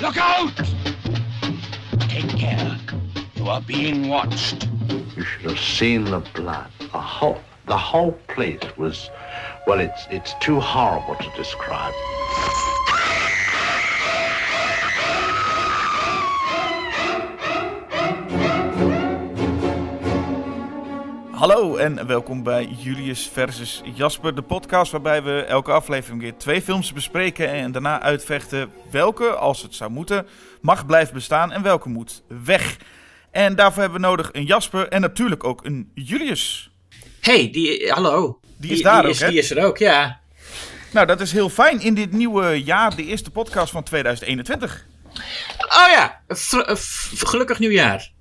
Look out! Take care. You are being watched. You should have seen the blood. The whole, the whole place was, well, it's, it's too horrible to describe. Hallo en welkom bij Julius versus Jasper, de podcast waarbij we elke aflevering weer twee films bespreken en daarna uitvechten welke, als het zou moeten, mag blijven bestaan en welke moet weg. En daarvoor hebben we nodig een Jasper en natuurlijk ook een Julius. hey, die, hallo. Die is daar ook, is, hè? Die is er ook, ja. Nou, dat is heel fijn in dit nieuwe jaar, de eerste podcast van 2021. Oh ja, eh, gelukkig nieuwjaar.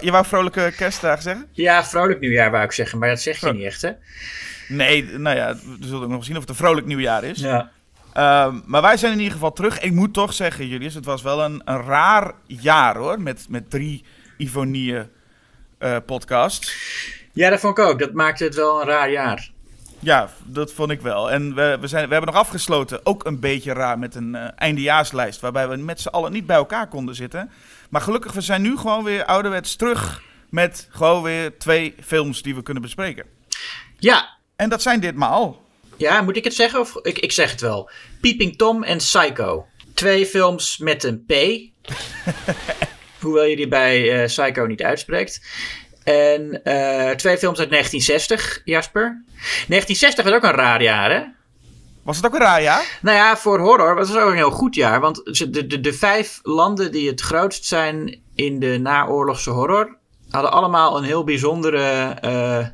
Je wou vrolijke kerstdagen zeggen? Ja, vrolijk nieuwjaar wou ik zeggen, maar dat zeg je niet echt, hè? Nee, nou ja, we zullen ook nog zien of het een vrolijk nieuwjaar is. Ja. Ehm, maar wij zijn in ieder geval terug. Ik moet toch zeggen, Julius, het was wel een, een raar jaar hoor. Met, met drie Ivonie eh podcasts. Ja, dat vond ik ook. Dat maakte het wel een raar jaar. Ja, dat vond ik wel. En we, we, zijn, we hebben nog afgesloten, ook een beetje raar, met een eh, eindejaarslijst. Waarbij we met z'n allen niet bij elkaar konden zitten. Maar gelukkig, we zijn nu gewoon weer ouderwets terug. Met gewoon weer twee films die we kunnen bespreken. Ja, En dat zijn ditmaal. ja moet ik het zeggen? Of, ik, ik zeg het wel. Peeping Tom en Psycho. Twee films met een P. Hoewel je die bij eh, Psycho niet uitspreekt. En eh, twee films uit 1960, Jasper. 1960 was ook een raar jaar, hè? Was het ook een raar jaar? Nou ja, voor horror was het ook een heel goed jaar. Want de, de, de vijf landen die het grootst zijn in de naoorlogse horror... hadden allemaal een heel bijzondere, eh,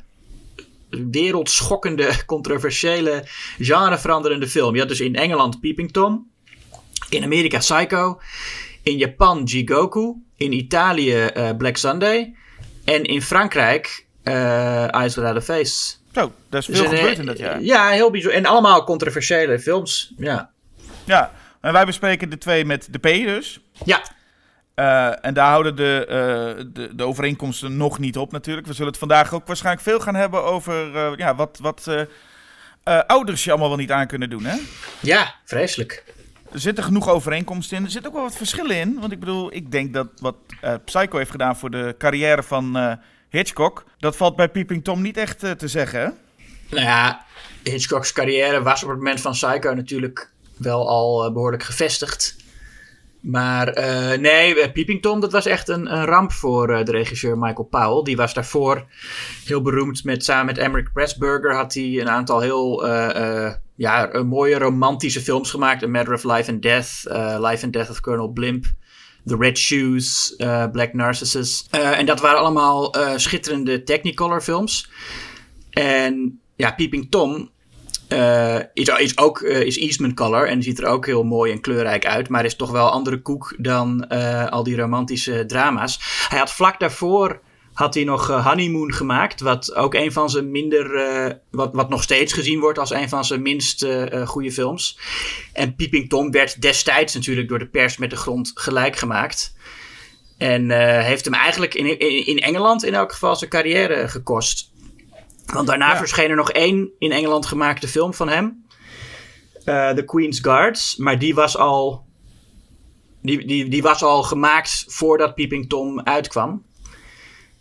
wereldschokkende, controversiële, genreveranderende film. Je had dus in Engeland Peeping Tom. In Amerika Psycho. In Japan Jigoku. In Italië eh, Black Sunday. En in Frankrijk eh Eyes Without a Face. Zo, daar is Dus veel gebeurd eh, in dat jaar. Ja, heel bijzonder. En allemaal controversiële films. Ja. Ja, en wij bespreken de twee met de P dus. Ja, Eh, en daar houden de, eh, de, de overeenkomsten nog niet op natuurlijk. We zullen het vandaag ook waarschijnlijk veel gaan hebben over ja, wat, wat ouders je allemaal wel niet aan kunnen doen. Hè? ja, vreselijk. Er zitten genoeg overeenkomsten in. Er zitten ook wel wat verschillen in. Want ik bedoel, ik denk dat wat Psycho heeft gedaan voor de carrière van Hitchcock... dat valt bij Peeping Tom niet echt eh, te zeggen? Nou ja, Hitchcock's carrière was op het moment van Psycho natuurlijk wel al eh, behoorlijk gevestigd. Maar eh, nee, Peeping Tom, dat was echt een, een ramp voor de regisseur Michael Powell. Die was daarvoor heel beroemd met, samen met Emmerich Pressburger had hij een aantal heel ja, mooie romantische films gemaakt. A Matter of Life and Death, Life and Death of Colonel Blimp. The Red Shoes, eh, Black Narcissus. Eh, en dat waren allemaal eh, schitterende Technicolor films. En ja, Peeping Tom eh, is, is ook is Eastman Color en ziet er ook heel mooi en kleurrijk uit. Maar is toch wel andere koek dan al die romantische drama's. Hij had vlak daarvoor had hij nog eh, Honeymoon gemaakt. Wat ook een van zijn minder. eh, wat, wat nog steeds gezien wordt als een van zijn minst eh, goede films. En Peeping Tom werd destijds natuurlijk door de pers met de grond gelijk gemaakt. En heeft hem eigenlijk in, in, in Engeland in elk geval zijn carrière gekost. Want daarna Ja. verscheen er nog één in Engeland gemaakte film van hem. The Queen's Guards. Maar die was al. Die, die, die was al gemaakt voordat Peeping Tom uitkwam.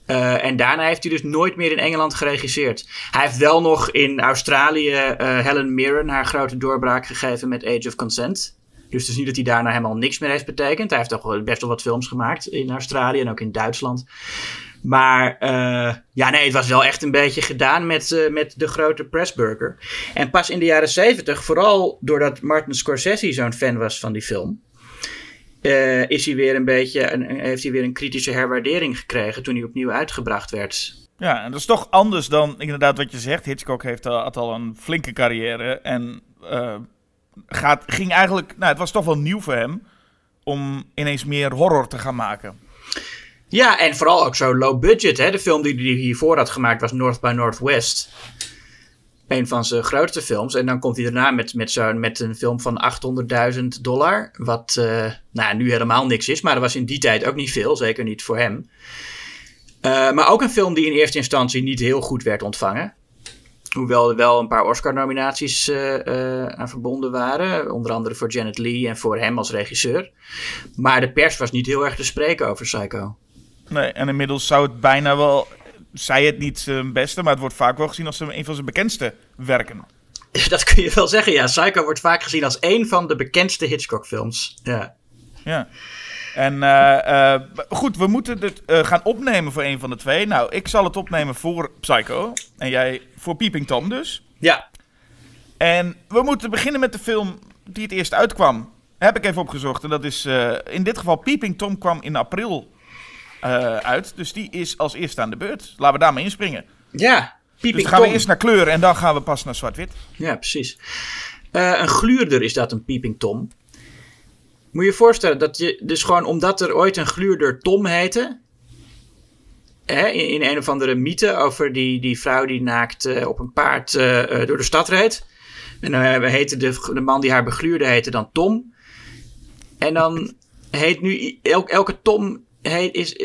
Eh, en daarna heeft hij dus nooit meer in Engeland geregisseerd. Hij heeft wel nog in Australië eh, Helen Mirren haar grote doorbraak gegeven met Age of Consent. Dus het is niet dat hij daarna helemaal niks meer heeft betekend. Hij heeft toch best wel wat films gemaakt in Australië en ook in Duitsland. Maar eh, ja, nee, het was wel echt een beetje gedaan met, met de grote Pressburger. En pas in de jaren zeventig, vooral doordat Martin Scorsese zo'n fan was van die film, eh, is hij weer een beetje, een, heeft hij weer een kritische herwaardering gekregen toen hij opnieuw uitgebracht werd. Ja, en dat is toch anders dan inderdaad wat je zegt. Hitchcock heeft had al een flinke carrière en eh, gaat, ging eigenlijk... Nou, het was toch wel nieuw voor hem om ineens meer horror te gaan maken. Ja, en vooral ook zo low budget. Hè? De film die hij hiervoor had gemaakt was North by Northwest. Een van zijn grootste films. En dan komt hij daarna met, met, met een film van 800.000 dollar. Wat eh, nou, nu helemaal niks is. Maar dat was in die tijd ook niet veel. Zeker niet voor hem. Eh, maar ook een film die in eerste instantie niet heel goed werd ontvangen. Hoewel er wel een paar Oscar-nominaties eh, aan verbonden waren. Onder andere voor Janet Leigh en voor hem als regisseur. Maar de pers was niet heel erg te spreken over Psycho. Nee, en inmiddels zou het bijna wel... Zij het niet zijn beste, maar het wordt vaak wel gezien als een van zijn bekendste werken. Dat kun je wel zeggen, ja. Psycho wordt vaak gezien als een van de bekendste Hitchcock-films. Ja. Ja. En eh, eh, goed, we moeten het eh, gaan opnemen voor een van de twee. Nou, ik zal het opnemen voor Psycho. En jij voor Peeping Tom dus. Ja. En we moeten beginnen met de film die het eerst uitkwam. Heb ik even opgezocht. En dat is in dit geval Peeping Tom kwam in april uit. Dus die is als eerste aan de beurt. Laten we daarmee inspringen. Ja, Peeping dus dan gaan we eerst naar kleur en dan gaan we pas naar zwart-wit. Ja, precies. een gluurder is dat, een Peeping Tom. Moet je je voorstellen dat je, dus gewoon omdat er ooit een gluurder Tom heette, hè, in, in, een of andere mythe over die, die vrouw die naakt uh, op een paard door de stad reed. En dan heette de, de man die haar begluurde heette dan Tom. En dan heet nu el, elke Tom heet, is,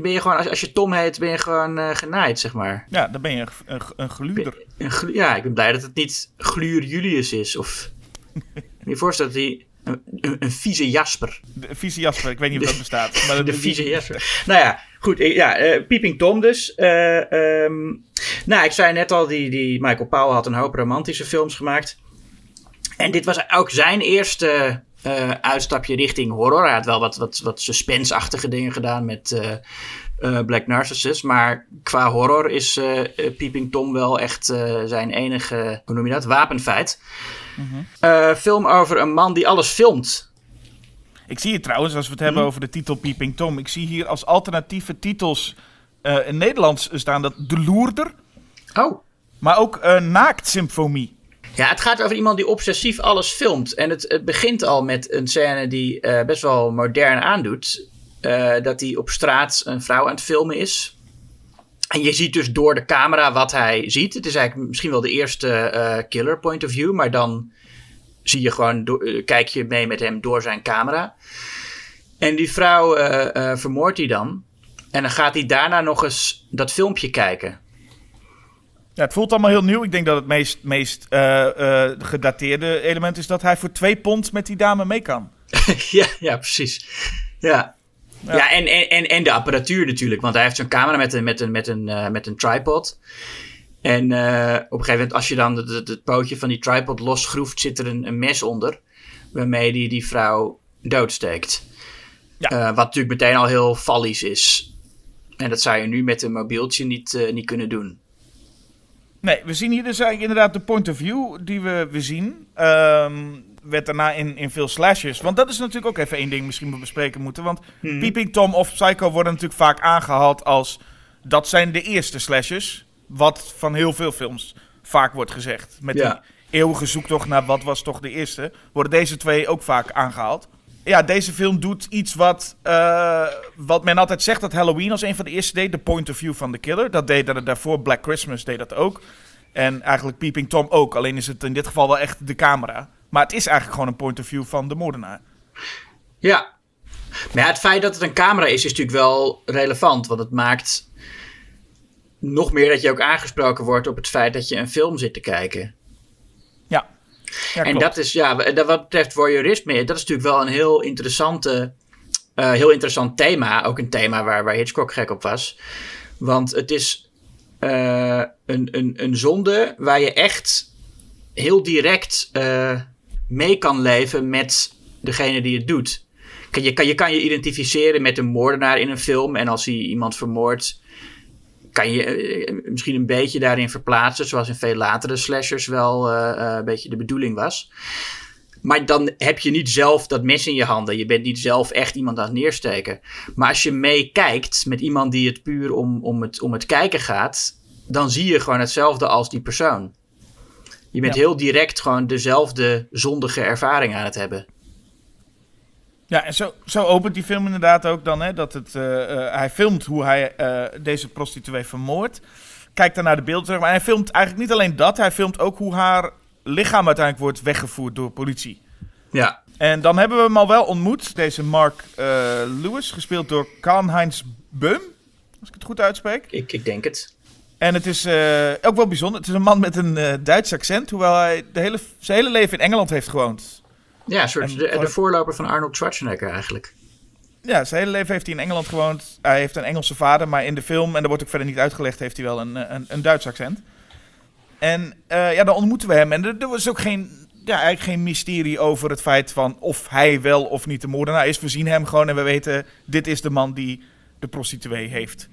ben je gewoon, als, als je Tom heet, ben je gewoon uh, genaaid, zeg maar. Ja, dan ben je een, een, een gluurder. Een, een, ja, ik ben blij dat het niet Gluur Julius is. Of, je voorstellen dat hij een, een, vieze Jasper. De, vieze Jasper, ik weet niet of dat bestaat. Maar de, vieze Jasper. Nou ja, goed. Ja, uh, Peeping Tom dus. Uh, um, nou, ik zei net al, die, die Michael Powell had een hoop romantische films gemaakt. En dit was ook zijn eerste uh, uitstapje richting horror. Hij had wel wat, wat, wat suspense-achtige dingen gedaan met Black Narcissus. Maar qua horror is Peeping Tom wel echt zijn enige, hoe noem je dat, wapenfeit. Uh, film over een man die alles filmt. Ik zie hier trouwens, als we het hebben mhm. over de titel Peeping Tom. Ik zie hier als alternatieve titels in Nederlands staan dat De Loerder. Oh. Maar ook uh, Naaktsymfonie. Ja, het gaat over iemand die obsessief alles filmt. En het, het begint al met een scène die best wel modern aandoet. dat hij op straat een vrouw aan het filmen is. En je ziet dus door de camera wat hij ziet. Het is eigenlijk misschien wel de eerste uh, killer point of view, maar dan zie je gewoon, kijk je mee met hem door zijn camera. En die vrouw vermoordt hij dan. En dan gaat hij daarna nog eens dat filmpje kijken. Ja, het voelt allemaal heel nieuw. Ik denk dat het meest, meest gedateerde element is dat hij voor twee pond met die dame mee kan. ja, ja, precies. Ja, ja, en, en, en de apparatuur natuurlijk. Want hij heeft zo'n camera met een, met een, met een, uh, met een tripod. En op een gegeven moment, als je dan het pootje van die tripod losgroeft, zit er een, een mes onder. Waarmee die die vrouw doodsteekt. Ja. Wat natuurlijk meteen al heel fallies is. En dat zou je nu met een mobieltje niet, niet kunnen doen. Nee, we zien hier dus eigenlijk inderdaad de point of view die we, we zien. Um, werd daarna in, in veel slashes. Want dat is natuurlijk ook even één ding misschien we bespreken moeten. Want hmm. Peeping Tom of Psycho worden natuurlijk vaak aangehaald als... dat zijn de eerste slashes. Wat van heel veel films vaak wordt gezegd. Met die eeuwige zoektocht naar wat was toch de eerste... worden deze twee ook vaak aangehaald. Ja, deze film doet iets wat, uh, wat men altijd zegt dat Halloween als een van de eerste deed. De point of view van de killer. Dat deed er daarvoor. Black Christmas deed dat ook. En eigenlijk Peeping Tom ook. Alleen is het in dit geval wel echt de camera. Maar het is eigenlijk gewoon een point of view van de moordenaar. Ja. Maar het feit dat het een camera is, is natuurlijk wel relevant. Want het maakt nog meer dat je ook aangesproken wordt op het feit dat je een film zit te kijken. Ja. en dat is, ja, wat betreft voyeurisme, dat is natuurlijk wel een heel interessante, uh, heel interessant thema. Ook een thema waar, waar Hitchcock gek op was. Want het is uh, een, een, een zonde waar je echt heel direct uh, mee kan leven met degene die het doet. Je kan, je kan je identificeren met een moordenaar in een film. En als hij iemand vermoordt, kan je eh, misschien een beetje daarin verplaatsen. Zoals in veel latere slashers wel uh, een beetje de bedoeling was. Maar dan heb je niet zelf dat mes in je handen. Je bent niet zelf echt iemand aan het neersteken. Maar als je meekijkt met iemand die het puur om, om, het, om het kijken gaat. Dan zie je gewoon hetzelfde als die persoon. Je bent heel direct gewoon dezelfde zondige ervaring aan het hebben. Ja, en zo, zo opent die film inderdaad ook dan. Hè, dat het, uh, uh, hij filmt hoe hij uh, deze prostituee vermoordt. Kijkt dan naar de beelden terug. Maar hij filmt eigenlijk niet alleen dat. Hij filmt ook hoe haar lichaam uiteindelijk wordt weggevoerd door politie. Ja. En dan hebben we hem al wel ontmoet. Deze Mark Lewis, gespeeld door Karl-Heinz Beum. Als ik het goed uitspreek. Ik, ik denk het. En het is eh, ook wel bijzonder. Het is een man met een Duits accent, hoewel hij de hele, zijn hele leven in Engeland heeft gewoond. Ja, de, de, voorloper van Arnold Schwarzenegger eigenlijk. Ja, zijn hele leven heeft hij in Engeland gewoond. Hij heeft een Engelse vader, maar in de film, en dat wordt ook verder niet uitgelegd, heeft hij wel een, een, een Duits accent. En uh, ja, dan ontmoeten we hem. En er, er was ook geen, ja, eigenlijk geen mysterie over het feit van of hij wel of niet de moordenaar is. We zien hem gewoon en we weten, dit is de man die de prostituee heeft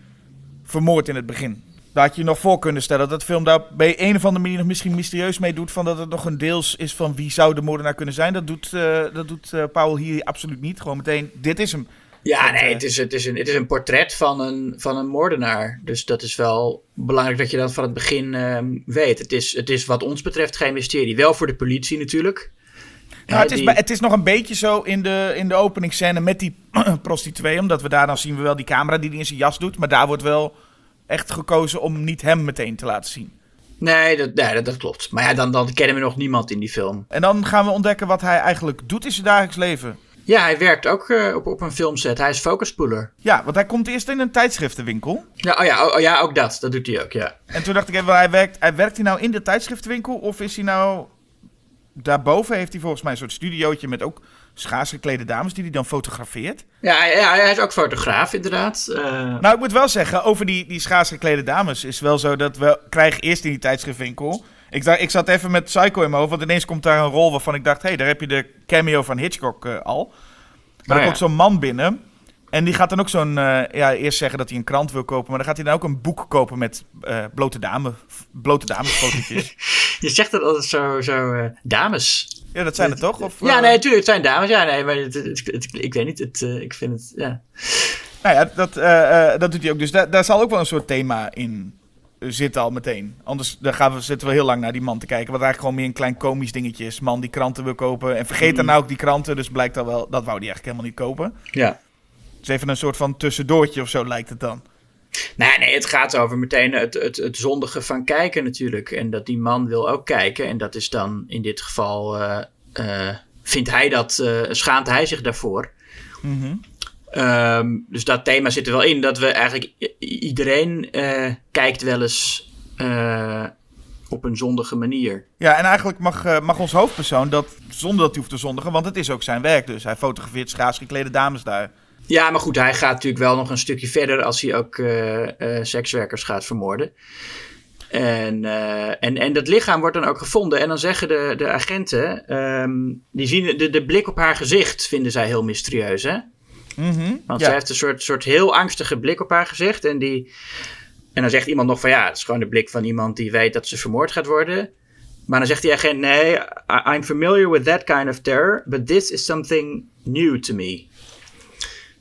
vermoord in het begin. Daar had je nog voor kunnen stellen dat de film daar bij een of andere manier nog misschien mysterieus mee doet. Van dat het nog een deels is van wie zou de moordenaar kunnen zijn. Dat doet, uh, dat doet uh, Paul hier absoluut niet. Gewoon meteen, dit is hem. Ja, nee, het is, het, is een, het is een portret van een, van een moordenaar. Dus dat is wel belangrijk dat je dat van het begin uh, weet. Het is, het is wat ons betreft geen mysterie. Wel voor de politie natuurlijk. Nou, het, is, die... het is nog een beetje zo in de, in de openingsscène met die prostituee. Omdat we daar dan zien we wel die camera die hij in zijn jas doet. Maar daar wordt wel echt gekozen om niet hem meteen te laten zien. Nee, dat, nee, dat, dat, klopt. Maar ja, dan, dan kennen we nog niemand in die film. En dan gaan we ontdekken wat hij eigenlijk doet in zijn dagelijks leven. Ja, hij werkt ook uh, op, op een filmset. Hij is focuspoeler. Ja, want hij komt eerst in een tijdschriftenwinkel. Ja, oh ja, oh, ja, ook dat. Dat doet hij ook, ja. En toen dacht ik even, hij werkt, hij werkt hij nou in de tijdschriftenwinkel? Of is hij nou... Daarboven heeft hij volgens mij een soort studiootje met ook schaars geklede dames die hij dan fotografeert. Ja, ja, hij is ook fotograaf, inderdaad. Uh... Nou, ik moet wel zeggen, over die, die schaars geklede dames is wel zo dat we krijgen eerst in die tijdschriftwinkel... Ik, dacht, ik zat even met Psycho in mijn hoofd, want ineens komt daar een rol waarvan ik dacht... hé, hey, daar heb je de cameo van Hitchcock uh, al. Maar oh, er komt zo'n man binnen en die gaat dan ook zo'n... Uh, ja, eerst zeggen dat hij een krant wil kopen, maar dan gaat hij dan ook een boek kopen met blote, dame, blote damesfotootjes. je zegt dat altijd zo, zo dames... Ja, dat zijn het toch? Of, ja, nee, natuurlijk, het zijn dames. Ja, nee, maar het, het, ik weet niet. Het, ik vind het, ja. Nou ja, dat, dat doet hij ook. Dus daar, daar zal ook wel een soort thema in zitten al meteen. Anders dan gaan we, zitten we heel lang naar die man te kijken. Wat eigenlijk gewoon meer een klein komisch dingetje is. Man die kranten wil kopen. En vergeet dan nou ook die kranten. Dus blijkt dan wel, dat wou hij eigenlijk helemaal niet kopen. Ja. Dus even een soort van tussendoortje of zo lijkt het dan. Nee, nee, het gaat over meteen het, het, het zondige van kijken natuurlijk. En dat die man wil ook kijken. En dat is dan in dit geval, uh, uh, vindt hij dat, uh, schaamt hij zich daarvoor. Mm -hmm. um, dus dat thema zit er wel in. Dat we eigenlijk, iedereen kijkt wel eens op een zondige manier. Ja, en eigenlijk mag, mag ons hoofdpersoon dat, zonder dat hij hoeft te zondigen, want het is ook zijn werk dus. Hij fotografeert schaars geklede dames daar. Ja, maar goed, hij gaat natuurlijk wel nog een stukje verder als hij ook uh, uh, sekswerkers gaat vermoorden. En, uh, en, en dat lichaam wordt dan ook gevonden. En dan zeggen de, de agenten, um, die zien de, de blik op haar gezicht, vinden zij heel mysterieus, hè? Mm -hmm, Want ja. zij heeft een soort, soort heel angstige blik op haar gezicht. En, die, en dan zegt iemand nog van ja, het is gewoon de blik van iemand die weet dat ze vermoord gaat worden. Maar dan zegt die agent, nee, I'm familiar with that kind of terror, but this is something new to me.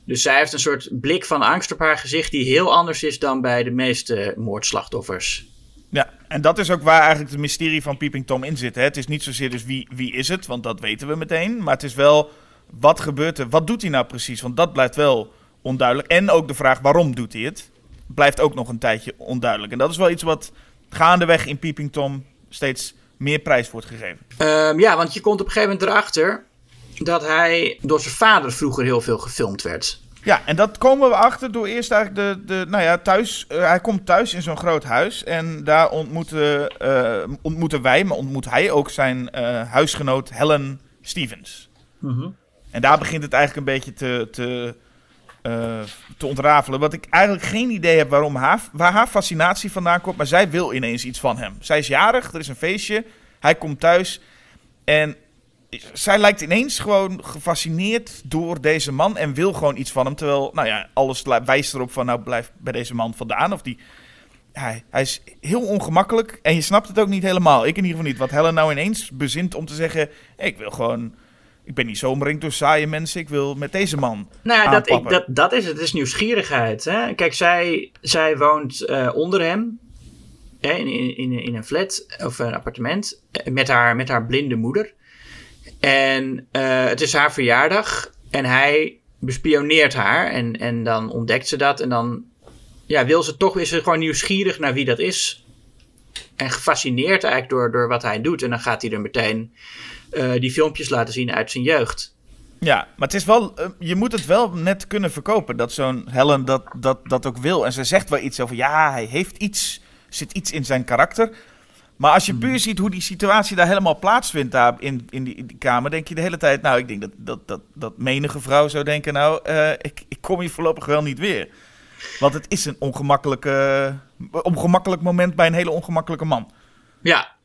Dus zij heeft een soort blik van angst op haar gezicht die heel anders is dan bij de meeste moordslachtoffers. Ja, en dat is ook waar eigenlijk het mysterie van Peeping Tom in zit. Hè? Het is niet zozeer dus wie, wie is het, want dat weten we meteen. Maar het is wel, wat gebeurt er? Wat doet hij nou precies? Want dat blijft wel onduidelijk. En ook de vraag waarom doet hij het, blijft ook nog een tijdje onduidelijk. En dat is wel iets wat gaandeweg in Peeping Tom steeds meer prijs wordt gegeven. Um, ja, want je komt op een gegeven moment erachter dat hij door zijn vader vroeger heel veel gefilmd werd. Ja, en dat komen we achter door eerst eigenlijk de, de nou ja, thuis. Uh, hij komt thuis in zo'n groot huis en daar ontmoeten, uh, ontmoeten wij, maar ontmoet hij ook zijn uh, huisgenoot Helen Stevens. Mm -hmm. En daar begint het eigenlijk een beetje te, te, te ontrafelen. Wat ik eigenlijk geen idee heb waarom haar, waar haar fascinatie vandaan komt, maar zij wil ineens iets van hem. Zij is jarig, er is een feestje, hij komt thuis en zij lijkt ineens gewoon gefascineerd door deze man en wil gewoon iets van hem. Terwijl, nou ja, alles wijst erop van, nou blijf bij deze man vandaan. Of die, hij, hij is heel ongemakkelijk en je snapt het ook niet helemaal. Ik in ieder geval niet. Wat Helen nou ineens bezint om te zeggen, hey, ik wil gewoon... Ik ben niet zo omringd door saaie mensen. Ik wil met deze man. Nou ja, dat, ik, dat, dat is het. Het is nieuwsgierigheid. Hè? Kijk, zij, zij woont uh, onder hem. Hè, in, in, in een flat of een appartement. Met haar, met haar blinde moeder. En uh, het is haar verjaardag en hij bespioneert haar en, en dan ontdekt ze dat en dan ja, wil ze toch, is ze gewoon nieuwsgierig naar wie dat is. En gefascineerd eigenlijk door, door wat hij doet. En dan gaat hij er meteen uh, die filmpjes laten zien uit zijn jeugd. Ja, maar het is wel, uh, je moet het wel net kunnen verkopen dat zo'n Helen dat, dat, dat ook wil. En ze zegt wel iets over, ja, hij heeft iets zit iets in zijn karakter. Maar als je puur ziet hoe die situatie daar helemaal plaatsvindt daar in, in, die, in die kamer, denk je de hele tijd, nou, ik denk dat, dat, dat, dat menige vrouw zou denken, nou, eh, ik, ik kom hier voorlopig wel niet weer. Want het is een ongemakkelijke, ongemakkelijk moment bij een hele ongemakkelijke man. Ja.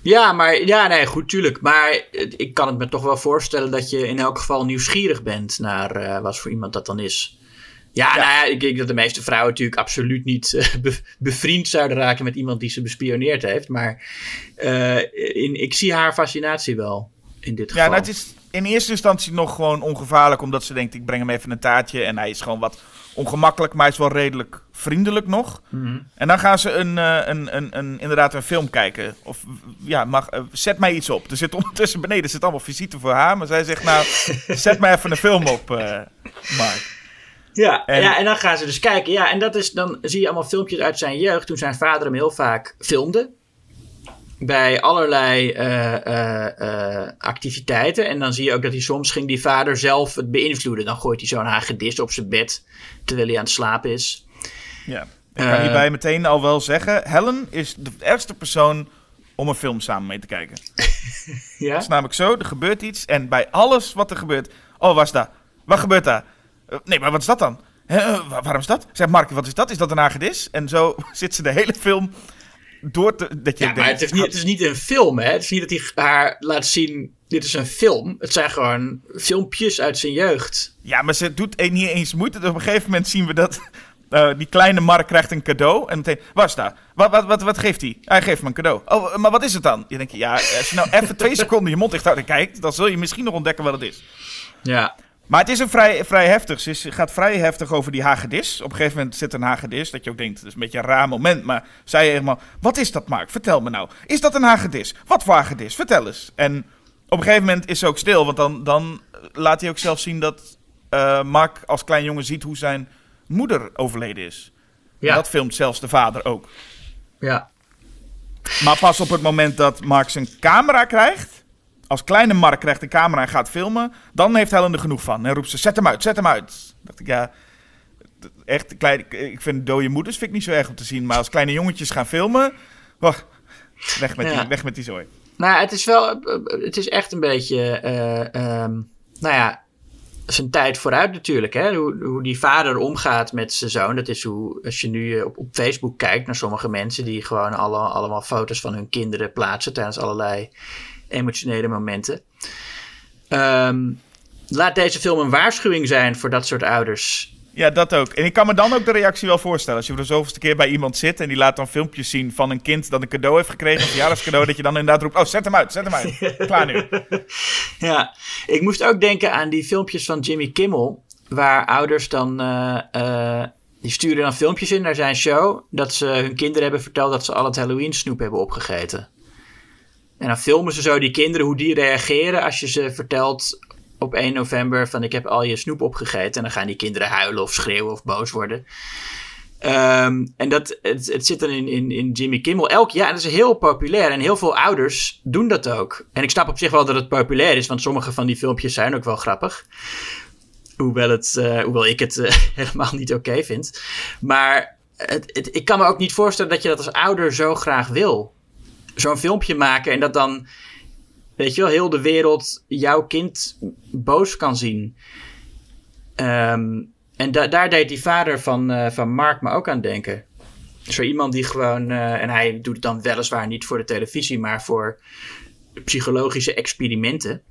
Ja, maar ja, nee, goed, tuurlijk. Maar ik kan het me toch wel voorstellen dat je in elk geval nieuwsgierig bent naar uh, wat voor iemand dat dan is. Ja, Nou ja, ik denk dat de meeste vrouwen natuurlijk absoluut niet uh, bevriend zouden raken met iemand die ze bespioneerd heeft. Maar uh, in, ik zie haar fascinatie wel in dit geval. Ja, nou, het is in eerste instantie nog gewoon ongevaarlijk, omdat ze denkt: ik breng hem even een taartje. En hij is gewoon wat ongemakkelijk, maar hij is wel redelijk vriendelijk nog. Mm -hmm. En dan gaan ze een, uh, een, een, een, inderdaad een film kijken. Of ja, mag, zet mij iets op. Er zit ondertussen beneden zit allemaal visite voor haar. Maar zij zegt: Nou, zet mij even een film op, Mark. Ja en, ja, en dan gaan ze dus kijken. Ja, en dat is, dan zie je allemaal filmpjes uit zijn jeugd. Toen zijn vader hem heel vaak filmde. Bij allerlei uh, uh, uh, activiteiten. En dan zie je ook dat hij soms ging die vader zelf het beïnvloeden. Dan gooit hij zo'n hagedis op zijn bed. Terwijl hij aan het slapen is. Ja, ik kan hierbij meteen al wel zeggen. Helen is de ergste persoon om een film samen mee te kijken. ja? Het is namelijk zo, er gebeurt iets. En bij alles wat er gebeurt... Oh, waar is dat? Wat gebeurt daar? Uh, nee, maar wat is dat dan? Uh, waarom is dat? Zeg Mark, wat is dat? Is dat een hagedis? En zo zit ze de hele film door te... Dat je ja, denkt, maar het is, niet, het is niet een film, hè? Het is niet dat hij haar laat zien... Dit is een film. Het zijn gewoon filmpjes uit zijn jeugd. Ja, maar ze doet niet eens moeite. Dus op een gegeven moment zien we dat... Uh, die kleine Mark krijgt een cadeau. En meteen, waar is dat? Wat, wat, wat, wat geeft hij? Hij geeft me een cadeau. Oh, maar wat is het dan? Je denkt, ja, als je nou even twee seconden je mond dicht houdt en kijkt... dan zul je misschien nog ontdekken wat het is. Ja. Maar het is een vrij, vrij heftig. Ze is, gaat vrij heftig over die hagedis. Op een gegeven moment zit een hagedis. Dat je ook denkt, dat is een beetje een raar moment. Maar zei helemaal, wat is dat Mark? Vertel me nou. Is dat een hagedis? Wat voor hagedis? Vertel eens. En op een gegeven moment is ze ook stil. Want dan, dan laat hij ook zelf zien dat uh, Mark als klein jongen ziet hoe zijn moeder overleden is. Ja. En dat filmt zelfs de vader ook. Ja. Maar pas op het moment dat Mark zijn camera krijgt als kleine Mark krijgt een camera en gaat filmen, dan heeft Helen er genoeg van. En roept ze, zet hem uit, zet hem uit. Dacht ik, ja, echt, klein, ik vind dode moeders vind ik niet zo erg om te zien. Maar als kleine jongetjes gaan filmen, wacht, weg met, Ja. die, weg met die zooi. Nou, het is wel, het is echt een beetje, eh, ehm, nou ja, zijn tijd vooruit natuurlijk. Hè? Hoe, hoe die vader omgaat met zijn zoon. Dat is hoe, als je nu op, op Facebook kijkt naar sommige mensen die gewoon alle, allemaal foto's van hun kinderen plaatsen tijdens allerlei emotionele momenten. Ehm, laat deze film een waarschuwing zijn voor dat soort ouders. Ja, dat ook. En ik kan me dan ook de reactie wel voorstellen. Als je voor de zoveelste keer bij iemand zit en die laat dan filmpjes zien van een kind dat een cadeau heeft gekregen, een verjaardagscadeau, dat je dan inderdaad roept, oh, zet hem uit, zet hem uit. Klaar nu. Ja, ik moest ook denken aan die filmpjes van Jimmy Kimmel, waar ouders dan, uh, uh, die sturen dan filmpjes in naar zijn show, dat ze hun kinderen hebben verteld dat ze al het Halloween snoep hebben opgegeten. En dan filmen ze zo die kinderen hoe die reageren als je ze vertelt op 1 november van ik heb al je snoep opgegeten. En dan gaan die kinderen huilen of schreeuwen of boos worden. Um, en dat, het, zit dan in, in, in Jimmy Kimmel elk jaar. En dat is heel populair. En heel veel ouders doen dat ook. En ik snap op zich wel dat het populair is, want sommige van die filmpjes zijn ook wel grappig. Hoewel, het, uh, hoewel ik het uh, helemaal niet oké vind. Maar het, ik kan me ook niet voorstellen dat je dat als ouder zo graag wil zo'n filmpje maken en dat dan, weet je wel, heel de wereld jouw kind boos kan zien. Um, en da daar deed die vader van, uh, van Mark me ook aan denken. Zo iemand die gewoon, uh, en hij doet het dan weliswaar niet voor de televisie, maar voor psychologische experimenten.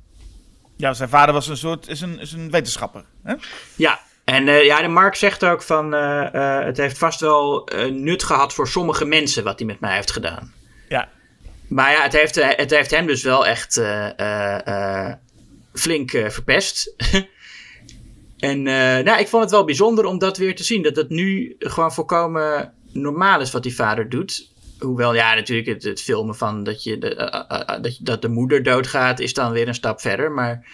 Ja, zijn vader was een soort, is een, is een wetenschapper. Hè? Ja, en uh, ja, de Mark zegt ook van, het heeft vast wel nut gehad voor sommige mensen wat hij met mij heeft gedaan. Maar ja, het heeft, het heeft hem dus wel echt uh, uh, flink verpest. en nou, ik vond het wel bijzonder om dat weer te zien. Dat het nu gewoon volkomen normaal is wat die vader doet. Hoewel, ja, natuurlijk het, het filmen van dat, je de, dat, de moeder doodgaat is dan weer een stap verder. Maar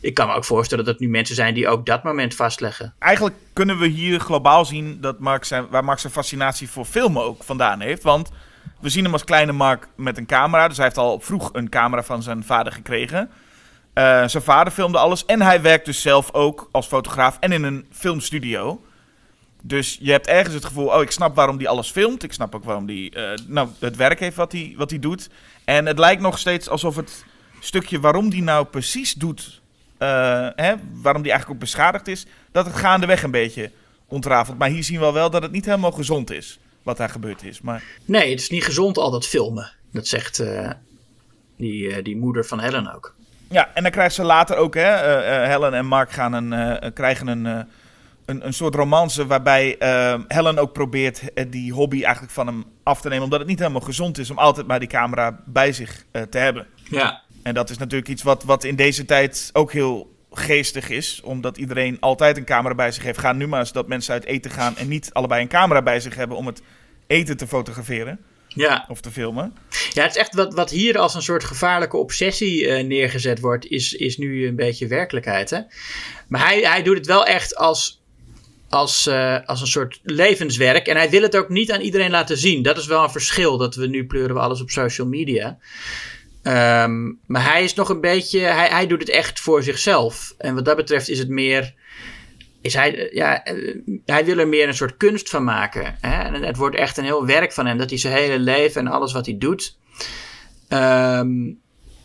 ik kan me ook voorstellen dat er nu mensen zijn die ook dat moment vastleggen. Eigenlijk kunnen we hier globaal zien dat Mark zijn, waar Mark zijn fascinatie voor filmen ook vandaan heeft. Want we zien hem als kleine Mark met een camera. Dus hij heeft al vroeg een camera van zijn vader gekregen. Uh, zijn vader filmde alles. En hij werkt dus zelf ook als fotograaf en in een filmstudio. Dus je hebt ergens het gevoel, oh, ik snap waarom die alles filmt. Ik snap ook waarom die eh, nou, het werk heeft wat hij wat doet. En het lijkt nog steeds alsof het stukje waarom die nou precies doet, eh, hè, waarom die eigenlijk ook beschadigd is, dat het gaandeweg een beetje ontrafelt. Maar hier zien we wel dat het niet helemaal gezond is wat daar gebeurd is. Maar... Nee, het is niet gezond al dat filmen. Dat zegt eh, die, uh, die moeder van Helen ook. Ja, en dan krijgt ze later ook, hè, Helen en Mark gaan een, krijgen een, een, een soort romance waarbij Helen ook probeert die hobby eigenlijk van hem af te nemen. Omdat het niet helemaal gezond is om altijd maar die camera bij zich te hebben. Ja. En dat is natuurlijk iets wat, wat in deze tijd ook heel geestig is. Omdat iedereen altijd een camera bij zich heeft. Ga nu maar eens dat mensen uit eten gaan en niet allebei een camera bij zich hebben om het eten te fotograferen. Ja. Of te filmen. Ja, het is echt wat, wat hier als een soort gevaarlijke obsessie uh, neergezet wordt, is, is nu een beetje werkelijkheid. Hè? Maar hij, hij doet het wel echt als, als, uh, als een soort levenswerk. En hij wil het ook niet aan iedereen laten zien. Dat is wel een verschil. Dat we nu pleuren we alles op social media. Um, maar hij is nog een beetje. Hij, hij doet het echt voor zichzelf. En wat dat betreft is het meer. Is hij, ja, hij wil er meer een soort kunst van maken. Hè? En het wordt echt een heel werk van hem. Dat hij zijn hele leven en alles wat hij doet. Um,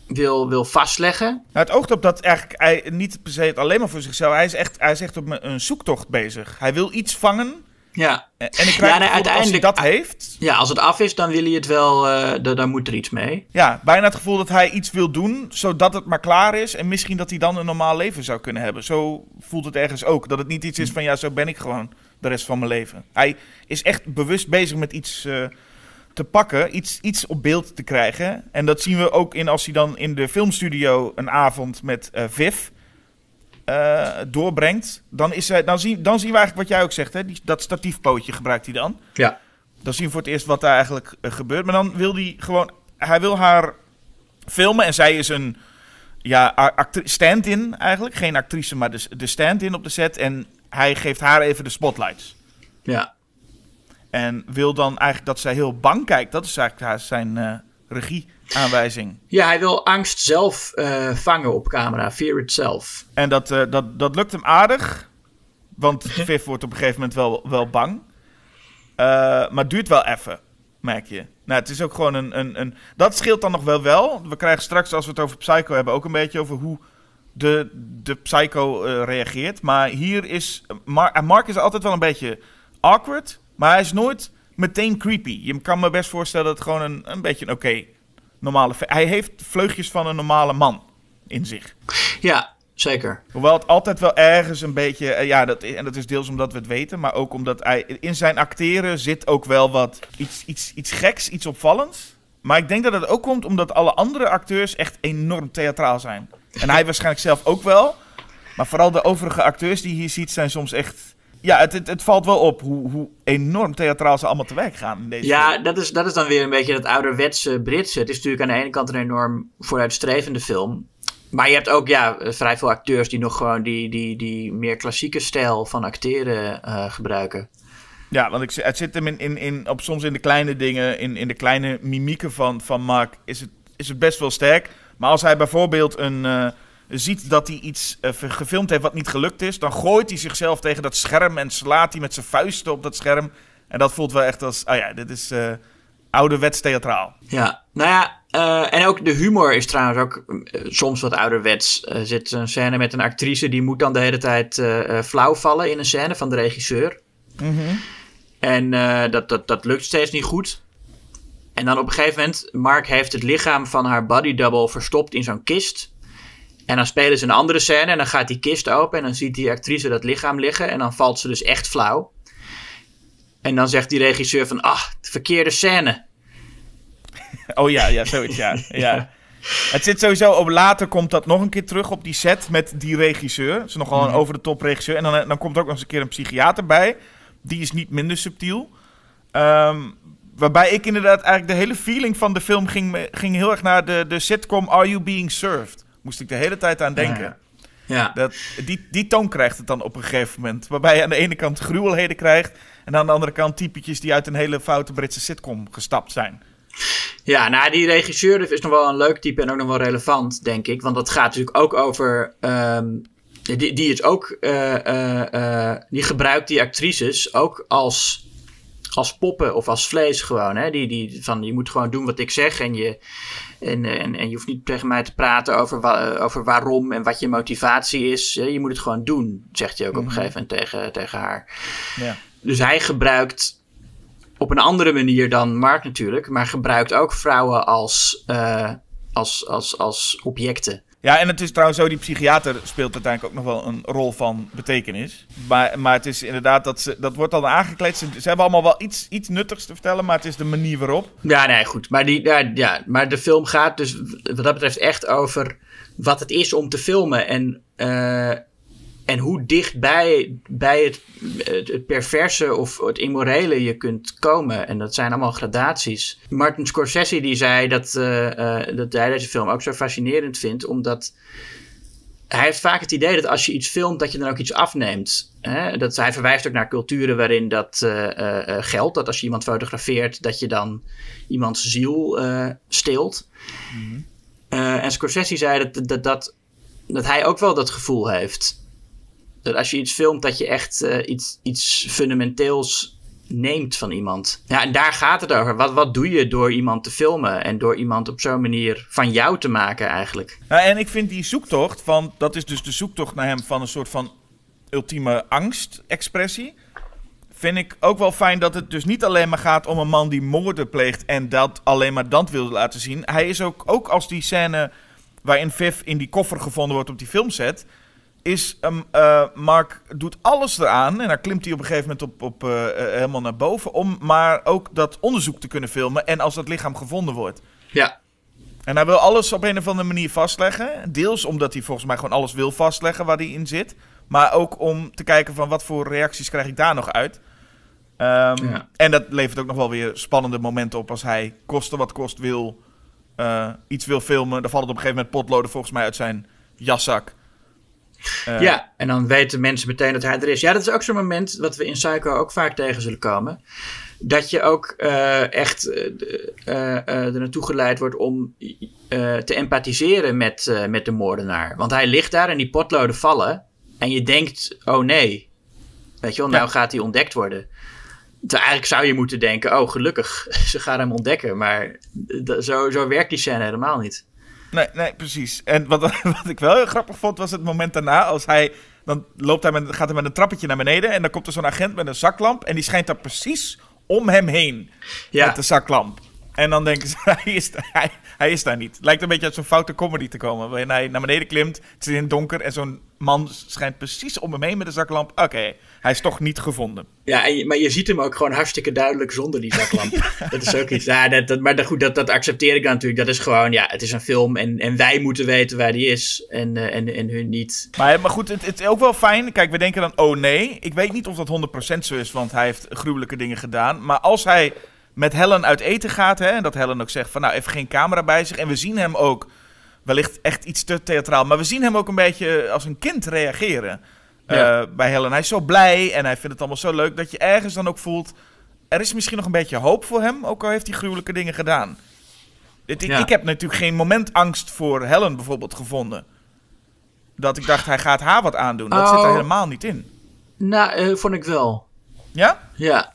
wil, wil vastleggen. Nou, het oogt op dat eigenlijk hij niet per se alleen maar voor zichzelf. Hij is echt, hij is echt op een zoektocht bezig. Hij wil iets vangen ja. En ik krijg ja, nee, uiteindelijk als hij dat heeft. Ja, als het af is, dan wil hij het wel. Uh, dan moet er iets mee. Ja, bijna het gevoel dat hij iets wil doen, zodat het maar klaar is. En misschien dat hij dan een normaal leven zou kunnen hebben. Zo voelt het ergens ook. Dat het niet iets is van ja, zo ben ik gewoon de rest van mijn leven. Hij is echt bewust bezig met iets uh, te pakken, iets, iets op beeld te krijgen. En dat zien we ook in als hij dan in de filmstudio een avond met uh, Viv uh, doorbrengt, dan, is hij, dan, zien, dan zien we eigenlijk wat jij ook zegt. Hè? Die, dat statiefpootje gebruikt hij dan. Ja. Dan zien we voor het eerst wat daar eigenlijk uh, gebeurt. Maar dan wil hij gewoon... Hij wil haar filmen en zij is een ja, stand-in eigenlijk. Geen actrice, maar de, de stand-in op de set. En hij geeft haar even de spotlights. Ja. En wil dan eigenlijk dat zij heel bang kijkt. Dat is eigenlijk haar, zijn uh, regie aanwijzing. Ja, hij wil angst zelf uh, vangen op camera. Fear itself. En dat, uh, dat, dat lukt hem aardig. Want Viv wordt op een gegeven moment wel, wel bang. Uh, maar duurt wel even, merk je. Nou, het is ook gewoon een, een, een... Dat scheelt dan nog wel wel. We krijgen straks, als we het over Psycho hebben... ook een beetje over hoe de, de Psycho reageert. Maar hier is... Mark, Mark is altijd wel een beetje awkward. Maar hij is nooit meteen creepy. Je kan me best voorstellen dat het gewoon een, een beetje een oké normale. Hij heeft vleugjes van een normale man in zich. Ja, zeker. Hoewel het altijd wel ergens een beetje. Uh, ja, dat, en dat is deels omdat we het weten. Maar ook omdat hij. In zijn acteren zit ook wel wat. Iets, iets, iets geks, iets opvallends. Maar ik denk dat het ook komt omdat alle andere acteurs echt enorm theatraal zijn. En hij waarschijnlijk zelf ook wel. Maar vooral de overige acteurs die je hier ziet zijn soms echt ja, het, het, het, valt wel op hoe, hoe enorm theatraal ze allemaal te werk gaan. In deze ja, dat is, dat is dan weer een beetje dat ouderwetse Britse. Het is natuurlijk aan de ene kant een enorm vooruitstrevende film. Maar je hebt ook ja, vrij veel acteurs die nog gewoon die, die, die meer klassieke stijl van acteren uh, gebruiken. Ja, want ik, het zit hem in, in, in, op soms in de kleine dingen, in, in de kleine mimieken van, van Mark, is het, is het best wel sterk. Maar als hij bijvoorbeeld een, uh, ziet dat hij iets uh, gefilmd heeft wat niet gelukt is, dan gooit hij zichzelf tegen dat scherm en slaat hij met zijn vuisten op dat scherm. En dat voelt wel echt als, oh ja, dit is uh, ouderwets theatraal. Ja, nou ja, uh, en ook de humor is trouwens ook soms wat ouderwets. Er zit een scène met een actrice die moet dan de hele tijd flauw vallen in een scène van de regisseur. Mm -hmm. En dat, dat, dat lukt steeds niet goed. En dan op een gegeven moment, Mark heeft het lichaam van haar body double verstopt in zo'n kist. En dan spelen ze een andere scène en dan gaat die kist open en dan ziet die actrice dat lichaam liggen en dan valt ze dus echt flauw. En dan zegt die regisseur van, ah, de verkeerde scène. Oh ja, ja, zoiets, ja. ja. Het zit sowieso op, later komt dat nog een keer terug op die set met die regisseur. Het is nogal een mm -hmm. over de top regisseur. En dan, dan komt er ook nog eens een keer een psychiater bij. Die is niet minder subtiel. Um, waarbij ik inderdaad eigenlijk de hele feeling van de film ging, ging heel erg naar de, de sitcom Are You Being Served? Moest ik de hele tijd aan denken. Ja. Dat, die, die toon krijgt het dan op een gegeven moment. Waarbij je aan de ene kant gruwelheden krijgt. En aan de andere kant typetjes die uit een hele foute Britse sitcom gestapt zijn. Ja, nou, die regisseur is nog wel een leuk type en ook nog wel relevant, denk ik. Want dat gaat natuurlijk ook over um, die, die is ook, eh, eh, eh, die gebruikt die actrices ook als, als poppen of als vlees gewoon. Hè? Die, die, van, je moet gewoon doen wat ik zeg en je, en, en, en je hoeft niet tegen mij te praten over, wa- over waarom en wat je motivatie is. Je moet het gewoon doen, zegt hij ook op een gegeven moment tegen, tegen haar. Ja. Dus hij gebruikt op een andere manier dan Mark natuurlijk, maar gebruikt ook vrouwen als, eh, als, als, als objecten. Ja, en het is trouwens zo, die psychiater speelt uiteindelijk ook nog wel een rol van betekenis. Maar, maar het is inderdaad, dat, ze, dat wordt dan aangekleed. Ze, hebben allemaal wel iets, iets nuttigs te vertellen, maar het is de manier waarop. Ja, nee, goed. Maar, die, ja, ja, maar de film gaat dus wat dat betreft echt over wat het is om te filmen. En, eh, en hoe dicht bij, bij het, het, het perverse of het immorele je kunt komen. En dat zijn allemaal gradaties. Martin Scorsese die zei dat, eh, eh, dat hij deze film ook zo fascinerend vindt, omdat hij heeft vaak het idee dat als je iets filmt, dat je dan ook iets afneemt. Hè? Dat, hij verwijst ook naar culturen waarin dat eh, geldt. Dat als je iemand fotografeert, dat je dan iemands ziel steelt. Eh, en Scorsese zei dat, dat, dat, dat hij ook wel dat gevoel heeft. Als je iets filmt, dat je echt eh, iets, iets fundamenteels neemt van iemand. Ja, en daar gaat het over. Wat, wat doe je door iemand te filmen en door iemand op zo'n manier van jou te maken eigenlijk? Ja, en ik vind die zoektocht van, dat is dus de zoektocht naar hem van een soort van ultieme angstexpressie. Vind ik ook wel fijn dat het dus niet alleen maar gaat om een man die moorden pleegt en dat alleen maar dat wil laten zien. Hij is ook, ook als die scène waarin Viv in die koffer gevonden wordt op die filmset, is um, eh, Mark doet alles eraan en dan klimt hij op een gegeven moment op, op, eh, eh, helemaal naar boven om maar ook dat onderzoek te kunnen filmen en als dat lichaam gevonden wordt. Ja, En hij wil alles op een of andere manier vastleggen. Deels omdat hij volgens mij gewoon alles wil vastleggen waar hij in zit. Maar ook om te kijken van wat voor reacties krijg ik daar nog uit. Ehm, Ja. En dat levert ook nog wel weer spannende momenten op als hij koste wat kost wil iets wil filmen. Dan valt het op een gegeven moment potloden volgens mij uit zijn jaszak. Eh, Ja, en dan weten mensen meteen dat hij er is. Ja, dat is ook zo'n moment wat we in Psycho ook vaak tegen zullen komen. Dat je ook eh, echt eh, er naartoe geleid wordt om te empathiseren met, met de moordenaar. Want hij ligt daar en die potloden vallen. En je denkt, oh nee. Weet je wel, nou Ja. gaat hij ontdekt worden. Terwijl eigenlijk zou je moeten denken, oh gelukkig, ze gaan hem ontdekken. Maar zo, zo werkt die scène helemaal niet. Nee, nee, precies. En wat, wat ik wel heel grappig vond, was het moment daarna. Als hij, dan loopt hij met, gaat hij met een trappetje naar beneden. En dan komt er zo'n agent met een zaklamp. En die schijnt daar precies om hem heen. Ja. Met de zaklamp. En dan denken ze, hij is, hij, hij is daar niet. Lijkt een beetje uit zo'n foute comedy te komen. Waarin hij naar beneden klimt, het is in het donker. En zo'n man schijnt precies om hem heen met een zaklamp. Oké, hij is toch niet gevonden. Ja, en maar je ziet hem ook gewoon hartstikke duidelijk zonder die zaklamp. Dat is ook iets. Ja, dat, dat, maar dat, goed, dat, dat accepteer ik dan natuurlijk. Dat is gewoon, ja, het is een film en, en wij moeten weten waar die is en, eh, en, en hun niet. Maar, maar goed, het, het is ook wel fijn. Kijk, we denken dan, oh nee. Ik weet niet of dat 100% zo is, want hij heeft gruwelijke dingen gedaan. Maar als hij met Helen uit eten gaat, hè, en dat Helen ook zegt van, nou, even geen camera bij zich. En we zien hem ook, wellicht echt iets te theatraal, maar we zien hem ook een beetje als een kind reageren eh, bij Helen. Hij is zo blij en hij vindt het allemaal zo leuk dat je ergens dan ook voelt, er is misschien nog een beetje hoop voor hem, ook al heeft hij gruwelijke dingen gedaan. Ik, Ja. ik heb natuurlijk geen moment angst voor Helen bijvoorbeeld gevonden. Dat ik dacht, hij gaat haar wat aandoen. Dat zit er Oh. helemaal niet in. Nou, eh, vond ik wel. Ja? Ja.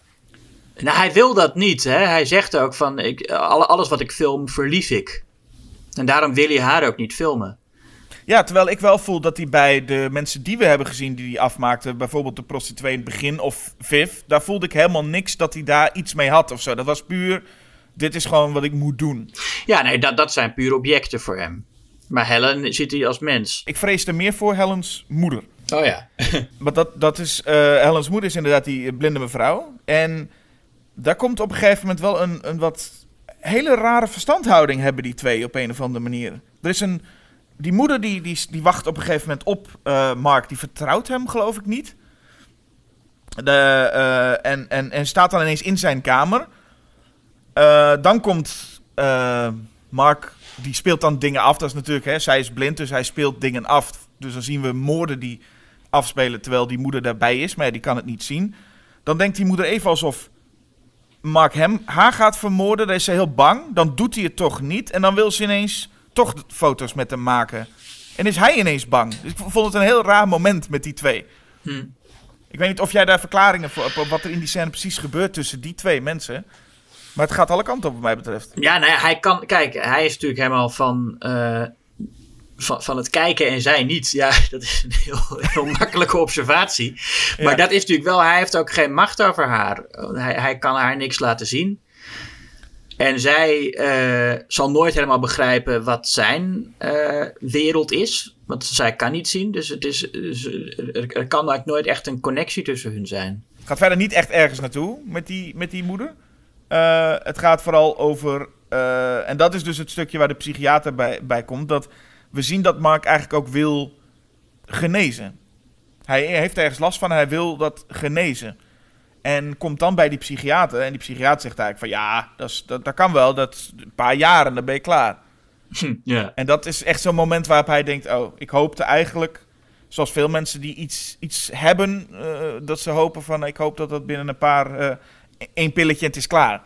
Nou, hij wil dat niet. Hè? Hij zegt ook van, ik, alle- alles wat ik film, verlies ik. En daarom wil hij haar ook niet filmen. Ja, terwijl ik wel voel dat hij bij de mensen die we hebben gezien die hij afmaakte, bijvoorbeeld de prostituee in het begin of Viv, daar voelde ik helemaal niks dat hij daar iets mee had of zo. Dat was puur, dit is gewoon wat ik moet doen. Ja, nee, dat, dat zijn puur objecten voor hem. Maar Helen ziet hij als mens. Ik vreesde meer voor Helens moeder. Oh ja. Want dat, dat is, eh Helens moeder is inderdaad die blinde mevrouw. En daar komt op een gegeven moment wel een, een wat hele rare verstandhouding hebben die twee op een of andere manier. Er is een, die moeder die, die, die wacht op een gegeven moment op eh, Mark, die vertrouwt hem geloof ik niet. De, eh, en, en, en staat dan ineens in zijn kamer. Eh, dan komt Mark, die speelt dan dingen af. Dat is natuurlijk, hè, zij is blind, dus hij speelt dingen af. Dus dan zien we moorden die afspelen terwijl die moeder daarbij is, maar die kan het niet zien. Dan denkt die moeder even alsof Mark hem, haar gaat vermoorden. Dan is ze heel bang. Dan doet hij het toch niet. En dan wil ze ineens toch foto's met hem maken. En is hij ineens bang. Dus ik vond het een heel raar moment met die twee. Hm. Ik weet niet of jij daar verklaringen voor hebt. Wat er in die scène precies gebeurt tussen die twee mensen. Maar het gaat alle kanten op, wat mij betreft. Ja, nou ja, hij kan. Kijk, hij is natuurlijk helemaal van. eh, van, van het kijken en zij niet. Ja, dat is een heel, heel makkelijke observatie. Maar Ja. dat is natuurlijk wel. Hij heeft ook geen macht over haar. Hij, hij kan haar niks laten zien. En zij eh, zal nooit helemaal begrijpen wat zijn eh, wereld is. Want zij kan niet zien. Dus, het is, dus er, er kan eigenlijk nooit echt een connectie tussen hun zijn. Het gaat verder niet echt ergens naartoe met die, met die moeder. Eh, het gaat vooral over. en dat is dus het stukje waar de psychiater bij, bij komt. Dat we zien dat Mark eigenlijk ook wil genezen. Hij heeft ergens last van, hij wil dat genezen. En komt dan bij die psychiater. En die psychiater zegt eigenlijk van ja, dat, is, dat, dat kan wel. Dat is een paar jaar en dan ben je klaar. Ja. En dat is echt zo'n moment waarop hij denkt: Oh, ik hoopte eigenlijk, zoals veel mensen die iets, iets hebben, eh, dat ze hopen van: Ik hoop dat dat binnen een paar, eh, één pilletje en het is klaar.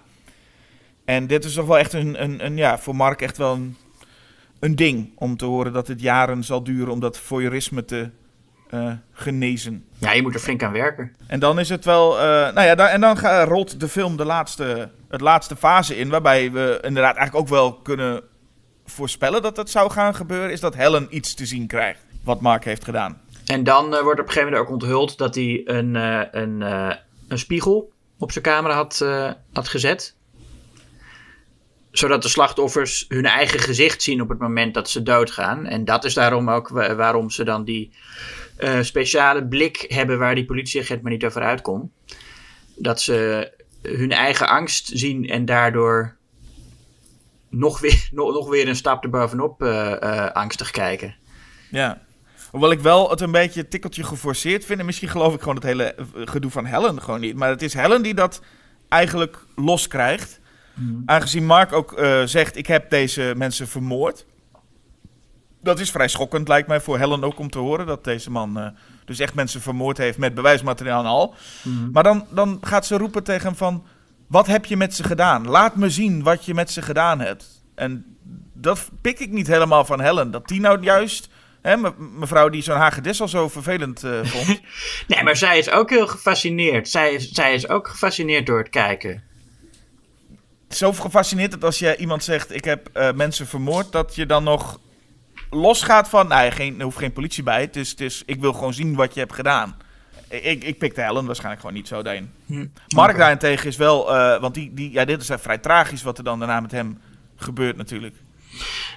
En dit is toch wel echt een, een, een ja, voor Mark echt wel een, een ding om te horen dat het jaren zal duren om dat voyeurisme te eh, genezen. ja, je moet er flink aan werken. En dan is het wel. eh, nou ja, dan, en dan rolt de film de laatste, het laatste fase in. Waarbij we inderdaad eigenlijk ook wel kunnen voorspellen dat dat zou gaan gebeuren. Is dat Helen iets te zien krijgt. Wat Mark heeft gedaan. En dan eh, wordt op een gegeven moment ook onthuld dat hij een, een, een spiegel op zijn camera had, had gezet. Zodat de slachtoffers hun eigen gezicht zien op het moment dat ze doodgaan. En dat is daarom ook wa- waarom ze dan die eh, speciale blik hebben waar die politieagent maar niet over uitkomt. Dat ze hun eigen angst zien en daardoor nog weer, nog, nog weer een stap erbovenop eh, angstig kijken. Ja. Hoewel ik wel het een beetje tikkeltje geforceerd vind. En misschien geloof ik gewoon het hele gedoe van Helen gewoon niet. Maar het is Helen die dat eigenlijk loskrijgt. Aangezien Mark ook eh, zegt: Ik heb deze mensen vermoord. Dat is vrij schokkend, lijkt mij, voor Helen ook om te horen. Dat deze man eh, dus echt mensen vermoord heeft met bewijsmateriaal en al. Maar dan, dan gaat ze roepen tegen hem: van, Wat heb je met ze gedaan? Laat me zien wat je met ze gedaan hebt. En dat pik ik niet helemaal van Helen. Dat die nou juist. Hè, me- mevrouw die zo'n hagedis al zo vervelend eh, vond. Nee, maar zij is ook heel gefascineerd. Zij is, zij is ook gefascineerd door het kijken. Zo gefascineerd dat als je iemand zegt: Ik heb eh, mensen vermoord, dat je dan nog losgaat van: Nee, geen, er hoeft geen politie bij. Het is, het is, ik wil gewoon zien wat je hebt gedaan. Ik, ik pikte Helen waarschijnlijk gewoon niet zo daarin. Mark daarentegen is wel, eh, want die, die, ja, dit is vrij tragisch wat er dan daarna met hem gebeurt natuurlijk.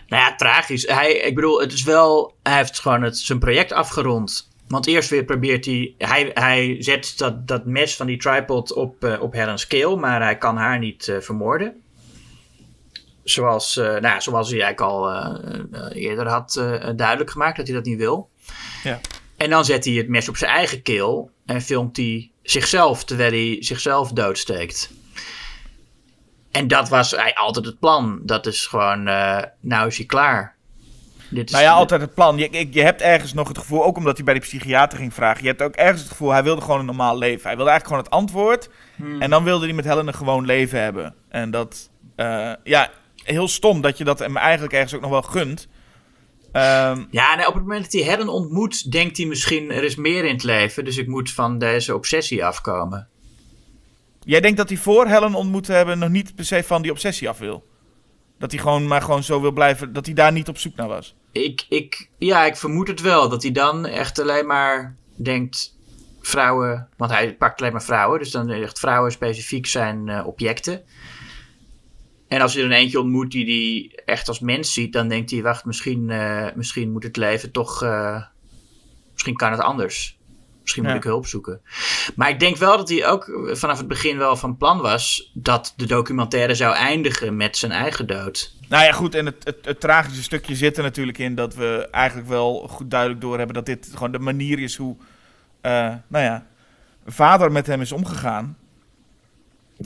Nou ja, tragisch. Hij, ik bedoel, het is wel. Hij heeft gewoon het, zijn project afgerond. Want eerst weer probeert hij. Hij, hij zet dat, dat mes van die tripod op, eh, op Helen's keel, maar hij kan haar niet eh, vermoorden. Zoals, eh, nou, ja, zoals hij eigenlijk al eerder had duidelijk gemaakt dat hij dat niet wil. Ja. En dan zet hij het mes op zijn eigen keel en filmt hij zichzelf terwijl hij zichzelf doodsteekt. En dat was eigenlijk altijd het plan. Dat is gewoon, nou is hij klaar. Dit is Nou ja, altijd het plan. Je, je, hebt ergens nog het gevoel, ook omdat hij bij de psychiater ging vragen. Je hebt ook ergens het gevoel, hij wilde gewoon een normaal leven. Hij wilde eigenlijk gewoon het antwoord. En dan wilde hij met Helen een gewoon leven hebben. En dat, eh, ja, heel stom dat je dat hem eigenlijk ergens ook nog wel gunt. Ehm, Ja, nee, op het moment dat hij Helen ontmoet, denkt hij misschien er is meer in het leven. Dus ik moet van deze obsessie afkomen. jij denkt dat hij voor Helen ontmoet te hebben nog niet per se van die obsessie af wil? Dat hij gewoon maar gewoon zo wil blijven, dat hij daar niet op zoek naar was? Ik, ik, ja, ik vermoed het wel. Dat hij dan echt alleen maar denkt, vrouwen... Want hij pakt alleen maar vrouwen. Dus dan echt vrouwen specifiek zijn eh, objecten. En als hij er een eentje ontmoet die hij echt als mens ziet... dan denkt hij, wacht, misschien, eh, misschien moet het leven toch... eh, misschien kan het anders. Misschien moet Ja. ik hulp zoeken. Maar ik denk wel dat hij ook vanaf het begin wel van plan was... dat de documentaire zou eindigen met zijn eigen dood. Nou ja, goed, en het, het, het tragische stukje zit er natuurlijk in dat we eigenlijk wel goed duidelijk doorhebben dat dit gewoon de manier is hoe, eh, nou ja, vader met hem is omgegaan.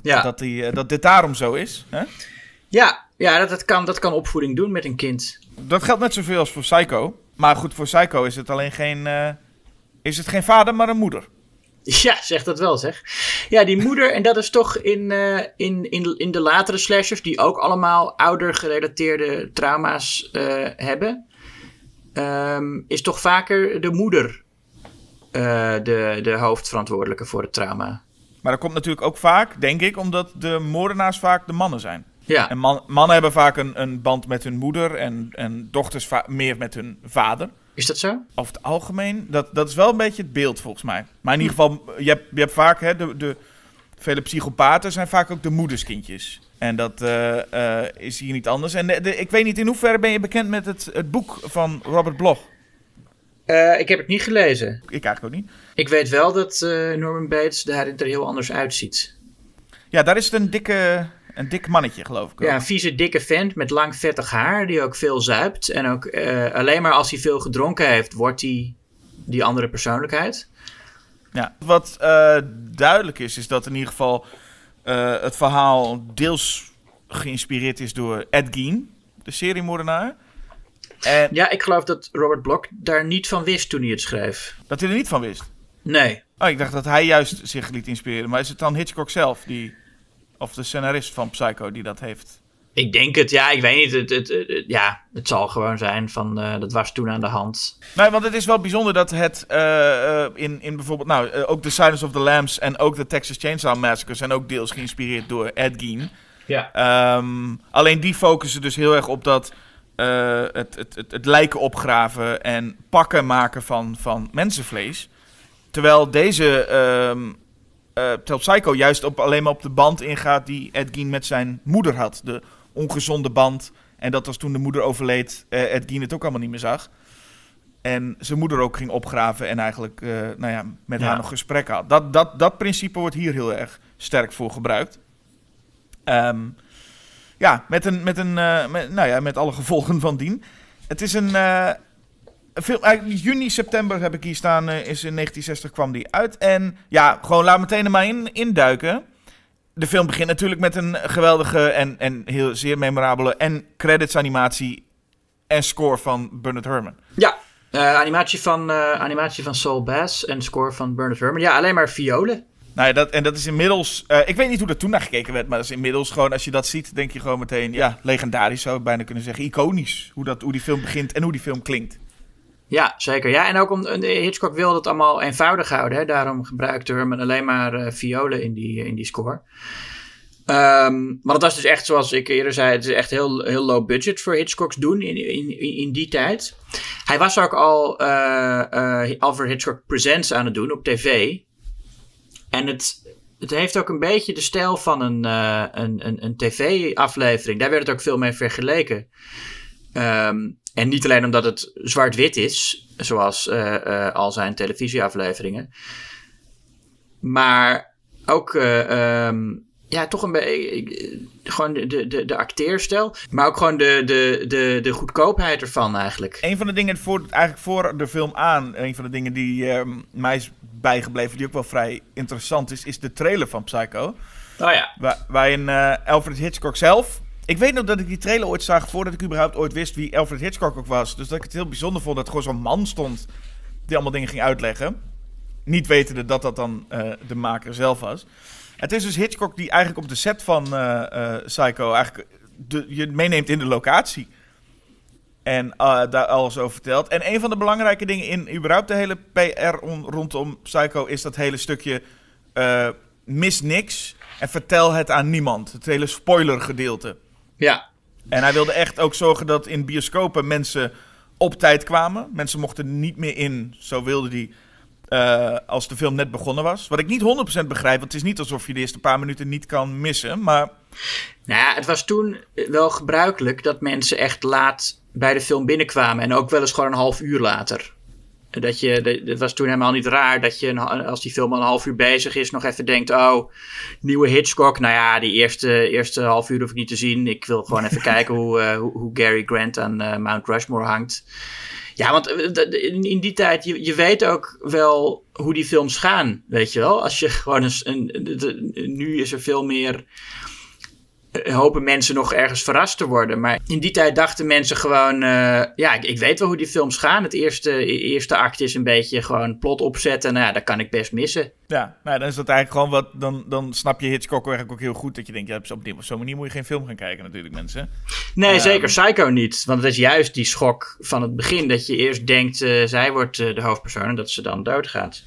Ja. Dat, hij, eh, dat dit daarom zo is. Hè? Ja, ja dat, dat, kan, dat kan opvoeding doen met een kind. Dat geldt net zoveel als voor Psycho. Maar goed, voor Psycho is het alleen geen, eh, is het geen vader, maar een moeder. Ja, zeg dat wel zeg. Ja, die moeder, en dat is toch in, eh, in, in, in de latere slashers, die ook allemaal ouder gerelateerde trauma's eh, hebben. ehm, is toch vaker de moeder eh, de, de hoofdverantwoordelijke voor het trauma. Maar dat komt natuurlijk ook vaak, denk ik, omdat de moordenaars vaak de mannen zijn. Ja, En man- mannen hebben vaak een, een band met hun moeder en, en dochters meer met hun vader. Is dat zo? Over het algemeen, dat, dat is wel een beetje het beeld volgens mij. Maar in ieder geval, je hebt, je hebt vaak, hè, de, de, vele psychopaten zijn vaak ook de moederskindjes. En dat eh, eh, is hier niet anders. En de, de- ik weet niet, in hoeverre ben je bekend met het, het boek van Robert Bloch? Eh, ik heb het niet gelezen. Ik eigenlijk ook niet. Ik weet wel dat eh, Norman Bates daarin er heel anders uitziet. Ja, daar is het een dikke, een dik mannetje, geloof ik. ook. Ja, een vieze, dikke vent met lang vettig haar, die ook veel zuipt. En ook eh, alleen maar als hij veel gedronken heeft, wordt hij die andere persoonlijkheid. Ja. Wat eh, duidelijk is, is dat in ieder geval eh, het verhaal deels geïnspireerd is door Ed Gein, de seriemoordenaar. En Ja, ik geloof dat Robert Bloch daar niet van wist toen hij het schreef. dat hij er niet van wist. Nee. Oh, ik dacht dat hij juist zich liet inspireren. Maar is het dan Hitchcock zelf, die, of de scenarist van Psycho, die dat heeft? Ik denk het, ja, ik weet niet. Het, het, het- het- ja, het zal gewoon zijn van, eh, dat was toen aan de hand. Nee, want het is wel bijzonder dat het eh, eh, in, in bijvoorbeeld, nou, ook The Silence of the Lambs en ook de Texas Chainsaw Massacre zijn ook deels geïnspireerd door Ed Gein. Ja. Ehm, alleen die focussen dus heel erg op dat het, het, het, het lijken opgraven en pakken maken van, van mensenvlees. Terwijl deze ehm eh, Tel Psycho juist op, alleen maar op de band ingaat die Ed Gein met zijn moeder had. De ongezonde band. En dat was toen de moeder overleed, eh Ed Gein het ook allemaal niet meer zag. En zijn moeder ook ging opgraven en eigenlijk eh, nou ja, met Ja. haar nog gesprekken had. Dat, dat, dat principe wordt hier heel erg sterk voor gebruikt. Ehm, ja, met, een, met, een, eh, met, nou ja, met alle gevolgen van dien. Het is een, film, eigenlijk juni, september heb ik hier staan, eh, is in 1960 kwam die uit. En ja, gewoon laat meteen er maar in, induiken. De film begint natuurlijk met een geweldige en, en heel zeer memorabele en credits animatie en score van Bernard Herrmann. Ja, eh, animatie, van, eh, animatie van Saul Bass en score van Bernard Herrmann. Ja, alleen maar violen. Nou ja, dat, en dat is inmiddels. ik weet niet hoe er toen naar gekeken werd, maar dat is inmiddels gewoon. Als je dat ziet, denk je gewoon meteen. Ja, legendarisch zou ik bijna kunnen zeggen. Iconisch. Hoe, dat, hoe die film begint en hoe die film klinkt. Ja, zeker. Ja, en ook om, eh, Hitchcock wilde het allemaal eenvoudig houden. Hè? Daarom gebruikte Herman alleen maar eh, violen in die, in die score. Ehm, maar dat was dus echt, zoals ik eerder zei, het is echt heel, heel low budget voor Hitchcocks doen in, in, in, die tijd. Hij was ook al eh, eh, Alfred Hitchcock Presents aan het doen op tv. En het, het heeft ook een beetje de stijl van een, eh, een, een, een tv-aflevering. Daar werd het ook veel mee vergeleken. Ehm, en niet alleen omdat het zwart-wit is, zoals eh, eh, al zijn televisieafleveringen. Maar ook, eh, ehm, ja, toch een beetje, gewoon de, de, de, acteerstijl. Maar ook gewoon de, de, de, de goedkoopheid ervan eigenlijk. Een van de dingen voor, eigenlijk voor de film aan. Een van de dingen die ehm, mij is bijgebleven, die ook wel vrij interessant is, is de trailer van Psycho. Oh ja. Waar, waarin Alfred Hitchcock zelf. Ik weet nog dat ik die trailer ooit zag voordat ik überhaupt ooit wist wie Alfred Hitchcock ook was. Dus dat ik het heel bijzonder vond dat er gewoon zo'n man stond die allemaal dingen ging uitleggen. Niet wetende dat dat dan eh, de maker zelf was. Het is dus Hitchcock die eigenlijk op de set van eh, eh, Psycho eigenlijk de, je meeneemt in de locatie. En daar alles over vertelt. En een van de belangrijke dingen in überhaupt de hele PR on- rondom Psycho is dat hele stukje mis niks en vertel het aan niemand. Het hele spoiler gedeelte. Ja. En hij wilde echt ook zorgen dat in bioscopen mensen op tijd kwamen. Mensen mochten niet meer in, zo wilde hij, eh, als de film net begonnen was. Wat ik niet 100% begrijp, want het is niet alsof je de eerste paar minuten niet kan missen. Maar Nou ja, het was toen wel gebruikelijk dat mensen echt laat bij de film binnenkwamen. En ook wel eens gewoon een half uur later. Dat je, het was toen helemaal niet raar dat je, een- als die film al een half uur bezig is, nog even denkt: Oh, nieuwe Hitchcock. Nou ja, die eerste, eerste half uur hoef ik niet te zien. Ik wil gewoon even kijken hoe, eh, hoe, hoe Gary Grant aan eh, Mount Rushmore hangt. Ja, want eh, in, die tijd, je, je weet ook wel hoe die films gaan. Weet je wel? Als je gewoon eens. Een, nu is er veel meer hopen mensen nog ergens verrast te worden. Maar in die tijd dachten mensen gewoon... eh, ja, ik, ik weet wel hoe die films gaan. Het eerste, eerste act is een beetje gewoon plot opzetten. Nou ja, dat kan ik best missen. Ja, nou, dan is dat eigenlijk gewoon wat. Dan, dan snap je Hitchcock eigenlijk ook heel goed. Dat je denkt, ja, op die- op zo'n manier moet je geen film gaan kijken, natuurlijk, mensen. Nee, Ja. zeker Psycho niet. Want het is juist die schok van het begin. Dat je eerst denkt, eh, zij wordt eh, de hoofdpersoon en dat ze dan doodgaat.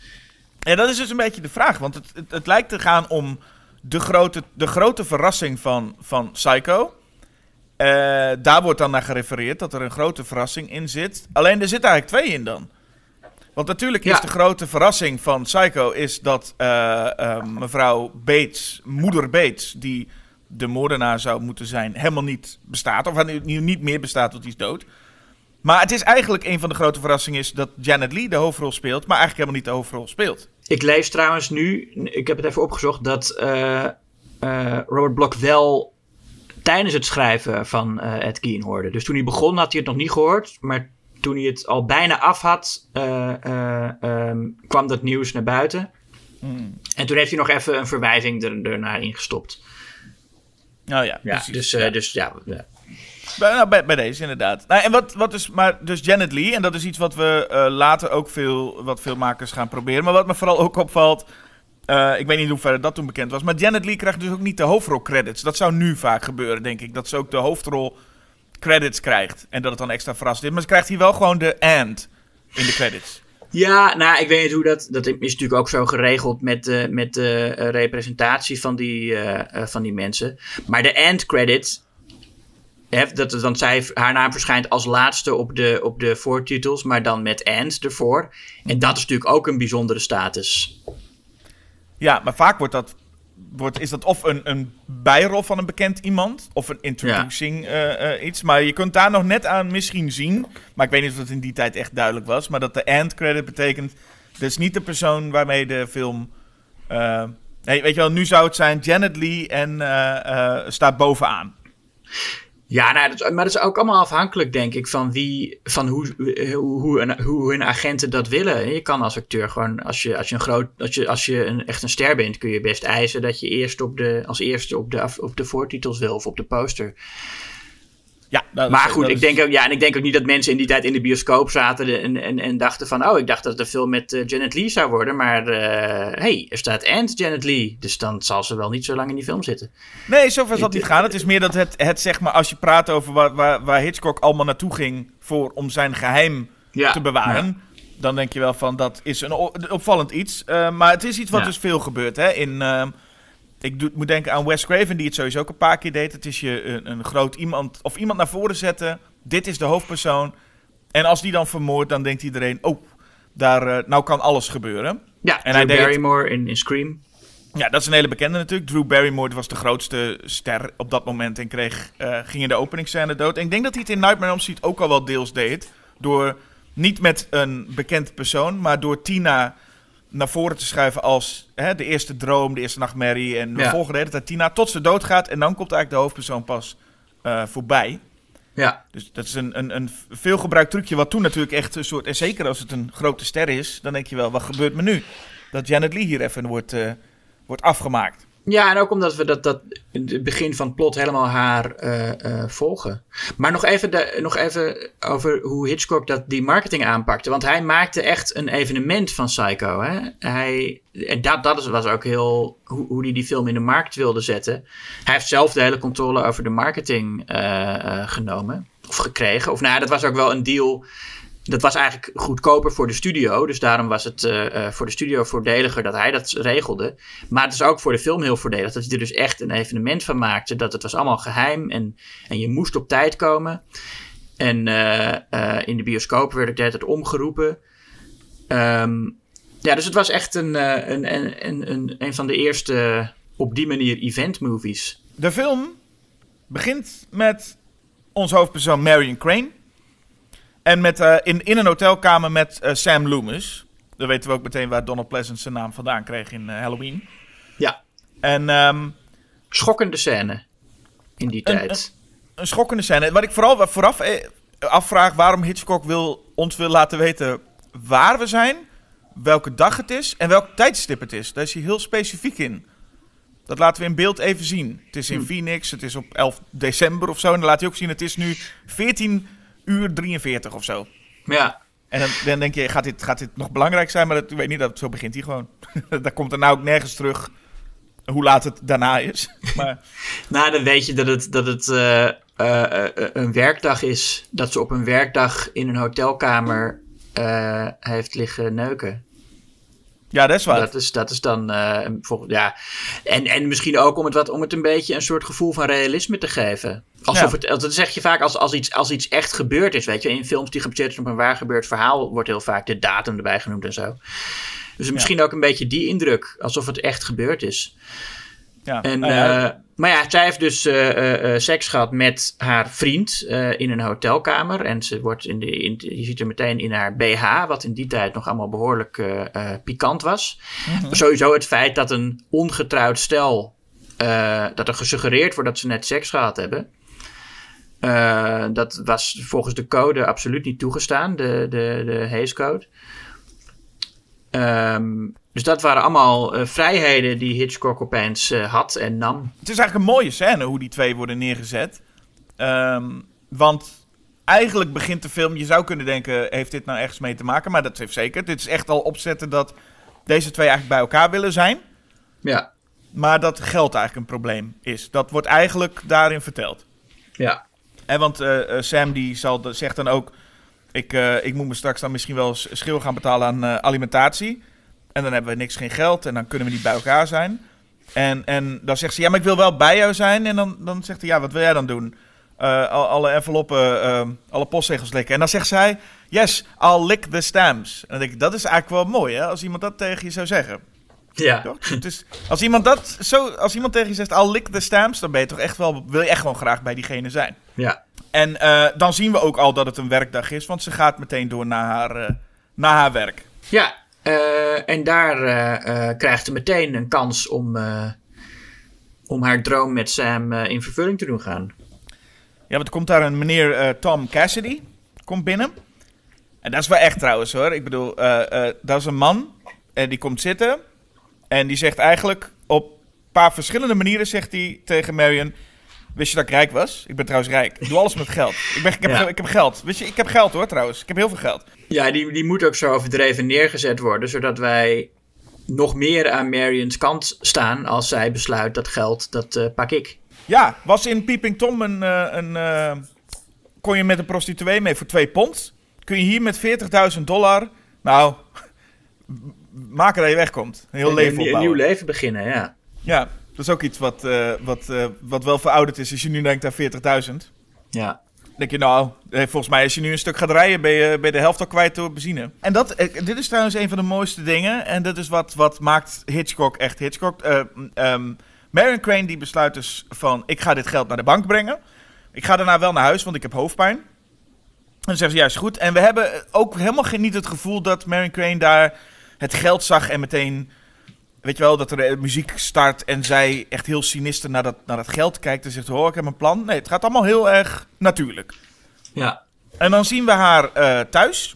Ja, dat is dus een beetje de vraag. Want het, het, het lijkt te gaan om de grote, de grote verrassing van, van Psycho. Eh, daar wordt dan naar gerefereerd dat er een grote verrassing in zit. Alleen er zitten eigenlijk twee in dan. Want natuurlijk is de grote verrassing van Psycho is dat eh, eh, mevrouw Bates, moeder Bates, die de moordenaar zou moeten zijn, helemaal niet bestaat. Of niet meer bestaat, want die is dood. Maar het is eigenlijk een van de grote verrassingen is dat Janet Lee de hoofdrol speelt, maar eigenlijk helemaal niet de hoofdrol speelt. Ik lees trouwens nu, ik heb het even opgezocht, dat eh, eh, Robert Bloch wel tijdens het schrijven van eh Ed Gein hoorde. Dus toen hij begon had hij het nog niet gehoord, maar toen hij het al bijna af had, eh, eh, ehm, kwam dat nieuws naar buiten. En toen heeft hij nog even een verwijzing er, ernaar ingestopt. Nou ja, Ja, precies. dus, Ja. dus ja, ja. Bij, nou, deze inderdaad. Nou, en wat, wat is, maar dus Janet Lee, en dat is iets wat we eh, later ook veel, wat veel gaan proberen. Maar wat me vooral ook opvalt, eh, ik weet niet hoe ver dat toen bekend was, maar Janet Lee krijgt dus ook niet de hoofdrolcredits. Dat zou nu vaak gebeuren, denk ik. Dat ze ook de hoofdrol credits krijgt. En dat het dan extra verrassend is. Maar ze krijgt hier wel gewoon de and in de credits. Ja, nou, ik weet niet hoe dat. Dat is natuurlijk ook zo geregeld met met de eh, representatie van die, van die mensen. Maar de end credit. Dat, want zij, haar naam verschijnt als laatste op de, op de voortitels, maar dan met and ervoor. En dat is natuurlijk ook een bijzondere status. Ja, maar vaak wordt dat, wordt, is dat of een, een bijrol van een bekend iemand, of een introducing eh, eh, iets. Maar je kunt daar nog net aan misschien zien, maar ik weet niet of dat in die tijd echt duidelijk was, maar dat de end credit betekent, dat is niet de persoon waarmee de film... eh, nee, weet je wel, nu zou het zijn Janet Lee en staat bovenaan. Ja, nou, maar dat is ook allemaal afhankelijk, denk ik, van wie, van hoe, hoe, hoe, hun agenten dat willen. Je kan als acteur gewoon, als je, als je, een, groot, als je, als je een, echt een ster bent, kun je best eisen dat je eerst op de, als eerste op de, op de voortitels wil of op de poster. Ja, dat maar is- goed, dat ik is- denk ook, ja, en ik denk ook niet dat mensen in die tijd in de bioscoop zaten en, en, en dachten van, oh, ik dacht dat het een film met eh, Janet Lee zou worden, maar eh hey, er staat and Janet Lee, dus dan zal ze wel niet zo lang in die film zitten. Nee, zover zal het niet gaan. Het is meer dat het, het zeg maar, als je praat over waar, waar, waar Hitchcock allemaal naartoe ging voor, om zijn geheim Ja, te bewaren. Dan denk je wel van dat is een opvallend iets. Eh, maar het is iets wat Ja. dus veel gebeurt. Hè? In, ehm, ik doe, moet denken aan Wes Craven, die het sowieso ook een paar keer deed. Het is je een, een groot iemand of iemand naar voren zetten. Dit is de hoofdpersoon. En als die dan vermoordt, dan denkt iedereen: oh, daar, eh, nou kan alles gebeuren. Ja, En en hij deed het- Barrymore in, in Scream. Ja, dat is een hele bekende natuurlijk. Drew Barrymore was de grootste ster op dat moment en kreeg, eh, ging in de openingsscène dood. En ik denk dat hij het in Nightmare on Elm Street ook al wel deels deed. Door niet met een bekend persoon, maar door Tina naar voren te schuiven als hè, de eerste droom, de eerste nachtmerrie. En we Ja. volgen de hele tijd Tina tot ze doodgaat. En dan komt eigenlijk de hoofdpersoon pas eh, voorbij. Ja, Dus dat is een, een, een veelgebruikt trucje wat toen natuurlijk echt een soort... En zeker als het een grote ster is, dan denk je wel, wat gebeurt me nu? Dat Janet Lee hier even wordt, eh, wordt afgemaakt. Ja, en ook omdat we dat, dat het begin van het plot helemaal haar eh, eh, volgen. Maar nog even, nog even over hoe Hitchcock dat, die marketing aanpakte. Want hij maakte echt een evenement van Psycho. Hè? Hij, en dat, dat was ook heel hoe, hoe hij die film in de markt wilde zetten. Hij heeft zelf de hele controle over de marketing eh, genomen. Of gekregen. Of nou dat was ook wel een deal dat was eigenlijk goedkoper voor de studio. Dus daarom was het eh, eh, voor de studio voordeliger dat hij dat regelde. Maar het is ook voor de film heel voordelig. Dat hij er dus echt een evenement van maakte. Dat het was allemaal geheim. En, en je moest op tijd komen. En eh, in de bioscoop werd ik de tijd omgeroepen. Ehm, ja, dus het was echt een, een, een, een, een, van de eerste op die manier event movies. De film begint met onze hoofdpersoon Marion Crane. En met, eh, in, in een hotelkamer met eh, Sam Loomis. Dan weten we ook meteen waar Donald Pleasant zijn naam vandaan kreeg in eh, Halloween. Ja, En ehm, schokkende scène in die Een- tijd. een schokkende scène. Wat ik vooral vooraf eh, afvraag waarom Hitchcock wil, ons wil laten weten waar we zijn, welke dag het is en welk tijdstip het is. Daar is hij heel specifiek in. Dat laten we in beeld even zien. Het is in Hm. Phoenix, het is op 11 december of zo. En dan laat hij ook zien, het is nu 14 uur 43 of zo. Ja, En dan, dan denk je, gaat dit, gaat dit nog belangrijk zijn? Maar dat, ik weet niet, dat, zo begint hij gewoon. Daar komt er nou ook nergens terug hoe laat het daarna is. Maar nou dan weet je dat het, dat het eh, eh, eh, een werkdag is. Dat ze op een werkdag in een hotelkamer heeft liggen neuken. Ja, dat is waar. Dat is, dat is dan eh, volgens, ja. En, en misschien ook om het, wat, om het een beetje een soort gevoel van realisme te geven. Alsof Ja. het, dat zeg je vaak als, als, iets, als iets echt gebeurd is. Weet je, in films die gebaseerd zijn op een waar gebeurd verhaal wordt heel vaak de datum erbij genoemd en zo. Dus misschien ook een beetje die indruk, alsof het echt gebeurd is. Ja. En, Nou ja, eh, maar ja, zij heeft dus eh, eh, seks gehad met haar vriend in een hotelkamer. En ze wordt in de, in, je ziet er meteen in haar BH, wat in die tijd nog allemaal behoorlijk eh, eh, pikant was. Mhm. Sowieso het feit dat een ongetrouwd stel, dat er gesuggereerd wordt dat ze net seks gehad hebben. Dat was volgens de code absoluut niet toegestaan, de, de, de Hays Code. Ehm, dus dat waren allemaal eh, vrijheden die Hitchcock opeens eh, had en nam. Het is eigenlijk een mooie scène hoe die twee worden neergezet. Ehm, want eigenlijk begint de film, je zou kunnen denken, heeft dit nou ergens mee te maken? Maar dat heeft zeker. Dit is echt al opzetten dat deze twee eigenlijk bij elkaar willen zijn. Ja, Maar dat geld eigenlijk een probleem is. Dat wordt eigenlijk daarin verteld. ja, En want eh, Sam die zal, de- zegt dan ook... Ik, eh, ik moet me straks dan misschien wel schil gaan betalen aan eh, alimentatie. En dan hebben we niks, geen geld. En dan kunnen we niet bij elkaar zijn. En, en dan zegt ze, ja, maar ik wil wel bij jou zijn. En dan, dan zegt hij, ja, wat wil jij dan doen? Eh, al- alle enveloppen, eh, alle postzegels likken. En dan zegt zij, yes, I'll lick the stamps. En dan denk ik, dat is eigenlijk wel mooi, hè? Als iemand dat tegen je zou zeggen. ja. Toch? Dus als iemand, dat zo, als iemand tegen je zegt, I'll lick the stamps... dan ben je toch echt wel, wil je echt gewoon graag bij diegene zijn. ja. En eh, dan zien we ook al dat het een werkdag is, want ze gaat meteen door naar haar, eh, naar haar werk. Ja, eh, en daar krijgt ze meteen een kans om, om haar droom met Sam in vervulling te doen gaan. Ja, want er komt daar een meneer Tom Cassidy, komt binnen. En dat is wel echt trouwens hoor. Ik bedoel, dat is een man en die komt zitten. En die zegt eigenlijk op een paar verschillende manieren zegt hij tegen Marion... Wist je dat ik rijk was? Ik ben trouwens rijk. Ik doe alles met geld. Ik, ben, ik, heb, Ja. ik heb geld. Weet je, ik heb geld hoor trouwens. Ik heb heel veel geld. Ja, die, die moet ook zo overdreven neergezet worden, zodat wij nog meer aan Marion's kant staan als zij besluit dat geld, dat eh, pak ik. Ja, was in Peeping Tom een... eh, een eh, kon je met een prostituee mee voor 2 pond. Kun je hier met 40.000 dollar... Nou, maken dat je wegkomt. Een heel leven een, een opbouwen. nieuw leven beginnen, ja. Ja, dat is ook iets wat, eh, wat, eh, wat wel verouderd is. Als je nu denkt aan 40.000. Ja, denk je nou, eh, volgens mij als je nu een stuk gaat rijden, ben je, je de helft al kwijt door benzine. En dat, dit is trouwens een van de mooiste dingen. En dat is wat, wat maakt Hitchcock echt Hitchcock. Ehm, Marion Crane die besluit dus van, ik ga dit geld naar de bank brengen. Ik ga daarna wel naar huis, want ik heb hoofdpijn. En dan zeggen ze, ja, is goed. En we hebben ook helemaal geen, niet het gevoel dat Marion Crane daar het geld zag en meteen... Weet je wel, dat er eh, muziek start en zij echt heel sinister naar dat, naar dat geld kijkt en zegt, hoor, ik heb een plan. Nee, het gaat allemaal heel erg natuurlijk. ja, En dan zien we haar eh, thuis.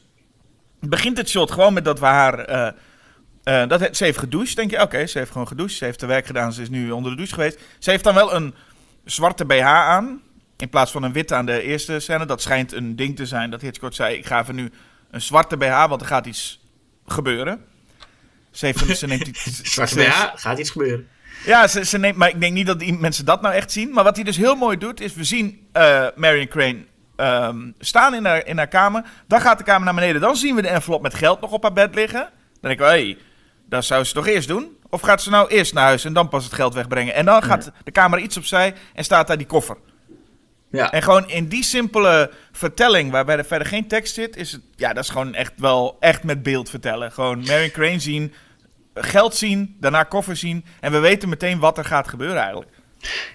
Begint het shot gewoon met dat we haar... eh, dat, ze heeft gedoucht, denk je. Oké, ze heeft gewoon gedoucht. Ze heeft haar werk gedaan. Ze is nu onder de douche geweest. Ze heeft dan wel een zwarte BH aan. In plaats van een witte aan de eerste scène. Dat schijnt een ding te zijn dat Hitchcock zei... Ik ga even nu een zwarte BH, want er gaat iets gebeuren. Ze, heeft ze neemt die, BH, gaat iets gebeuren. ja, ze, ze neemt, maar ik denk niet dat die mensen dat nou echt zien. Maar wat hij dus heel mooi doet, is we zien eh Marion Crane ehm, staan in haar, in haar kamer. Dan gaat de kamer naar beneden. Dan zien we de envelop met geld nog op haar bed liggen. Dan denk ik, hé, hey, dat zou ze toch eerst doen? Of gaat ze nou eerst naar huis en dan pas het geld wegbrengen? En dan gaat de kamer iets opzij en staat daar die koffer. Ja, En gewoon in die simpele vertelling, waarbij er verder geen tekst zit, is het, ja, dat is gewoon echt wel echt met beeld vertellen. Gewoon Marion Crane zien, geld zien, daarna koffer zien. En we weten meteen wat er gaat gebeuren eigenlijk.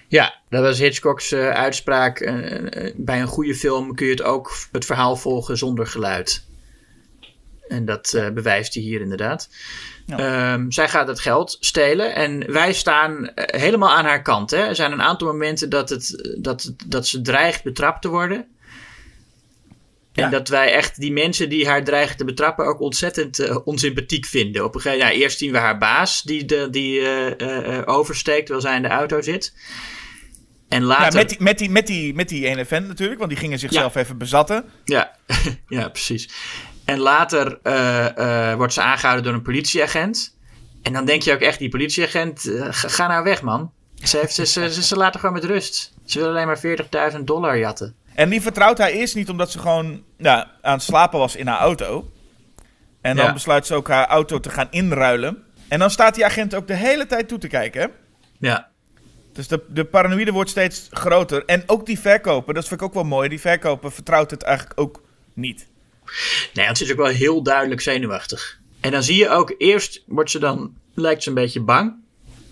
ja dat was Hitchcock's eh, uitspraak. eh, eh, bij een goede film kun je het ook het verhaal volgen zonder geluid. En dat bewijst hij hier inderdaad. Ja. Ehm, zij gaat het geld stelen en wij staan helemaal aan haar kant. Hè? Er zijn een aantal momenten dat, het, dat, dat ze dreigt betrapt te worden. En Ja. dat wij echt die mensen die haar dreigen te betrappen ook ontzettend eh, onsympathiek vinden. Op een gegeven moment, ja, eerst zien we haar baas die, de, die eh, eh, oversteekt terwijl zij in de auto zit. En Ja, later... met, die, met, die, met, die, met die ene vent natuurlijk, want die gingen zichzelf even bezatten. Ja, ja precies. En later wordt ze aangehouden door een politieagent. En dan denk je ook echt, die politieagent, ga, ga nou weg man. Ze, heeft, ze, ze, ze, ze laten gewoon met rust. Ze willen alleen maar 40.000 dollar jatten. En die vertrouwt hij eerst niet omdat ze gewoon ja, aan het slapen was in haar auto. En dan Ja. besluit ze ook haar auto te gaan inruilen. En dan staat die agent ook de hele tijd toe te kijken. Hè? Ja, Dus de, de paranoïde wordt steeds groter. En ook die verkoper, dat vind ik ook wel mooi. Die verkoper vertrouwt het eigenlijk ook niet. nee, want ze is ook wel heel duidelijk zenuwachtig. En dan zie je ook, eerst wordt ze dan, lijkt ze een beetje bang.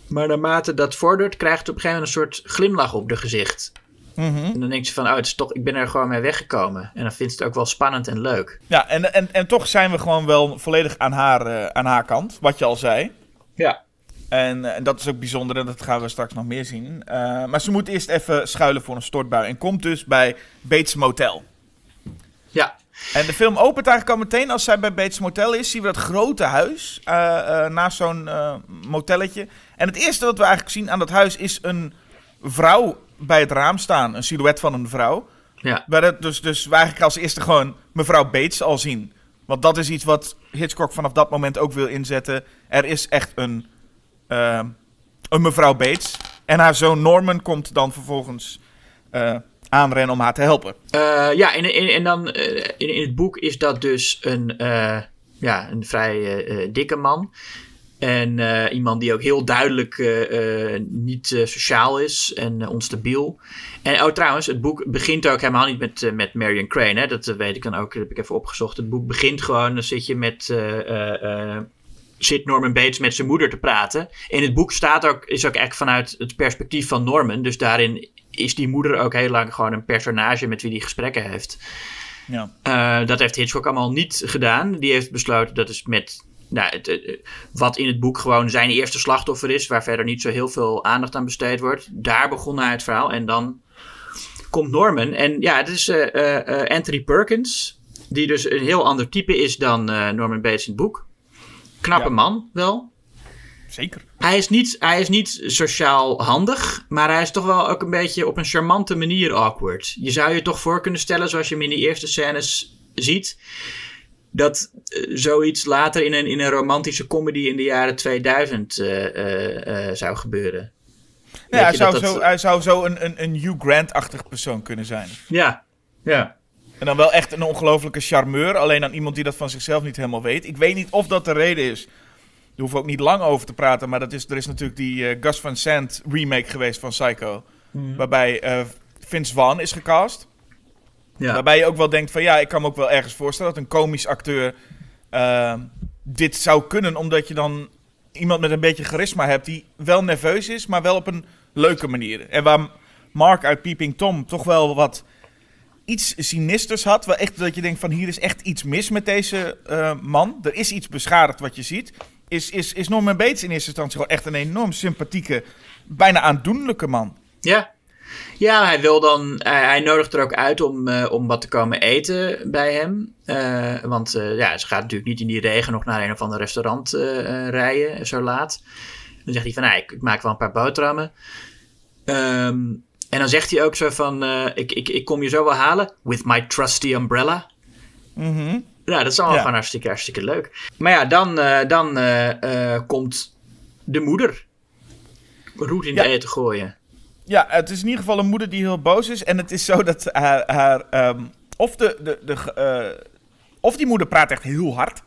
Maar naarmate dat vordert, krijgt ze op een gegeven moment een soort glimlach op de gezicht. Mhm. En dan denkt ze van, oh, het is toch, ik ben er gewoon mee weggekomen. En dan vindt ze het ook wel spannend en leuk. Ja, en, en, en toch zijn we gewoon wel volledig aan haar, eh, aan haar kant. Wat je al zei. Ja. En, eh, en dat is ook bijzonder en dat gaan we straks nog meer zien. Eh, maar ze moet eerst even schuilen voor een stortbui. En komt dus bij Bates Motel. Ja, En de film opent eigenlijk al meteen als zij bij Bates Motel is. Zien we dat grote huis eh, naast zo'n motelletje. En het eerste wat we eigenlijk zien aan dat huis is een vrouw bij het raam staan. Een silhouet van een vrouw. ja. Waar het dus, dus we eigenlijk als eerste gewoon mevrouw Bates al zien. Want dat is iets wat Hitchcock vanaf dat moment ook wil inzetten. Er is echt een, eh, een mevrouw Bates. En haar zoon Norman komt dan vervolgens eh, aanrennen om haar te helpen. Eh, ja, en, en, en dan eh, in, in het boek is dat dus een, ja, een vrij dikke man. En eh, iemand die ook heel duidelijk eh, eh, niet sociaal is en onstabiel. En oh, trouwens, het boek begint ook helemaal niet met, met Marion Crane. Hè? Dat weet ik dan ook, dat heb ik even opgezocht. Het boek begint gewoon, dan zit je met... zit Norman Bates met zijn moeder te praten. In het boek staat ook, is ook echt vanuit het perspectief van Norman. Dus daarin is die moeder ook heel lang gewoon een personage met wie die gesprekken heeft. Ja. Dat heeft Hitchcock allemaal niet gedaan. Die heeft besloten dat is met. Nou, het, wat in het boek gewoon zijn eerste slachtoffer is, waar verder niet zo heel veel aandacht aan besteed wordt. Daar begon hij het verhaal. En dan komt Norman. En ja, het is eh, eh, eh, Anthony Perkins, die dus een heel ander type is dan Norman Bates in het boek. Knappe Ja. man, wel. Zeker. Hij is, niet, hij is niet sociaal handig, maar hij is toch wel ook een beetje op een charmante manier awkward. Je zou je toch voor kunnen stellen, zoals je hem in die eerste scènes ziet, dat eh, zoiets later in een, in een romantische comedy in de jaren 2000 eh, eh, zou gebeuren. Ja, hij, zou dat dat- zo, hij zou zo een, een, een Hugh Grant-achtig persoon kunnen zijn. Ja, ja. En dan wel echt een ongelofelijke charmeur. Alleen aan iemand die dat van zichzelf niet helemaal weet. Ik weet niet of dat de reden is. Daar hoeven we ook niet lang over te praten. Maar dat is, er is natuurlijk die Gus Van Sant remake geweest van Psycho. Waarbij eh, Vince Vaughn is gecast. Ja. Waarbij je ook wel denkt van ja, ik kan me ook wel ergens voorstellen dat een komisch acteur eh, dit zou kunnen. Omdat je dan iemand met een beetje charisma hebt die wel nerveus is, maar wel op een leuke manier. En waar Mark uit Peeping Tom toch wel wat iets sinisters had. Wel echt dat je denkt van hier is echt iets mis met deze eh, man. Er is iets beschadigd wat je ziet. Is, is, is Norman Bates in eerste instantie gewoon echt een enorm sympathieke, bijna aandoenlijke man. Ja. Ja, hij wil dan. Hij, hij nodigt er ook uit om, eh, om wat te komen eten bij hem. Eh, want eh, ja, ze gaat natuurlijk niet in die regen nog naar een of ander restaurant rijden, zo laat. Dan zegt hij van, nou, ik, ik maak wel een paar boterhammen. Ehm, en dan zegt hij ook zo van, ik, ik, ik kom je zo wel halen. With my trusty umbrella. Mhm. Ja, dat is allemaal Ja. gewoon hartstikke, hartstikke leuk. Maar ja, dan, dan komt de moeder roet in Ja. de eten gooien. Ja, het is in ieder geval een moeder die heel boos is. En het is zo dat haar. haar ehm, of, de, de, de, eh, of die moeder praat echt heel hard.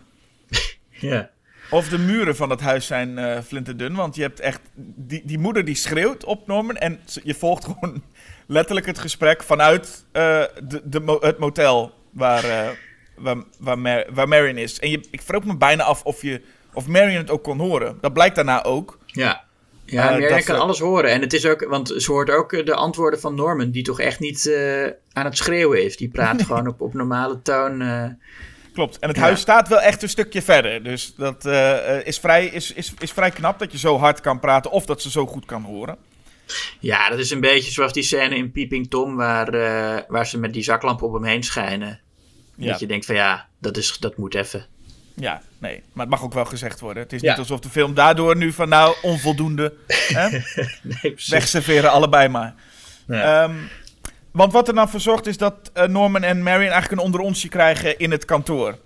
Ja. Of de muren van het huis zijn eh flinterdun. Want je hebt echt. Die, die moeder die schreeuwt op Norman. En je volgt gewoon letterlijk het gesprek vanuit eh, de, de, mo- het motel waar, waar, waar, Mar- waar Marion is. En je, ik vroeg me bijna af of, je, of Marion het ook kon horen. Dat blijkt daarna ook. Ja. Ja, Eh, dat kan alles horen. En het is ook, want ze hoort ook eh, de antwoorden van Norman, die toch echt niet eh, aan het schreeuwen is. Die praat gewoon op, op normale toon. Klopt. En het Ja. huis staat wel echt een stukje verder. Dus dat is, vrij, is, is, is vrij knap dat je zo hard kan praten of dat ze zo goed kan horen. Ja, dat is een beetje zoals die scène in Peeping Tom, waar, waar ze met die zaklamp op hem heen schijnen. Ja. Dat je denkt van ja, dat, is, dat moet even. Ja, nee. Maar het mag ook wel gezegd worden. Het is Ja. niet alsof de film daardoor nu van nou onvoldoende. hè? Nee. Wegserveren allebei maar. Ja. Ehm, want wat er dan voor zorgt is dat eh, Norman en Marion eigenlijk een onderonsje krijgen in het kantoor.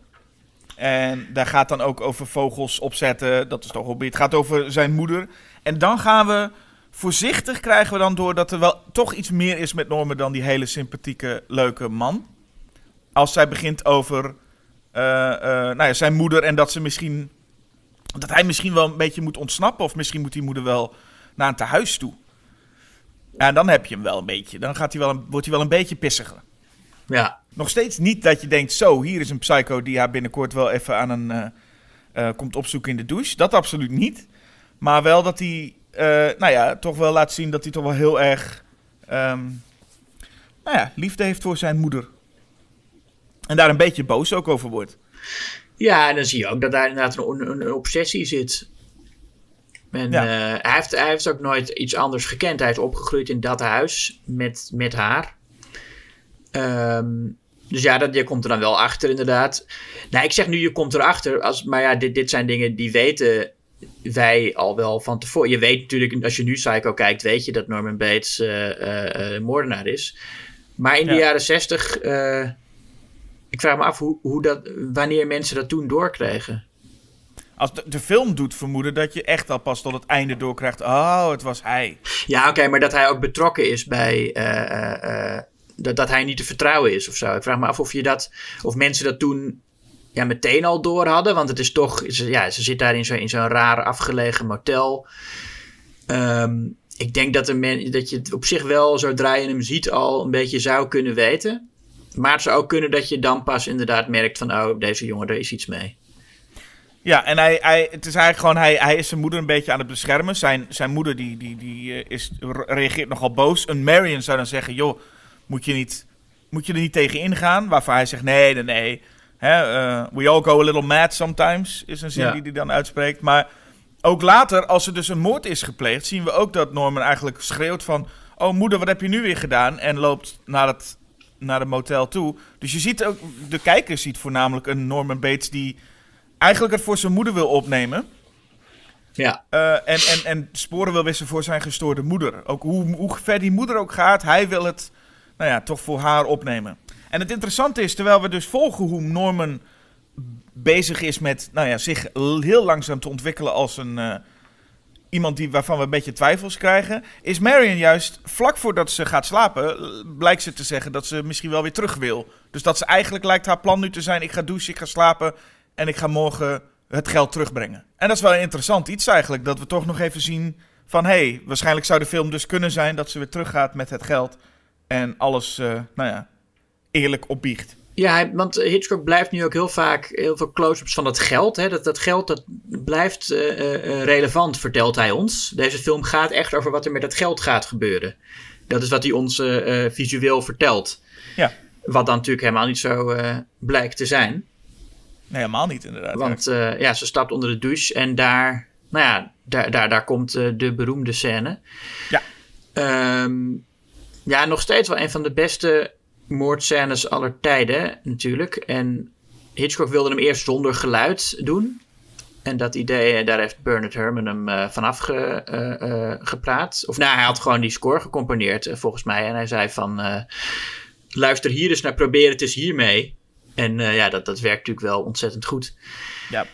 En daar gaat dan ook over vogels opzetten. Dat is toch hobby. Het gaat over zijn moeder. En dan gaan we voorzichtig krijgen we dan door dat er wel toch iets meer is met Norman dan die hele sympathieke, leuke man. Als zij begint over nou ja, zijn moeder en dat ze misschien. Dat hij misschien wel een beetje moet ontsnappen. Of misschien moet die moeder wel naar een tehuis toe. Ja, dan heb je hem wel een beetje. Dan gaat hij wel een, wordt hij wel een beetje pissiger. ja. Nog steeds niet dat je denkt: zo, hier is een psycho die haar binnenkort wel even aan een. eh, eh, komt opzoeken in de douche. Dat absoluut niet. Maar wel dat hij. eh, nou ja, toch wel laat zien dat hij toch wel heel erg. ehm, nou ja, liefde heeft voor zijn moeder. En daar een beetje boos ook over wordt. Ja, en dan zie je ook dat daar inderdaad een, een, een obsessie zit. En Ja. eh, hij, heeft, hij heeft ook nooit iets anders gekend. Hij is opgegroeid in dat huis met, met haar. Ehm, dus ja, dat, je komt er dan wel achter inderdaad. Nou, ik zeg nu, je komt erachter. Als, maar ja, dit, dit zijn dingen die weten wij al wel van tevoren. Je weet natuurlijk, als je nu Psycho kijkt, weet je dat Norman Bates eh, eh, moordenaar is. Maar in de Ja. jaren zestig... ik vraag me af hoe, hoe dat, wanneer mensen dat toen doorkregen. Als de, de film doet vermoeden dat je echt al pas tot het einde doorkrijgt. Oh, het was hij. Ja, oké, maar dat hij ook betrokken is bij. eh, eh, eh, dat, dat hij niet te vertrouwen is of zo. Ik vraag me af of je dat. Of mensen dat toen. Ja, meteen al door hadden. Want het is toch. Ze, ja, ze zit daar in zo'n in zo'n raar afgelegen motel. Ehm, ik denk dat, een men, dat je het op zich wel, zodra je hem ziet, al een beetje zou kunnen weten. Maar het zou ook kunnen dat je dan pas inderdaad merkt van... oh, deze jongen, er is iets mee. Ja, en hij, hij, het is eigenlijk gewoon, hij, hij is zijn moeder een beetje aan het beschermen. Zijn, zijn moeder die, die, die eh, is, re- reageert nogal boos. Een Marion zou dan zeggen, joh, moet je, niet, moet je er niet tegen ingaan? Waarvan hij zegt, nee, nee, nee. Hè, eh, we all go a little mad sometimes, is een zin Ja. die hij dan uitspreekt. Maar ook later, als er dus een moord is gepleegd, zien we ook dat Norman eigenlijk schreeuwt van... Oh moeder, wat heb je nu weer gedaan? En loopt naar het, naar het motel toe. Dus je ziet ook, de kijker ziet voornamelijk een Norman Bates die eigenlijk het voor zijn moeder wil opnemen. Ja, eh, en, en, en sporen wil wissen voor zijn gestoorde moeder. Ook hoe, hoe ver die moeder ook gaat, hij wil het nou ja, toch voor haar opnemen. En het interessante is, terwijl we dus volgen hoe Norman bezig is met nou ja, zich heel langzaam te ontwikkelen als een, eh, iemand die, waarvan we een beetje twijfels krijgen, is Marion juist vlak voordat ze gaat slapen, blijkt ze te zeggen dat ze misschien wel weer terug wil. Dus dat ze eigenlijk lijkt haar plan nu te zijn, ik ga douchen, ik ga slapen en ik ga morgen het geld terugbrengen. En dat is wel een interessant iets eigenlijk, dat we toch nog even zien van, hé, hey, waarschijnlijk zou de film dus kunnen zijn dat ze weer teruggaat met het geld en alles, eh, nou ja, eerlijk opbiecht. Ja, want Hitchcock blijft nu ook heel vaak heel veel close-ups van dat geld. Hè? Dat, dat geld dat blijft eh, eh, eh, relevant, vertelt hij ons. Deze film gaat echt over wat er met dat geld gaat gebeuren. Dat is wat hij ons visueel vertelt. Ja. Wat dan natuurlijk helemaal niet zo blijkt te zijn. Nee, helemaal niet inderdaad. Want ja, ze stapt onder de douche en daar, nou ja, daar, daar, daar komt de beroemde scène. Ja. Ehm, ja, nog steeds wel een van de beste moordscènes aller tijden natuurlijk. En Hitchcock wilde hem eerst zonder geluid doen. En dat idee, eh, daar heeft Bernard Herrmann hem eh, vanaf ge, eh, gepraat. Of nou, hij had gewoon die score gecomponeerd volgens mij. En hij zei van, luister hier eens naar, probeer het eens hiermee. En ja, dat, dat werkt natuurlijk wel ontzettend goed. Ja.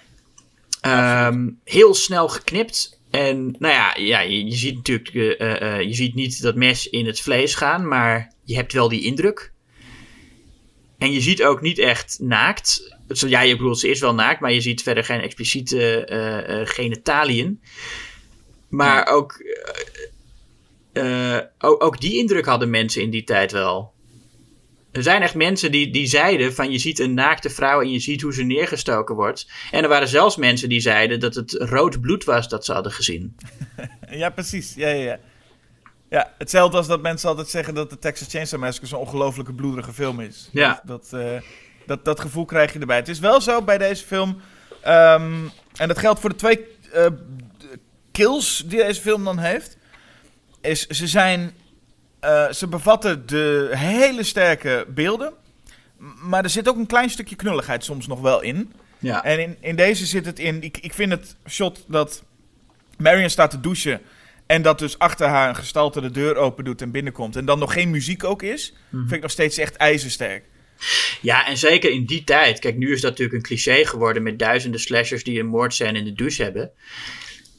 Ehm, heel snel geknipt. En nou ja, ja je, je ziet natuurlijk je ziet niet dat mes in het vlees gaan, maar je hebt wel die indruk. En je ziet ook niet echt naakt. Ja, je bedoelt, ze is wel naakt, maar je ziet verder geen expliciete eh, genitaliën. Maar ook, eh, ook, ook die indruk hadden mensen in die tijd wel. Er zijn echt mensen die, die zeiden van je ziet een naakte vrouw en je ziet hoe ze neergestoken wordt. En er waren zelfs mensen die zeiden dat het rood bloed was dat ze hadden gezien. Ja, precies. Ja, ja, ja. Ja, hetzelfde als dat mensen altijd zeggen dat de Texas Chainsaw Massacre zo'n ongelooflijke bloederige film is. Ja. Dat, dat, eh, dat, dat gevoel krijg je erbij. Het is wel zo bij deze film, ehm, en dat geldt voor de twee eh, kills die deze film dan heeft, is ze zijn, eh, ze bevatten de hele sterke beelden, maar er zit ook een klein stukje knulligheid soms nog wel in. Ja. En in, in deze zit het in. Ik, ik vind het shot dat Marion staat te douchen. En dat dus achter haar een gestalte de deur open doet en binnenkomt. En dan nog geen muziek ook is. Vind ik nog steeds echt ijzersterk. Ja, en zeker in die tijd. Kijk, nu is dat natuurlijk een cliché geworden met duizenden slashers die een moordscène in de douche hebben.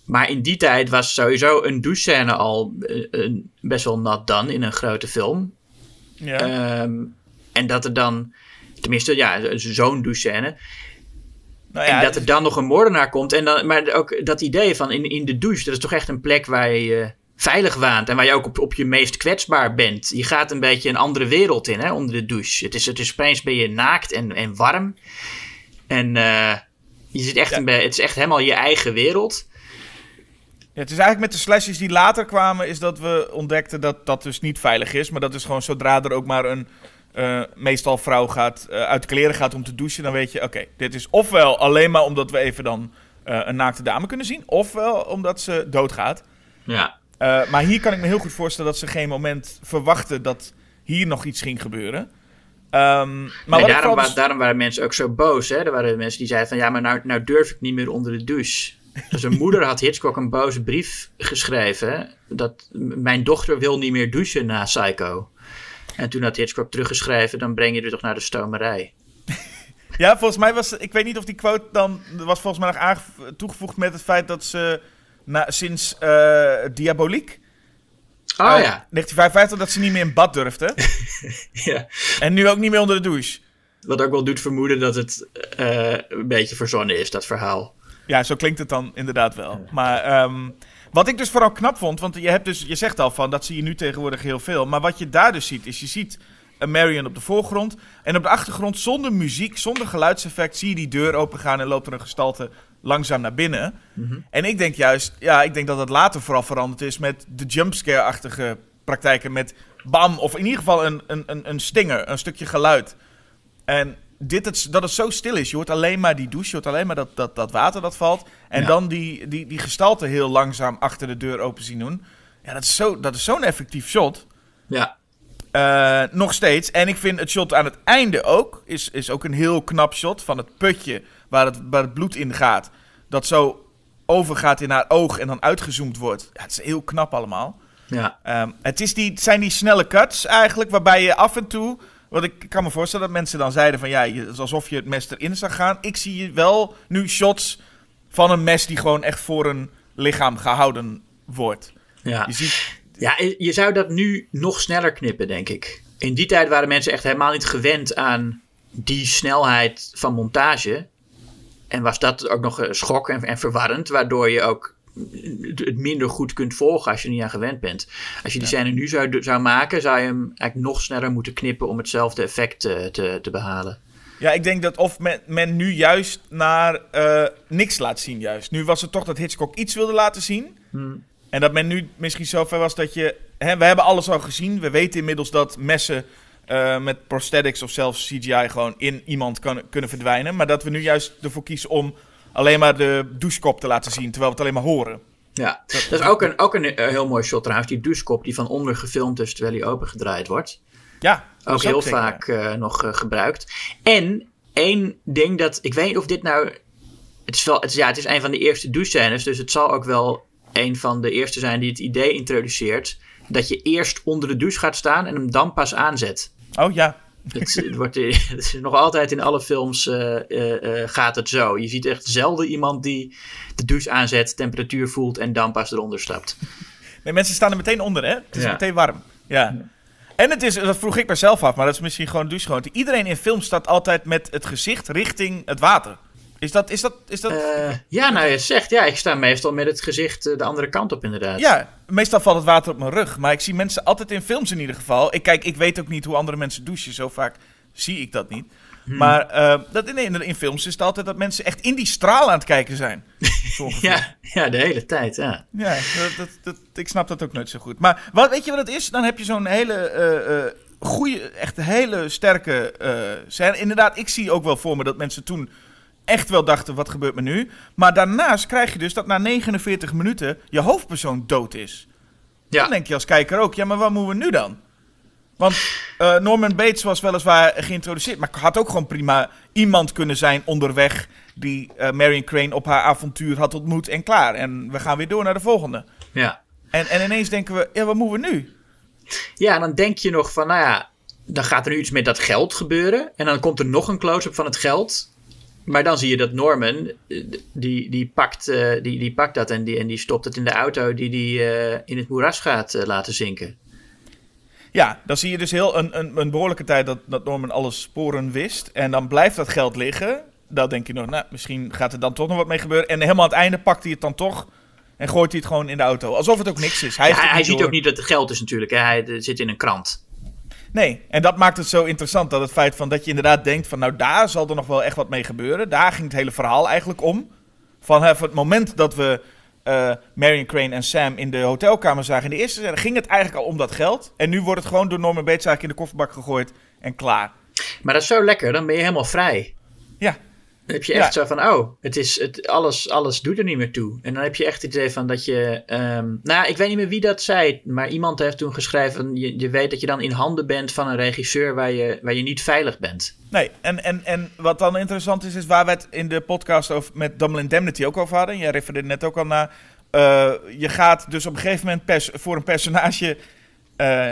Maar in die tijd was sowieso een douchescène al eh, best wel nat dan in een grote film. Ja. Ehm, en dat er dan, tenminste, ja, zo'n douchescène. Nou ja, en dat er dan nog een moordenaar komt. En dan, maar ook dat idee van in, in de douche, dat is toch echt een plek waar je veilig waant. En waar je ook op, op je meest kwetsbaar bent. Je gaat een beetje een andere wereld in, hè, onder de douche. Het is, het is opeens ben je naakt en, en warm. En eh, je zit echt Ja. een het is echt helemaal je eigen wereld. Ja, het is eigenlijk met de slashes die later kwamen, is dat we ontdekten dat dat dus niet veilig is. Maar dat is gewoon zodra er ook maar een, eh, meestal vrouw gaat, eh, uit de kleren gaat om te douchen, dan weet je, oké, dit is ofwel alleen maar omdat we even dan eh, een naakte dame kunnen zien, ofwel omdat ze doodgaat. Ja. Maar hier kan ik me heel goed voorstellen dat ze geen moment verwachten dat hier nog iets ging gebeuren. Ehm, maar Nee, wat ik daarom, vooral wa- dus- daarom waren mensen ook zo boos. Hè? Er waren mensen die zeiden van ja, maar nou, nou durf ik niet meer onder de douche. Dus een moeder had Hitchcock een boze brief geschreven. hè, Dat mijn dochter wil niet meer douchen na Psycho. En toen had Hitchcock teruggeschreven, dan breng je er toch naar de stomerij. Ja, volgens mij was... Ik weet niet of die quote dan... Was volgens mij nog aangef- toegevoegd met het feit dat ze... Na, sinds eh Diaboliek... Oh ja. 1955 dat ze niet meer in bad durfde. ja. en nu ook niet meer onder de douche. Wat ook wel doet vermoeden dat het eh, een beetje verzonnen is, dat verhaal. Ja, zo klinkt het dan inderdaad wel. Maar ehm, wat ik dus vooral knap vond... Want je, hebt dus, je zegt al van, dat zie je nu tegenwoordig heel veel. Maar wat je daar dus ziet, is je ziet... een Marion op de voorgrond. En op de achtergrond, zonder muziek, zonder geluidseffect... zie je die deur opengaan en loopt er een gestalte langzaam naar binnen. En ik denk juist, ja, ik denk dat het later vooral veranderd is met de jumpscare-achtige praktijken. Met bam, of in ieder geval een, een, een, een stinger, een stukje geluid. En dit, het, dat het zo stil is. Je hoort alleen maar die douche, je hoort alleen maar dat, dat, dat water dat valt. En Ja. dan die, die, die gestalte heel langzaam achter de deur open zien doen. Ja, dat is zo- dat is zo'n effectief shot. Ja. Eh, nog steeds. En ik vind het shot aan het einde ook. Is, is ook een heel knap shot van het putje waar het, waar het bloed in gaat. Dat zo overgaat in haar oog en dan uitgezoomd wordt. Ja, het is heel knap allemaal. Ja. Ehm, het, is die, het zijn die snelle cuts eigenlijk, waarbij je af en toe... Want ik kan me voorstellen dat mensen dan zeiden van... Ja, het is alsof je het mes erin zag gaan. Ik zie wel nu shots van een mes die gewoon echt voor een lichaam gehouden wordt. ja. Je ziet... Ja, je zou dat nu nog sneller knippen, denk ik. In die tijd waren mensen echt helemaal niet gewend aan die snelheid van montage. En was dat ook nog eh, schok en, en verwarrend, waardoor je ook het minder goed kunt volgen als je er niet aan gewend bent. Als je die scène nu zou, zou maken, zou je hem eigenlijk nog sneller moeten knippen om hetzelfde effect eh, te, te behalen. Ja, ik denk dat of men, men nu juist naar eh, niks laat zien juist. Nu was het toch dat Hitchcock iets wilde laten zien. En dat men nu misschien zover was dat je... Hè, we hebben alles al gezien. We weten inmiddels dat messen eh, met prosthetics of zelfs CGI gewoon in iemand kan, kunnen verdwijnen. Maar dat we nu juist ervoor kiezen om alleen maar de douchekop te laten zien. Terwijl we het alleen maar horen. Ja, dat is ook een, ook een eh, heel mooi shot trouwens. Die douchekop die van onder gefilmd is terwijl hij opengedraaid wordt. Ja, dat ook heel zeker, vaak eh, nog eh, gebruikt. En één ding dat, ik weet niet of dit nou, het is, wel, het, is- ja, het is een van de eerste douchescènes, dus het zal ook wel een van de eerste zijn die het idee introduceert, dat je eerst onder de douche gaat staan en hem dan pas aanzet. Oh ja. Het, het wordt, het is nog altijd in alle films eh, eh, eh, gaat het zo. Je ziet echt zelden iemand die de douche aanzet, temperatuur voelt en dan pas eronder stapt. Nee, mensen staan er meteen onder, hè? Het is Ja. meteen warm. Ja. En het is, dat vroeg ik mezelf af, maar dat is misschien gewoon douchegewoonte. Iedereen in film staat altijd met het gezicht richting het water. Is dat, is dat, is dat... Eh, ja, nou je zegt, ja, ik sta meestal met het gezicht eh, de andere kant op inderdaad. ja, meestal valt het water op mijn rug. Maar ik zie mensen altijd in films in ieder geval. Ik, kijk, ik weet ook niet hoe andere mensen douchen. Zo vaak zie ik dat niet. Hmm. Maar eh, dat, in, in films is het altijd dat mensen echt in die straal aan het kijken zijn. Ja, ja, de hele tijd, ja. Ja, dat, dat, dat- ik snap dat ook nooit zo goed. Maar wat, weet je wat het is? Dan heb je zo'n hele goede, echt hele sterke scène. Inderdaad, ik zie ook wel voor me dat mensen toen echt wel dachten, wat gebeurt me nu? Maar daarnaast krijg je dus dat na 49 minuten je hoofdpersoon dood is. Dan Ja, denk je als kijker ook, ja, maar wat moeten we nu dan? Want uh, Norman Bates was weliswaar geïntroduceerd, maar had ook gewoon prima iemand kunnen zijn onderweg die uh, Marion Crane op haar avontuur had ontmoet en klaar. En we gaan weer door naar de volgende. Ja. En, en ineens denken we, ja, wat moeten we nu? Ja, dan denk je nog van, nou ja, dan gaat er nu iets met dat geld gebeuren. En dan komt er nog een close-up van het geld. Maar dan zie je dat Norman, die, die, pakt, uh, die, die pakt dat en die, en die stopt het in de auto die die uh, in het moeras gaat uh, laten zinken. Ja, dan zie je dus heel een, een, een, behoorlijke tijd dat, dat Norman alle sporen wist. En dan blijft dat geld liggen. Dan denk je nog, nou, misschien gaat er dan toch nog wat mee gebeuren. En helemaal aan het einde pakt hij het dan toch en gooit hij het gewoon in de auto. Alsof het ook niks is. Hij, ja, hij ziet ook niet dat het geld is natuurlijk. Hè? Hij zit in een krant. Nee, en dat maakt het zo interessant. Dat het feit van dat je inderdaad denkt van nou daar zal er nog wel echt wat mee gebeuren. Daar ging het hele verhaal eigenlijk om. Van het moment dat we uh, Marion Crane en Sam in de hotelkamer zagen in de eerste scène, ging het eigenlijk al om dat geld. En nu wordt het gewoon door Norman Bates eigenlijk in de kofferbak gegooid en klaar. Maar dat is zo lekker, dan ben je helemaal vrij. Ja, dan heb je echt zo van, oh, het is, het, alles, alles doet er niet meer toe. En dan heb je echt het idee van dat je... Um, nou, ik weet niet meer wie dat zei, maar iemand heeft toen geschreven... Je, je weet dat je dan in handen bent van een regisseur waar je, waar je niet veilig bent. Nee, en, en, en wat dan interessant is, is waar we het in de podcast over, met Double Indemnity ook over hadden. Jij refereerde net ook al naar... Uh, je gaat dus op een gegeven moment pers voor een personage... Uh,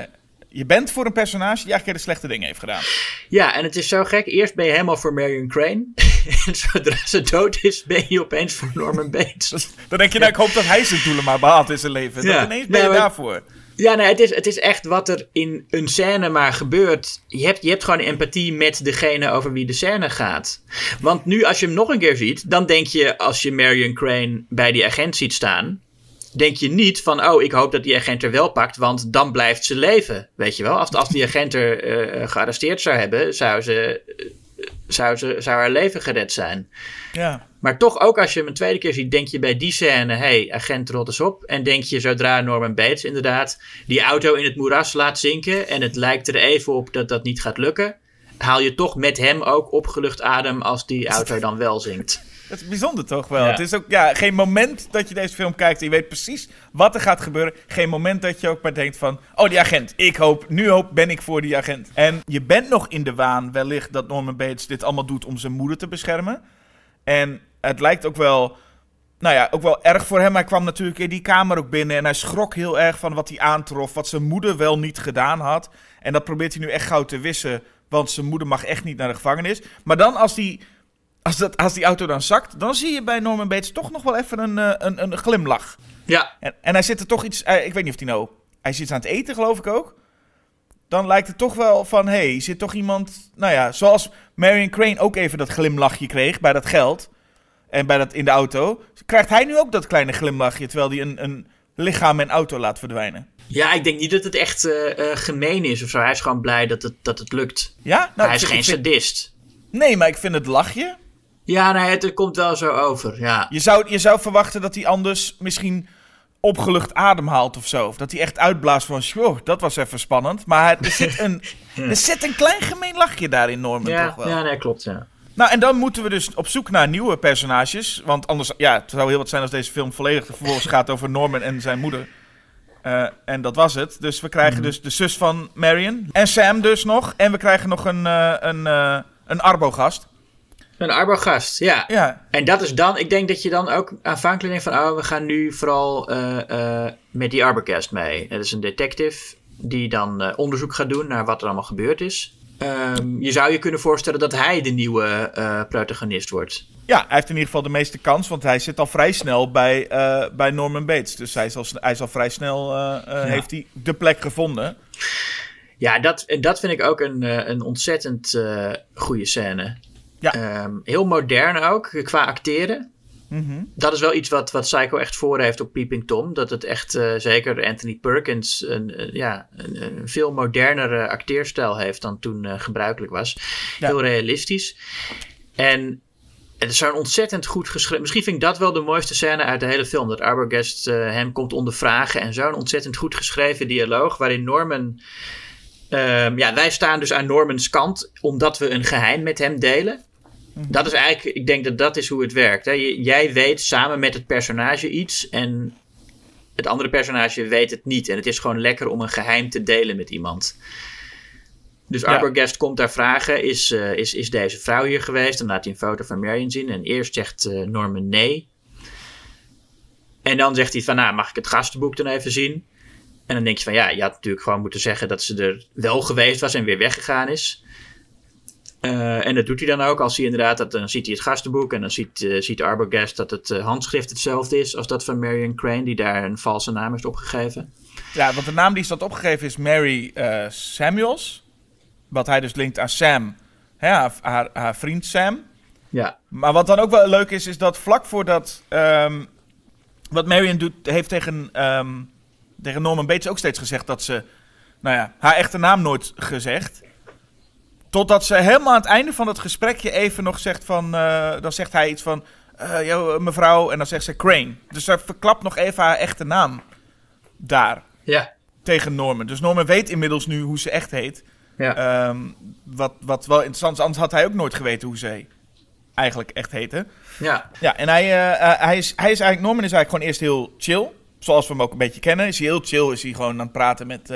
je bent voor een personage die eigenlijk hele slechte dingen heeft gedaan. Ja, en het is zo gek. Eerst ben je helemaal voor Marion Crane. en zodra ze dood is, ben je opeens voor Norman Bates. Dan denk je, nou, ik hoop dat hij zijn doelen maar behaalt in zijn leven. Ja. Dat ineens ben je nee, daarvoor. Ja, nee, het is, het is echt wat er in een scène maar gebeurt. Je hebt, je hebt gewoon empathie met degene over wie de scène gaat. Want nu, als je hem nog een keer ziet, dan denk je, als je Marion Crane bij die agent ziet staan denk je niet van, oh, ik hoop dat die agent er wel pakt, want dan blijft ze leven. Weet je wel? Als, als die agent er uh, gearresteerd zou hebben, zou, ze, zou, ze, zou haar leven gered zijn. Ja. Maar toch, ook als je hem een tweede keer ziet, denk je bij die scène: hey, agent, rot eens op. En denk je zodra Norman Bates inderdaad die auto in het moeras laat zinken. en het lijkt er even op dat dat niet gaat lukken. haal je toch met hem ook opgelucht adem als die auto dan wel zinkt. Het is bijzonder toch wel. Het is ook ja, geen moment dat je deze film kijkt en je weet precies wat er gaat gebeuren. Geen moment dat je ook maar denkt van, oh die agent, ik hoop, nu hoop ben ik voor die agent. En je bent nog in de waan wellicht dat Norman Bates dit allemaal doet om zijn moeder te beschermen. En het lijkt ook wel, nou ja, ook wel erg voor hem. Hij kwam natuurlijk in die kamer ook binnen en hij schrok heel erg van wat hij aantrof, wat zijn moeder wel niet gedaan had. En dat probeert hij nu echt gauw te wissen, want zijn moeder mag echt niet naar de gevangenis. Maar dan als die als, dat, als die auto dan zakt, dan zie je bij Norman Bates toch nog wel even een, uh, een, een glimlach. Ja. En, en hij zit er toch iets, ik weet niet of hij nou, hij zit aan het eten geloof ik ook. Dan lijkt het toch wel van, hé, hey, zit toch iemand, nou ja, zoals Marion Crane ook even dat glimlachje kreeg bij dat geld. En bij dat in de auto, krijgt hij nu ook dat kleine glimlachje terwijl hij een, een lichaam en auto laat verdwijnen. Ja, ik denk niet dat het echt uh, gemeen is of zo. Hij is gewoon blij dat het, dat het lukt. Ja? Nou, hij is geen sadist. Nee, maar ik vind het lachje ja, nee, het komt wel zo over. Ja. Je, zou, je zou verwachten dat hij anders misschien opgelucht ademhaalt of zo. Of dat hij echt uitblaast van, wow, dat was even spannend. Maar er zit een, er zit een klein gemeen lachje daarin, Norman, ja, toch wel? Ja, nee, klopt, ja. Nou, en dan moeten we dus op zoek naar nieuwe personages. Want anders, ja, het zou heel wat zijn als deze film volledig vervolgens gaat over Norman en zijn moeder. Uh, en dat was het. Dus we krijgen mm. dus de zus van Marion. En Sam dus nog. En we krijgen nog een, uh, een, uh, een Arbo-gast. Een arbogast, ja. ja. En dat is dan, ik denk dat je dan ook aanvankelijk denkt van, oh, we gaan nu vooral uh, uh, met die arbogast mee. Dat is een detective die dan uh, onderzoek gaat doen naar wat er allemaal gebeurd is. Um, je zou je kunnen voorstellen dat hij de nieuwe protagonist wordt. Ja, hij heeft in ieder geval de meeste kans, want hij zit al vrij snel bij, bij Norman Bates. Dus hij is al, hij is al vrij snel, ja. heeft hij de plek gevonden. Ja, dat, dat vind ik ook een, een ontzettend goede scène. Ja. Um, heel modern ook, qua acteren. Mm -hmm. Dat is wel iets wat, wat Psycho echt voor heeft op Peeping Tom. Dat het echt, uh, zeker Anthony Perkins, een, uh, ja, een, een, veel modernere acteerstijl heeft dan toen uh, gebruikelijk was. Ja. Heel realistisch. En het is zo'n ontzettend goed geschreven. Misschien vind ik dat wel de mooiste scène uit de hele film. Dat Arbogast hem komt ondervragen. En zo'n ontzettend goed geschreven dialoog. Waarin Norman. Um, ja, wij staan dus aan Normans kant. Omdat we een geheim met hem delen. Dat is eigenlijk, ik denk dat dat is hoe het werkt. Hè. Jij weet samen met het personage iets en het andere personage weet het niet. En het is gewoon lekker om een geheim te delen met iemand. Dus Ja. Arbogast komt daar vragen, is, eh, is, is deze vrouw hier geweest? Dan laat hij een foto van Marion zien. En eerst zegt eh, Norman nee. En dan zegt hij van, nou, mag ik het gastenboek dan even zien? En dan denk je van, ja, je had natuurlijk gewoon moeten zeggen dat ze er wel geweest was en weer weggegaan is. Eh, en dat doet hij dan ook. Als hij inderdaad, dat, dan ziet hij het gastenboek en dan ziet, eh, ziet Arbogast dat het eh, handschrift hetzelfde is als dat van Marion Crane, die daar een valse naam heeft opgegeven. Ja, want de naam die staat opgegeven is Mary Samuels. Wat hij dus linkt aan Sam, hè, haar, haar, haar vriend Sam. Ja, Maar wat dan ook wel leuk is, is dat vlak voordat... ehm, wat Marion doet, heeft tegen, ehm, tegen Norman Bates ook steeds gezegd dat ze... Nou ja, haar echte naam nooit gezegd. Totdat ze helemaal aan het einde van het gesprekje even nog zegt van... eh, dan zegt hij iets van... yo, mevrouw, en dan zegt ze Crane. Dus zij verklapt nog even haar echte naam daar ja, tegen Norman. Dus Norman weet inmiddels nu hoe ze echt heet. ja. Ehm, wat, wat wel interessant is, anders had hij ook nooit geweten hoe ze eigenlijk echt heette. ja. Ja, en hij, eh, hij, is, hij is eigenlijk, Norman is eigenlijk gewoon eerst heel chill. Zoals we hem ook een beetje kennen. Is hij heel chill, is hij gewoon aan het praten met,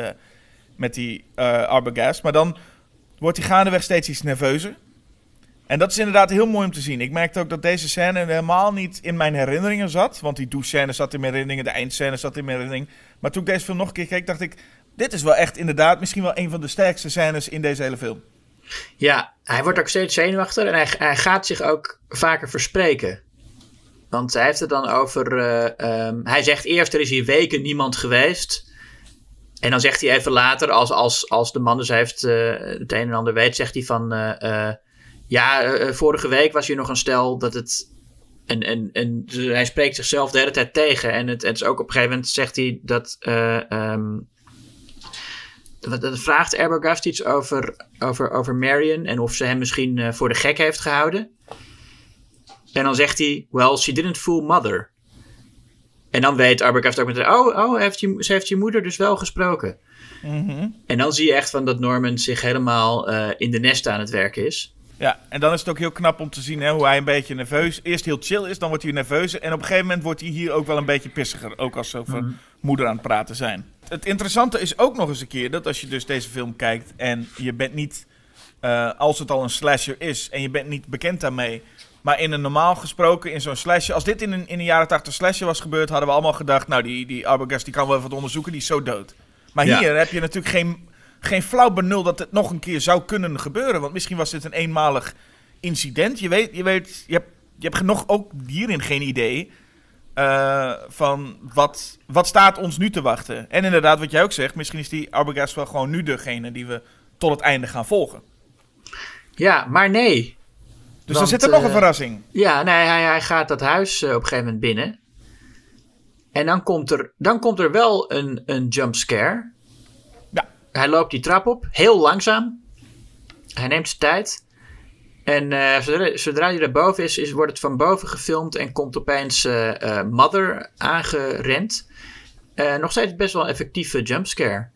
met die Arbogast. Maar dan wordt hij gaandeweg steeds iets nerveuzer. En dat is inderdaad heel mooi om te zien. Ik merkte ook dat deze scène helemaal niet in mijn herinneringen zat. Want die douche-scène zat in mijn herinneringen, de eindscène zat in mijn herinnering. Maar toen ik deze film nog een keer keek, dacht ik... Dit is wel echt inderdaad misschien wel een van de sterkste scènes in deze hele film. Ja, hij wordt ook steeds zenuwachtiger en hij, gaat zich ook vaker verspreken. Want hij heeft het dan over. eh, ehm, hij zegt eerst: er is hier weken niemand geweest. En dan zegt hij even later, als, als, als de man dus heeft eh, het een en ander weet, zegt hij van. eh, eh, ja, vorige week was hier nog een stel dat het. En, en, en dus hij spreekt zichzelf de hele tijd tegen. En het, het is ook op een gegeven moment zegt hij dat. wat- Dan vraagt Arbogast iets over, over, over Marion en of ze hem misschien voor de gek heeft gehouden. En dan zegt hij, well, she didn't fool mother. En dan weet Arbogast ook meteen, oh, oh heeft je, ze heeft je moeder dus wel gesproken. En dan zie je echt van dat Norman zich helemaal eh, in de nest aan het werken is. Ja, en dan is het ook heel knap om te zien hè, hoe hij een beetje nerveus... Eerst heel chill is, dan wordt hij nerveus. En op een gegeven moment wordt hij hier ook wel een beetje pissiger. Ook als ze over moeder aan het praten zijn. Het interessante is ook nog eens een keer dat als je dus deze film kijkt... en je bent niet, eh, als het al een slasher is... en je bent niet bekend daarmee... maar in een normaal gesproken, in zo'n slasher... als dit in een, in een jaren 80 slasher was gebeurd... hadden we allemaal gedacht... nou, die, die Arbogast die kan wel even wat onderzoeken, die is zo dood. Maar Ja. hier heb je natuurlijk geen, geen flauw benul dat het nog een keer zou kunnen gebeuren. Want misschien was dit een eenmalig incident. Je weet, je weet, je hebt, je hebt nog ook hierin geen idee eh, van wat, wat staat ons nu te wachten. En inderdaad, wat jij ook zegt, misschien is die Arbogast wel gewoon nu degene die we tot het einde gaan volgen. Ja, maar nee. Dus Want, er zit er nog een eh, verrassing. Ja, nee, hij, hij gaat dat huis eh, op een gegeven moment binnen. En dan komt er, dan komt er wel een, een jump scare. Ja. Hij loopt die trap op, heel langzaam. Hij neemt zijn tijd. En eh, zodra, zodra hij daarboven is, is, wordt het van boven gefilmd en komt opeens eh, Mother aangerend. Nog steeds best wel een effectieve jumpscare.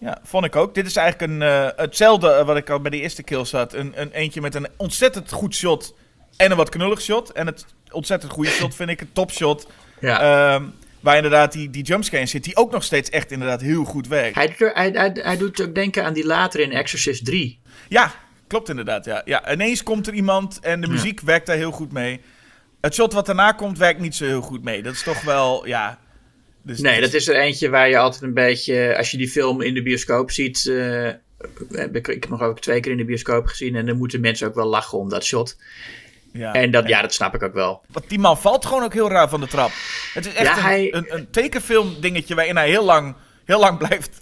Ja, vond ik ook. Dit is eigenlijk een, eh, hetzelfde eh, wat ik al bij de eerste kill zat. Een, een eentje met een ontzettend goed shot en een wat knullig shot. En het ontzettend goede shot vind ik, een topshot. Ja. Ehm, waar inderdaad die, die jumpscare zit, die ook nog steeds echt inderdaad heel goed werkt. hij, doet hij, hij, hij doet ook denken aan die later in Exorcist 3. Ja, klopt inderdaad. Ja. Ja, ineens komt er iemand en de Ja. muziek werkt daar heel goed mee. Het shot wat daarna komt werkt niet zo heel goed mee. Dat is toch wel, ja... Dus Nee, dat is er eentje waar je altijd een beetje, als je die film in de bioscoop ziet. eh, heb ik, ik heb nog ook twee keer in de bioscoop gezien. En dan moeten mensen ook wel lachen om dat shot. Ja. En dat, ja, dat snap ik ook wel. Want die man valt gewoon ook heel raar van de trap. Het is echt Ja, een, hij- een, een tekenfilm dingetje waarin hij heel lang, heel lang blijft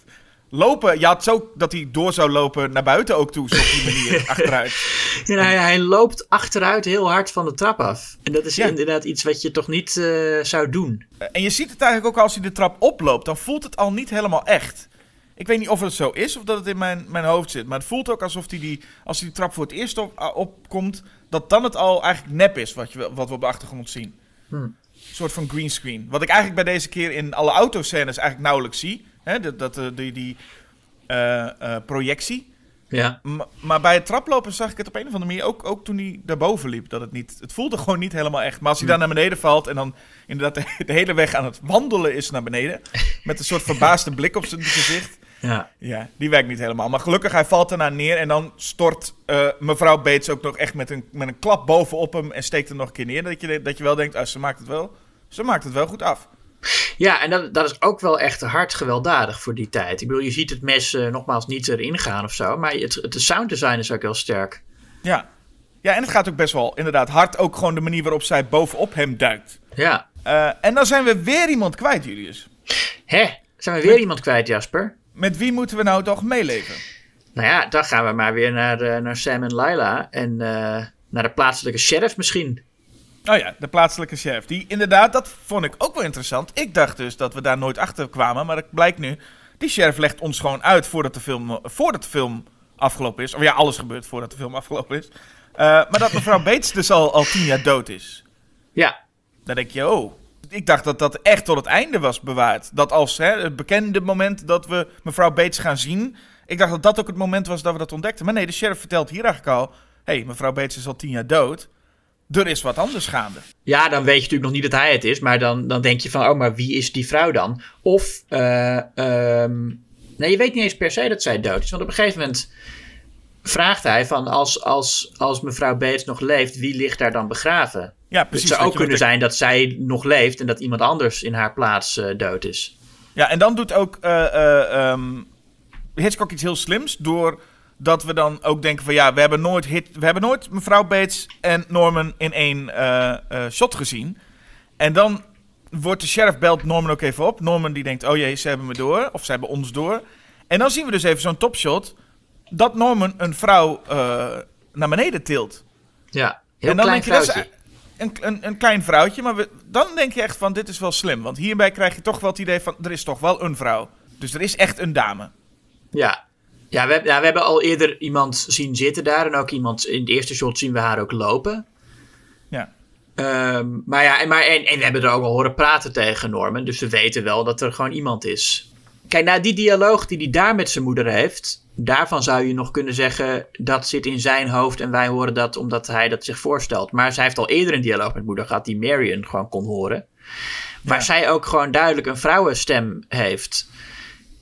lopen. Je had zo dat hij door zou lopen naar buiten ook toe, zo op die manier, achteruit. En hij, hij loopt achteruit heel hard van de trap af. En dat is Ja. inderdaad iets wat je toch niet eh, zou doen. En je ziet het eigenlijk ook als hij de trap oploopt, dan voelt het al niet helemaal echt. Ik weet niet of het zo is of dat het in mijn, mijn hoofd zit. Maar het voelt ook alsof hij die, als hij die trap voor het eerst op, opkomt, dat dan het al eigenlijk nep is wat, je, wat we op de achtergrond zien. Een soort van greenscreen. Wat ik eigenlijk bij deze keer in alle autoscènes eigenlijk nauwelijks zie. Hè, dat, dat, eh, die, die eh, eh, projectie. Ja. M- maar bij het traplopen zag ik het op een of andere manier ook, ook toen hij daarboven liep. Dat het, niet, het voelde gewoon niet helemaal echt. Maar als hij dan naar beneden valt en dan inderdaad de, de hele weg aan het wandelen is naar beneden. Met een soort verbaasde blik op zijn gezicht. Ja. Ja, die werkt niet helemaal. Maar gelukkig, hij valt ernaar neer en dan stort mevrouw Bates ook nog echt met een, met een klap bovenop hem en steekt hem nog een keer neer. Dat je, dat je wel denkt, ah, ze maakt het wel, ze maakt het wel goed af. Ja, en dat, dat is ook wel echt hard gewelddadig voor die tijd. Ik bedoel, je ziet het mes eh, nogmaals niet erin gaan of zo, maar het, het sounddesign is ook heel sterk. Ja. ja, en het gaat ook best wel inderdaad hard. Ook gewoon de manier waarop zij bovenop hem duikt. Ja. Eh, en dan zijn we weer iemand kwijt, Julius. Hè? Zijn we weer iemand kwijt, Jasper? Met wie moeten we nou toch meeleven? Nou ja, dan gaan we maar weer naar, eh, naar Sam en Lila. En naar de plaatselijke sheriff misschien. Oh ja, de plaatselijke sheriff. Die inderdaad, dat vond ik ook wel interessant. Ik dacht dus dat we daar nooit achter kwamen, maar het blijkt nu. Die sheriff legt ons gewoon uit voordat de film, voordat de film afgelopen is. Of ja, alles gebeurt voordat de film afgelopen is. Eh, maar dat mevrouw Bates dus al, al tien jaar dood is. Ja. Dan denk je, oh. Ik dacht dat dat echt tot het einde was bewaard. Dat als hè, het bekende moment dat we mevrouw Bates gaan zien. Ik dacht dat dat ook het moment was dat we dat ontdekten. Maar nee, de sheriff vertelt hier eigenlijk al: hé, hey, mevrouw Bates is al tien jaar dood. Er is wat anders gaande. Ja, dan weet je natuurlijk nog niet dat hij het is. Maar dan, dan denk je van, oh, maar wie is die vrouw dan? Of, eh, ehm, nee, je weet niet eens per se dat zij dood is. Want op een gegeven moment vraagt hij van, als, als, als mevrouw Bates nog leeft, wie ligt daar dan begraven? Ja, precies. het zou ook kunnen de- zijn dat zij nog leeft en dat iemand anders in haar plaats eh, dood is. Ja, en dan doet ook eh, ehm, Hitchcock iets heel slims. Doordat we dan ook denken van ja, we hebben nooit, hit, we hebben nooit mevrouw Bates en Norman in één eh, eh, shot gezien. En dan wordt de sheriff belt Norman ook even op. Norman die denkt, oh jee, ze hebben me door. Of ze hebben ons door. En dan zien we dus even zo'n topshot. Dat Norman een vrouw eh, naar beneden tilt. Ja, heel en dan klein denk je, dat is vrouwtje. een, een, een klein vrouwtje. Maar we, dan denk je echt van, dit is wel slim. Want hierbij krijg je toch wel het idee van, er is toch wel een vrouw. Dus er is echt een dame. Ja. Ja we, ja, we hebben al eerder iemand zien zitten daar. En ook iemand, in de eerste shot zien we haar ook lopen. Ja. Ehm, maar ja, en, maar, en, en we hebben er ook al horen praten tegen Norman. Dus we weten wel dat er gewoon iemand is. Kijk, nou, die dialoog die hij daar met zijn moeder heeft. Daarvan zou je nog kunnen zeggen. Dat zit in zijn hoofd. En wij horen dat omdat hij dat zich voorstelt. Maar zij heeft al eerder een dialoog met moeder gehad. Die Marion gewoon kon horen. Waar Ja. zij ook gewoon duidelijk een vrouwenstem heeft.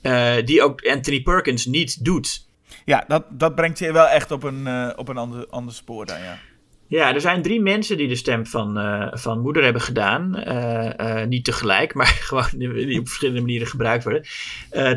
Eh, die ook Anthony Perkins niet doet. Ja, dat, dat brengt je wel echt op een, eh, op een ander, ander spoor dan, ja. Ja, er zijn drie mensen die de stem van, eh, van moeder hebben gedaan. Niet tegelijk, maar gewoon die op verschillende manieren gebruikt worden.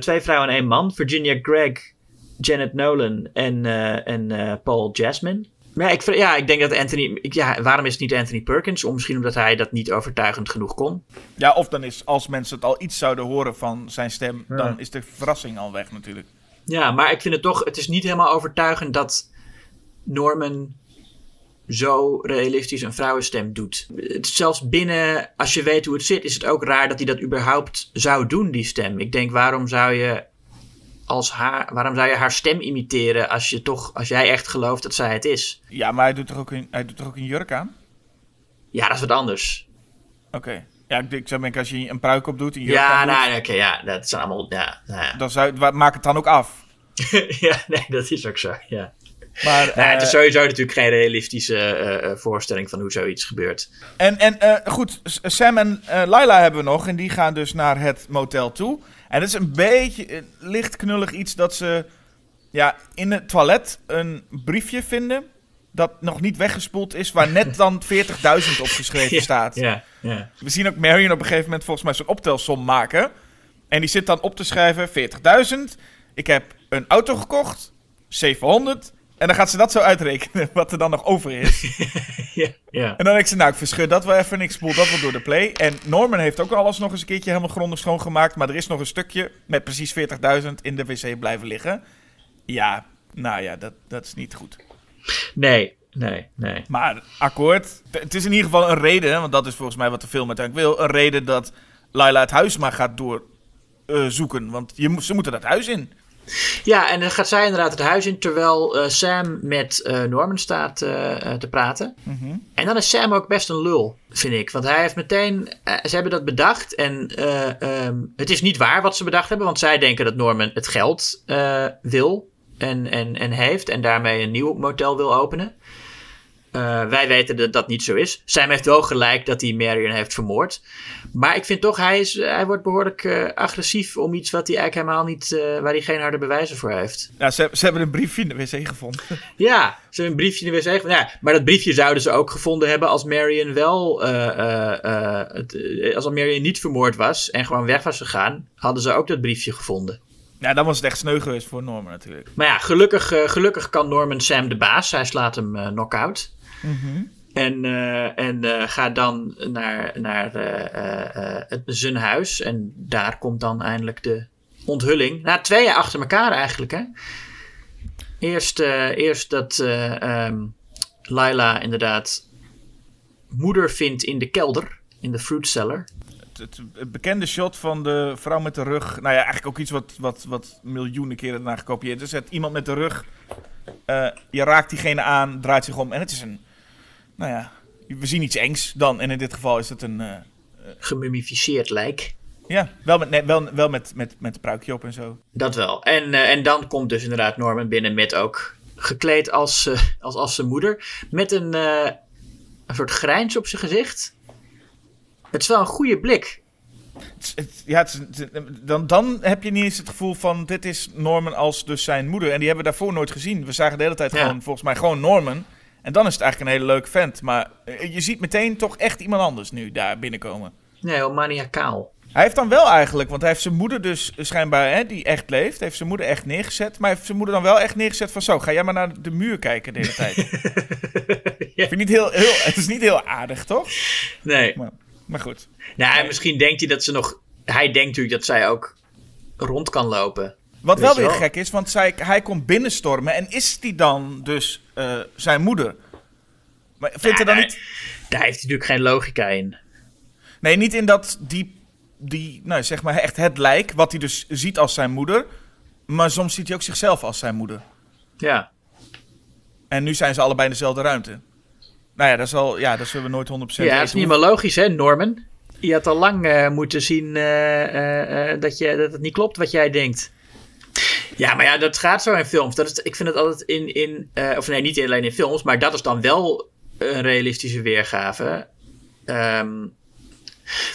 Twee vrouwen en één man. Virginia Gregg, Janet Nolan en, en Paul Jasmine. Maar ja ik, ja, ik denk dat Anthony... ik- Ja, waarom is het niet Anthony Perkins? Om, misschien omdat hij dat niet overtuigend genoeg kon. Ja, of dan is, als mensen het al iets zouden horen van zijn stem, dan is de verrassing al weg natuurlijk. Ja, maar ik vind het toch... Het is niet helemaal overtuigend dat Norman zo realistisch een vrouwenstem doet. Zelfs binnen, als je weet hoe het zit, is het ook raar dat hij dat überhaupt zou doen, die stem. Ik denk, waarom zou je als haar, waarom zou je haar stem imiteren als je toch, als jij echt gelooft dat zij het is? Ja, maar hij doet toch ook een, hij doet toch ook een jurk aan? Ja, dat is wat anders. Oké. Ja, ik, ik zou denken, als je een pruik op doet, een jurk Ja, nou, oké, ja, dat zijn allemaal, ja, nou ja. dan zou, maak het dan ook af. ja, nee, dat is ook zo, ja. Maar, Nou, het is eh, sowieso natuurlijk geen realistische eh, eh, voorstelling van hoe zoiets gebeurt. En, en goed, Sam en Laila hebben we nog. En die gaan dus naar het motel toe. En het is een beetje licht knullig iets dat ze ja, in het toilet een briefje vinden. Dat nog niet weggespoeld is, waar net dan 40.000 opgeschreven staat. Ja, ja. We zien ook Marion op een gegeven moment volgens mij zo'n optelsom maken. En die zit dan op te schrijven: 40.000. Ik heb een auto gekocht, 700. En dan gaat ze dat zo uitrekenen, wat er dan nog over is. ja, ja. En dan denk ze, nou, ik verscheur dat wel even en ik spoel dat wel door de play. En Norman heeft ook alles nog eens een keertje helemaal grondig schoongemaakt. Maar er is nog een stukje met precies 40.000 in de wc blijven liggen. Ja, nou ja, dat, dat is niet goed. Nee, nee, nee. Maar akkoord. Het is in ieder geval een reden, want dat is volgens mij wat de film uiteindelijk wil. Een reden dat Laila het huis maar gaat doorzoeken. want je, ze moeten dat huis in. Ja, en dan gaat zij inderdaad het huis in terwijl eh, Sam met eh, Norman staat eh, te praten. En dan is Sam ook best een lul, vind ik. Want hij heeft meteen, ze hebben dat bedacht en eh, ehm, het is niet waar wat ze bedacht hebben. Want zij denken dat Norman het geld wil en, en, en heeft en daarmee een nieuw motel wil openen. Eh, wij weten dat dat niet zo is. Sam heeft wel gelijk dat hij Marion heeft vermoord. Maar ik vind toch, hij, is, hij wordt behoorlijk eh, agressief om iets wat hij eigenlijk helemaal niet, eh, waar hij geen harde bewijzen voor heeft. Ja, ze, ze hebben een briefje in de wc gevonden. Ja, ze hebben een briefje in de wc gevonden. Ja, maar dat briefje zouden ze ook gevonden hebben als Marion wel, eh, eh, eh, het, eh, als Marion niet vermoord was en gewoon weg was gegaan, hadden ze ook dat briefje gevonden. Ja, dan was het echt sneu geweest voor Norman natuurlijk. Maar ja, gelukkig, eh, gelukkig kan Norman Sam de baas. Hij slaat hem knock-out. En, eh, en eh, gaat dan naar, naar eh, het, zijn huis. En daar komt dan eindelijk de onthulling. Na twee jaar achter elkaar eigenlijk, hè. Eerst, eerst dat eh ehm, Lila inderdaad moeder vindt in de kelder. In de fruit cellar. Het, bekende shot van de vrouw met de rug. Nou ja, eigenlijk ook iets wat, wat, wat miljoenen keren daarna gekopieerd is. Het iemand met de rug. je raakt diegene aan, draait zich om. En het is een. Nou ja, we zien iets engs dan. En in dit geval is het een. eh, Gemummificeerd lijk. ja, wel met, nee, wel, wel met, met, met een pruikje op en zo. Dat wel. En, eh, en dan komt dus inderdaad Norman binnen met ook gekleed als, als, als zijn moeder. Met een, een soort grijns op zijn gezicht. Het is wel een goede blik. Het, het- ja, het- dan, dan heb je niet eens het gevoel van dit is Norman als dus zijn moeder. En die hebben we daarvoor nooit gezien. We zagen de hele tijd Ja. gewoon, volgens mij, gewoon Norman. En dan is het eigenlijk een hele leuke vent. Maar eh, je ziet meteen toch echt iemand anders nu daar binnenkomen. Nee, heel maniacaal. Hij heeft dan wel eigenlijk, want hij heeft zijn moeder dus schijnbaar, hè, die echt leeft, heeft zijn moeder echt neergezet. Maar hij heeft zijn moeder dan wel echt neergezet van zo, ga jij maar naar de muur kijken de hele tijd. Vind je niet heel, heel, het is niet heel aardig, toch? Nee. Maar, maar goed. Nou, en misschien denkt hij dat ze nog... Hij denkt natuurlijk dat zij ook rond kan lopen. Wat wel weer gek is, want zij, hij komt binnenstormen en is die dan dus eh, zijn moeder? Maar vindt Ja, er dan nee. niet... Daar heeft hij natuurlijk geen logica in. Nee, niet in dat die, die, nou zeg maar echt het lijk, wat hij dus ziet als zijn moeder. Maar soms ziet hij ook zichzelf als zijn moeder. Ja. En nu zijn ze allebei in dezelfde ruimte. Nou ja, dat, is al, ja, dat zullen we nooit 100% Ja, weten. dat is niet meer logisch, hè, Norman? Je had al lang eh, moeten zien eh, eh, eh, dat, je, dat het niet klopt wat jij denkt. Ja, maar ja, dat gaat zo in films. Dat is, ik vind het altijd in, in eh, of nee, niet alleen in films, maar dat is dan wel een realistische weergave. Ehm,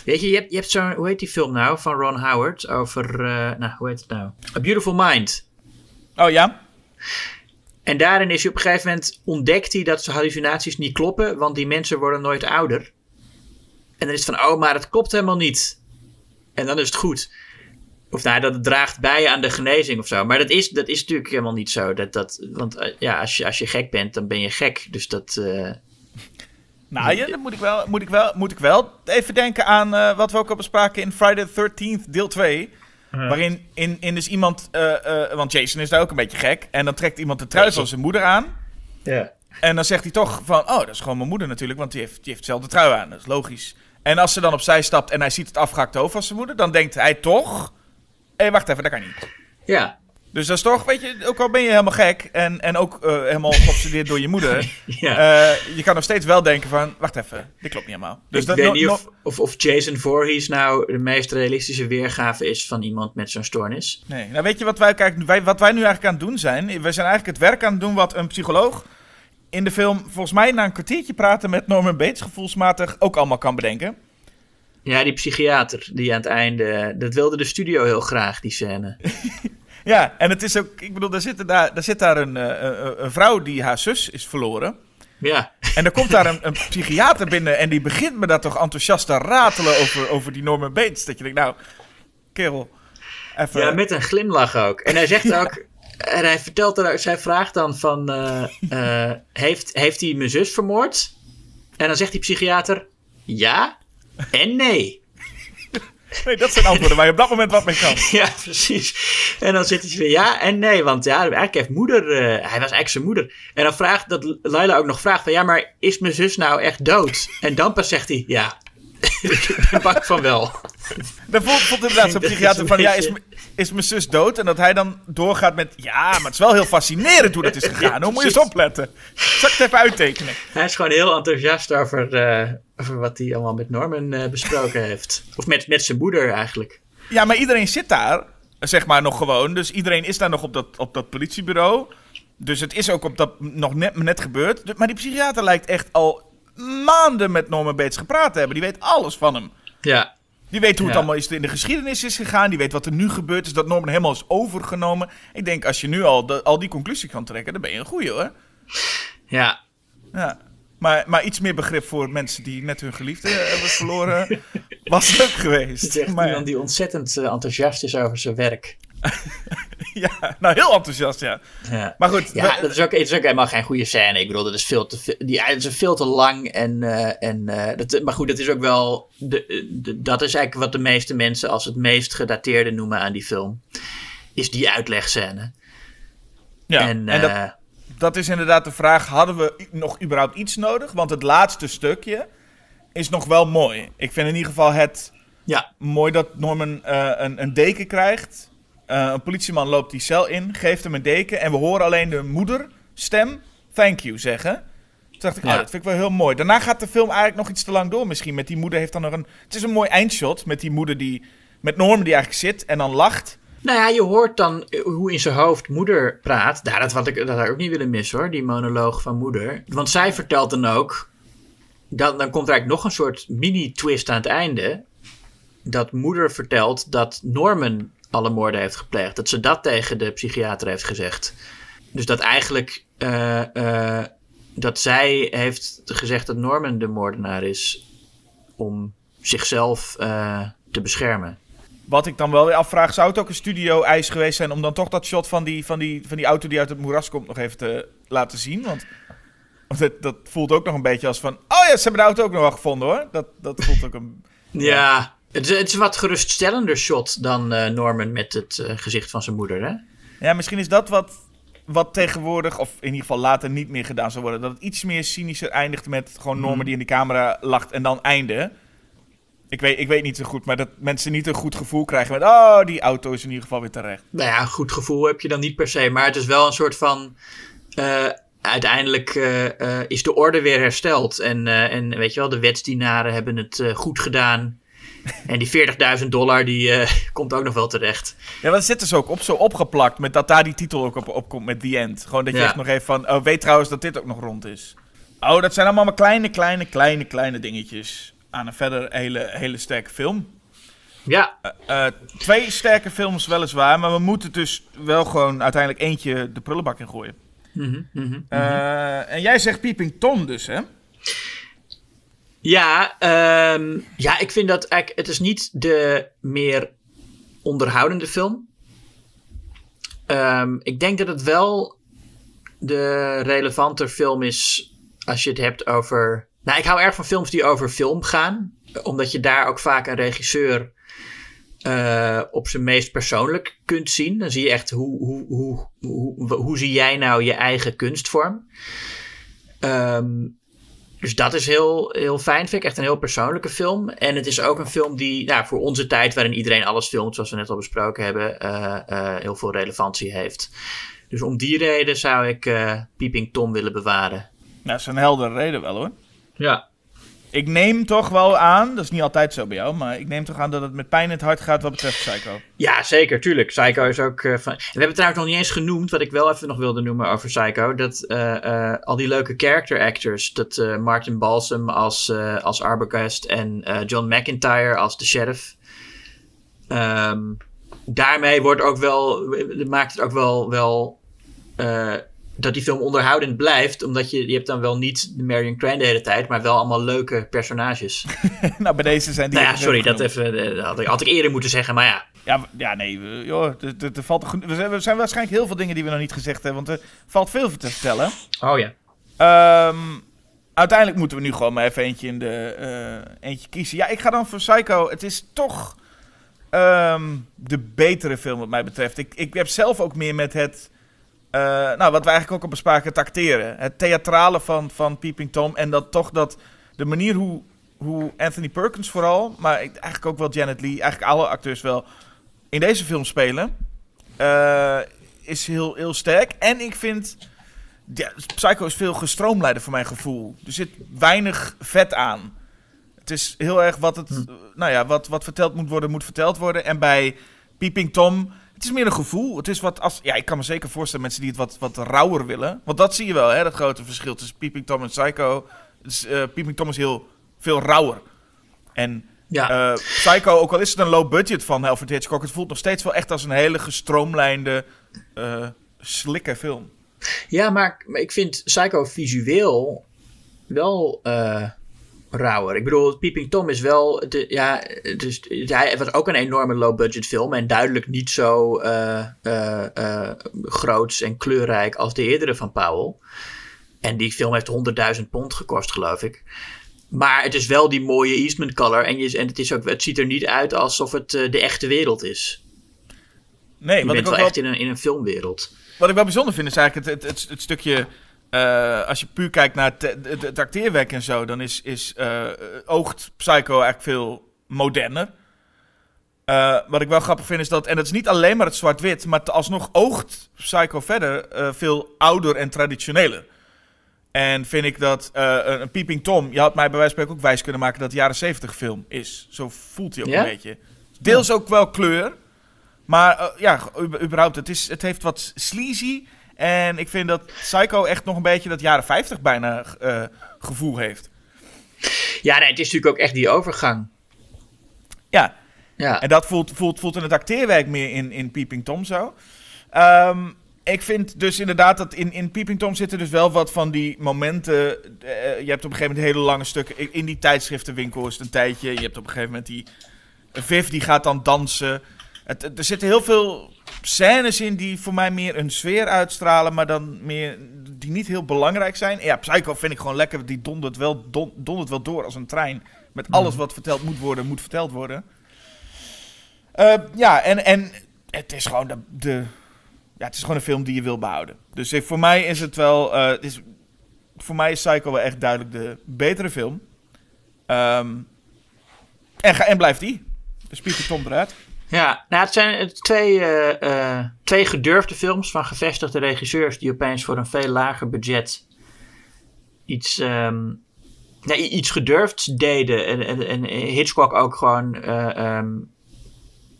weet je, je hebt, je hebt zo'n, hoe heet die film nou, van Ron Howard, over, eh, nou, hoe heet het nou? A Beautiful Mind. Oh ja? En daarin is hij op een gegeven moment ontdekt hij dat zijn hallucinaties niet kloppen, want die mensen worden nooit ouder. En dan is het van, oh, maar het klopt helemaal niet. En dan is het goed. Of nou, dat het draagt bij aan de genezing of zo. Maar dat is, dat is natuurlijk helemaal niet zo. Dat, dat, want eh, ja, als je, als je gek bent, dan ben je gek. Dus dat. eh, Nou ja, dan moet ik wel, moet ik wel, moet ik wel even denken aan eh, wat we ook al bespraken in Friday the 13th deel 2. Waarin in, in dus iemand, eh, eh, want Jason is daar ook een beetje gek. En dan trekt iemand de trui van zijn moeder aan. ja. En dan zegt hij toch van, oh, dat is gewoon mijn moeder natuurlijk, want die heeft, die heeft dezelfde trui aan. Dat is logisch. En als ze dan opzij stapt en hij ziet het afgehakte hoofd van zijn moeder, dan denkt hij toch, hé, wacht even, dat kan niet. ja. Dus dat is toch, weet je, ook al ben je helemaal gek en, en ook eh, helemaal geobsedeerd door je moeder, ja. eh, je kan nog steeds wel denken van, wacht even, dit klopt niet helemaal. Dus ik dat weet no- niet no- of, of, of Jason Voorhees nou de meest realistische weergave is van iemand met zo'n stoornis. Nee, nou weet je wat wij, kijk, wij, wat wij nu eigenlijk aan het doen zijn? We zijn eigenlijk het werk aan het doen wat een psycholoog in de film volgens mij na een kwartiertje praten met Norman Bates gevoelsmatig ook allemaal kan bedenken. Ja, die psychiater die aan het einde. Dat wilde de studio heel graag, die scène. Ja, en het is ook, ik bedoel, daar zit daar, daar, zit daar een, eh, een, een vrouw die haar zus is verloren. Ja. En er komt daar een, een psychiater binnen en die begint me daar toch enthousiast te ratelen over, over die Norman Bates. Dat je denkt, nou, kerel, even... Ja, met een glimlach ook. En hij zegt ook. En hij vertelt er ook, zij vraagt dan van, eh, eh, heeft, heeft hij mijn zus vermoord? En dan zegt die psychiater, ja en nee. Nee, dat zijn antwoorden waar je op dat moment wat mee kan. Ja, precies. En dan zit hij weer ja en nee, want ja, eigenlijk heeft moeder, eh, hij was eigenlijk zijn moeder. En dan vraagt, dat Laila ook nog vraagt van, ja, maar is mijn zus nou echt dood? En dan pas zegt hij, ja, ik ben bang van wel. Dan voelt, voelt inderdaad zo'n psychiater van, ja, is, is mijn zus dood? En dat hij dan doorgaat met, ja, maar het is wel heel fascinerend hoe dat is gegaan. Hoe moet je eens opletten? Zal ik het even uittekenen? Hij is gewoon heel enthousiast over, eh, over wat hij allemaal met Norman eh, besproken heeft. Of met, met zijn moeder eigenlijk. Ja, maar iedereen zit daar, zeg maar, nog gewoon. Dus iedereen is daar nog op dat, op dat politiebureau. Dus het is ook op dat nog net, net gebeurd. Maar die psychiater lijkt echt al maanden met Norman Bates gepraat hebben. Die weet alles van hem. Ja, Die weet hoe het Ja. allemaal is, in de geschiedenis is gegaan. Die weet wat er nu gebeurd is. Dat Norman helemaal is overgenomen. Ik denk, als je nu al, de- al die conclusie kan trekken, dan ben je een goeie hoor. ja. Ja. Maar, maar iets meer begrip voor mensen die net hun geliefde hebben verloren, was leuk Het geweest. is echt Maar, iemand die ontzettend eh, enthousiast is over zijn werk. ja, nou heel enthousiast, ja. Ja. Maar goed, Ja, we- dat is, ook, het is ook helemaal geen goede scène. Ik bedoel, dat is veel te, die, het is veel te lang. En, eh, en, eh, dat, maar goed, dat is ook wel. De, de- dat is eigenlijk wat de meeste mensen als het meest gedateerde noemen aan die film. Is die uitlegscène. ja. en en dat, eh, dat is inderdaad de vraag: hadden we nog überhaupt iets nodig? Want het laatste stukje is nog wel mooi. Ik vind in ieder geval het ja, mooi dat Norman een, een deken krijgt. Eh, een politieman loopt die cel in, geeft hem een deken. En we horen alleen de moederstem thank you zeggen. Toen dacht ik, Ja. oh, dat vind ik wel heel mooi. Daarna gaat de film eigenlijk nog iets te lang door misschien. Met die moeder heeft dan nog een... Het is een mooi eindshot met die moeder die... Met Norman die eigenlijk zit en dan lacht. Nou ja, je hoort dan eh, hoe in zijn hoofd moeder praat. Nou, dat had ik, dat had ik ook niet willen missen hoor, die monoloog van moeder. Want zij vertelt dan ook. Dan, dan komt er eigenlijk nog een soort mini-twist aan het einde. Dat moeder vertelt dat Norman alle moorden heeft gepleegd. Dat ze dat tegen de psychiater heeft gezegd. Dus dat eigenlijk. eh, eh, dat zij heeft gezegd dat Norman de moordenaar is. Om zichzelf eh, te beschermen. Wat ik dan wel weer afvraag, zou het ook een studio-eis geweest zijn... om dan toch dat shot van die, van, die, van die auto die uit het moeras komt nog even te laten zien? Want want dat, dat voelt ook nog een beetje als van... Oh ja, ze hebben de auto ook nog wel gevonden hoor. Dat, dat voelt ook een... Ja, het is, het is een wat geruststellender shot dan eh, Norman met het eh, gezicht van zijn moeder, hè? Ja, misschien is dat wat, wat tegenwoordig, of in ieder geval later niet meer gedaan zou worden. Dat het iets meer cynischer eindigt met gewoon Norman die in de camera lacht en dan einde. Ik weet, ik weet niet zo goed, maar dat mensen niet een goed gevoel krijgen met... Oh, die auto is in ieder geval weer terecht. Nou ja, een goed gevoel heb je dan niet per se, maar het is wel een soort van... eh, uiteindelijk is de orde weer hersteld. En, en weet je wel, de wetsdienaren hebben het goed gedaan. En die 40.000 dollar, die eh, komt ook nog wel terecht. Ja, dat zitten ze ook op, zo opgeplakt met dat daar die titel ook op, op komt met The End. Gewoon dat je Ja. echt nog even van... Oh, weet trouwens dat dit ook nog rond is. Oh, dat zijn allemaal maar kleine, kleine, kleine, kleine dingetjes aan een verder hele, hele sterke film. Ja, Eh, twee sterke films weliswaar, maar we moeten dus wel gewoon uiteindelijk eentje de prullenbak in gooien. Mhm. Eh, en jij zegt Peeping Tom dus, hè? Ja, ehm, ja, ik vind dat eigenlijk, het is niet de meer onderhoudende film. Ehm, ik denk dat het wel de relevanter film is als je het hebt over. Nou, ik hou erg van films die over film gaan, omdat je daar ook vaak een regisseur eh, op zijn meest persoonlijk kunt zien. Dan zie je echt hoe, hoe, hoe, hoe, hoe zie jij nou je eigen kunstvorm. Ehm, dus dat is heel, heel fijn. Vind ik echt een heel persoonlijke film. En het is ook een film die nou, voor onze tijd, waarin iedereen alles filmt, zoals we net al besproken hebben, eh, eh, heel veel relevantie heeft. Dus om die reden zou ik eh Peeping Tom willen bewaren. Nou, dat is een heldere reden wel, hoor. Ja. Ik neem toch wel aan, dat is niet altijd zo bij jou, maar ik neem toch aan dat het met pijn in het hart gaat wat betreft Psycho. Ja, zeker, tuurlijk. Psycho is ook eh, we hebben het trouwens nog niet eens genoemd, wat ik wel even nog wilde noemen over Psycho. Dat eh, eh, al die leuke character actors, dat Martin Balsam als, als Arbogast en John McIntyre als de sheriff. Ehm, daarmee wordt ook wel, maakt het ook wel, wel dat die film onderhoudend blijft, omdat je, je hebt dan wel niet de Marion Crane de hele tijd, maar wel allemaal leuke personages. nou, bij deze zijn die... nou ja, sorry, dat genoemd. even, eh, dat had ik, had ik eerder moeten zeggen, maar ja. Ja, ja nee, joh, er- valt er, er zijn- er zijn waarschijnlijk heel veel dingen die we nog niet gezegd hebben, want er valt veel te vertellen. Oh ja. Ehm, uiteindelijk moeten we nu gewoon maar even eentje, in de, eh, eentje kiezen. Ja, ik ga dan voor Psycho. Het is toch ehm, de betere film wat mij betreft. Ik, ik heb zelf ook meer met het... eh, nou, wat we eigenlijk ook bespraken, het acteren. Het theatrale van, van Peeping Tom. En dat toch dat de manier hoe, hoe Anthony Perkins vooral... maar eigenlijk ook wel Janet Lee, eigenlijk alle acteurs wel... in deze film spelen... eh, is heel, heel sterk. En ik vind... Ja, Psycho is veel gestroomlijnder voor mijn gevoel. Er zit weinig vet aan. Het is heel erg wat het, Hm. nou ja, wat, wat verteld moet worden, moet verteld worden. En bij Peeping Tom Het is meer een gevoel. Het is wat als. Ja, ik kan me zeker voorstellen mensen die het wat, wat rauwer willen. Want dat zie je wel, hè? Dat grote verschil tussen Peeping Tom en Psycho. Dus, uh, Peeping Tom is heel veel rauwer. En Ja. eh, Psycho, ook al is het een low budget van Alfred Hitchcock, het voelt nog steeds wel echt als een hele gestroomlijnde, eh slikke film. Ja, maar, maar ik vind Psycho visueel wel eh rauwer. Ik bedoel, Peeping Tom is wel... De, ja, dus, hij het was ook een enorme low-budget film. En duidelijk niet zo eh groots en kleurrijk als de eerdere van Powell. En die film heeft 100.000 pond gekost, geloof ik. Maar het is wel die mooie Eastman color. En, je, en het, is ook, het ziet er niet uit alsof het de echte wereld is. Nee, Je wat ik, bent ook wel wel, echt in een, in een filmwereld. wat ik wel bijzonder vind is eigenlijk het, het, het, het stukje... eh, als je puur kijkt naar het, het, acteerwerk en zo, dan is, is, eh, oogt Psycho eigenlijk veel moderner. Eh, wat ik wel grappig vind is dat, en dat is niet alleen maar het zwart-wit, maar alsnog oogt Psycho verder eh, veel ouder en traditioneler. En vind ik dat eh, een, een Peeping Tom, je had mij bij wijze van spreken ook wijs kunnen maken dat het jaren 70 film is. Zo voelt hij ook een beetje. Deels ook wel kleur, maar eh, ja, überhaupt, het, is, het heeft wat sleazy. En ik vind dat Psycho echt nog een beetje dat jaren 50 bijna eh, gevoel heeft. Ja, nee, het is natuurlijk ook echt die overgang. Ja, Ja. En dat voelt, voelt, voelt in het acteerwerk meer in, in Peeping Tom zo. Ehm, ik vind dus inderdaad dat in, in Peeping Tom zitten dus wel wat van die momenten. eh, je hebt op een gegeven moment hele lange stukken. In, die tijdschriftenwinkel is het een tijdje. Je hebt op een gegeven moment die. Viv die gaat dan dansen. Het- er zitten heel veel scènes in die voor mij meer een sfeer uitstralen. Maar dan meer. die niet heel belangrijk zijn. Ja, Psycho vind ik gewoon lekker. Die dondert wel, don- dondert wel door als een trein. Met alles wat verteld moet worden, moet verteld worden. Eh, ja, en, en het is gewoon de, de, ja, het is gewoon een film die je wil behouden. Dus ik- voor mij is het wel, eh, het is, voor mij is Psycho wel echt duidelijk de betere film. Ehm, en, ga, en blijft die. Dus Pieter Tom eruit. Ja, nou, het zijn twee, eh, twee gedurfde films van gevestigde regisseurs die opeens voor een veel lager budget iets, i- iets gedurfds deden. En, en, en Hitchcock ook gewoon eh, ehm,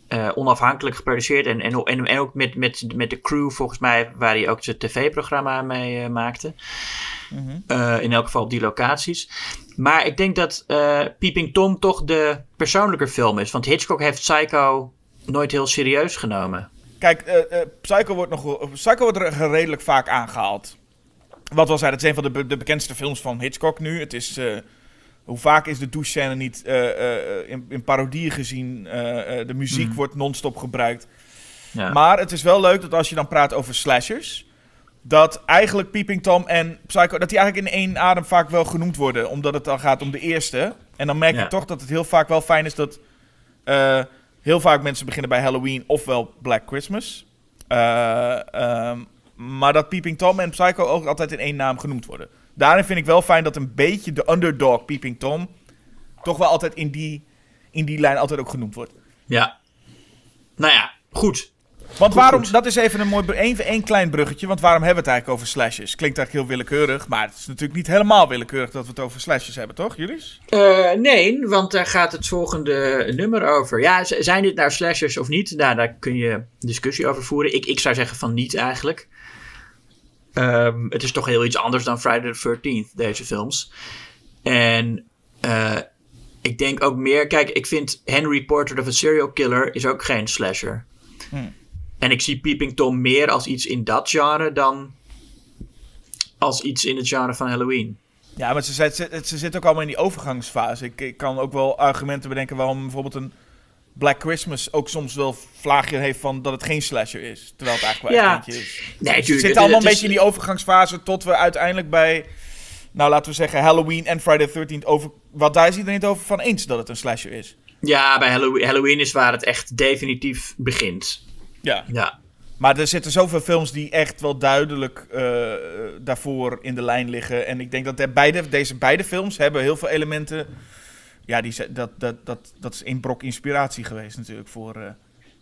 eh, onafhankelijk geproduceerd. En, en, en, ook met, met, met de crew, volgens mij, waar hij ook zijn tv-programma mee maakte. Eh, in elk geval op die locaties. Maar ik denk dat Peeping Tom toch de persoonlijke film is. Want Hitchcock heeft Psycho nooit heel serieus genomen. Kijk, eh, Psycho wordt nog Psycho wordt er redelijk vaak aangehaald. Wat was hij? Dat is een van de, be- de bekendste films van Hitchcock nu. Het is, eh, hoe vaak is de douchescène niet eh, eh, in, in parodieën gezien? De muziek wordt non-stop gebruikt. Ja. Maar het is wel leuk dat als je dan praat over slashers, dat eigenlijk Peeping Tom en Psycho, dat die eigenlijk in één adem vaak wel genoemd worden, omdat het dan gaat om de eerste. En dan merk je Ja. toch dat het heel vaak wel fijn is dat heel vaak mensen beginnen bij Halloween ofwel Black Christmas. Eh, ehm, maar dat Peeping Tom en Psycho ook altijd in één naam genoemd worden. Daarin vind ik wel fijn dat een beetje de underdog Peeping Tom toch wel altijd in die, in die lijn altijd ook genoemd wordt. ja. Nou ja, goed. Want Goed, waarom, goed. dat is even een mooi, even één klein bruggetje. Want waarom hebben we het eigenlijk over slashes? Klinkt eigenlijk heel willekeurig, maar het is natuurlijk niet helemaal willekeurig dat we het over slashes hebben, toch, Julius? Eh, nee, want daar gaat het volgende nummer over. Ja, zijn dit nou slashers of niet? Nou, daar kun je discussie over voeren. Ik, ik zou zeggen van niet eigenlijk. Ehm, het is toch heel iets anders dan Friday the 13th, deze films. En eh, ik denk ook meer... Kijk, ik vind Henry Portrait of a Serial Killer is ook geen slasher. Hmm. En ik zie Peeping Tom meer als iets in dat genre dan als iets in het genre van Halloween. Ja, maar ze, zit- ze, ze zitten ook allemaal in die overgangsfase. Ik, ik kan ook wel argumenten bedenken waarom bijvoorbeeld een Black Christmas ook soms wel vlaagje heeft van dat het geen slasher is. Terwijl het eigenlijk wel Ja. eentje is. Nee, Ze tuurlijk. zitten allemaal het een is- beetje in die overgangsfase tot we uiteindelijk bij, nou laten we zeggen, Halloween en Friday the 13th over. Wat daar is iedereen het over van eens dat het een slasher is. Ja, bij Halloween, Halloween is waar het echt definitief begint. Ja. Ja, Maar er zitten zoveel films die echt wel duidelijk eh, daarvoor in de lijn liggen. En ik denk dat de beide, deze beide films hebben heel veel elementen. Ja, die, dat, dat, dat, dat is een brok inspiratie geweest natuurlijk voor, eh,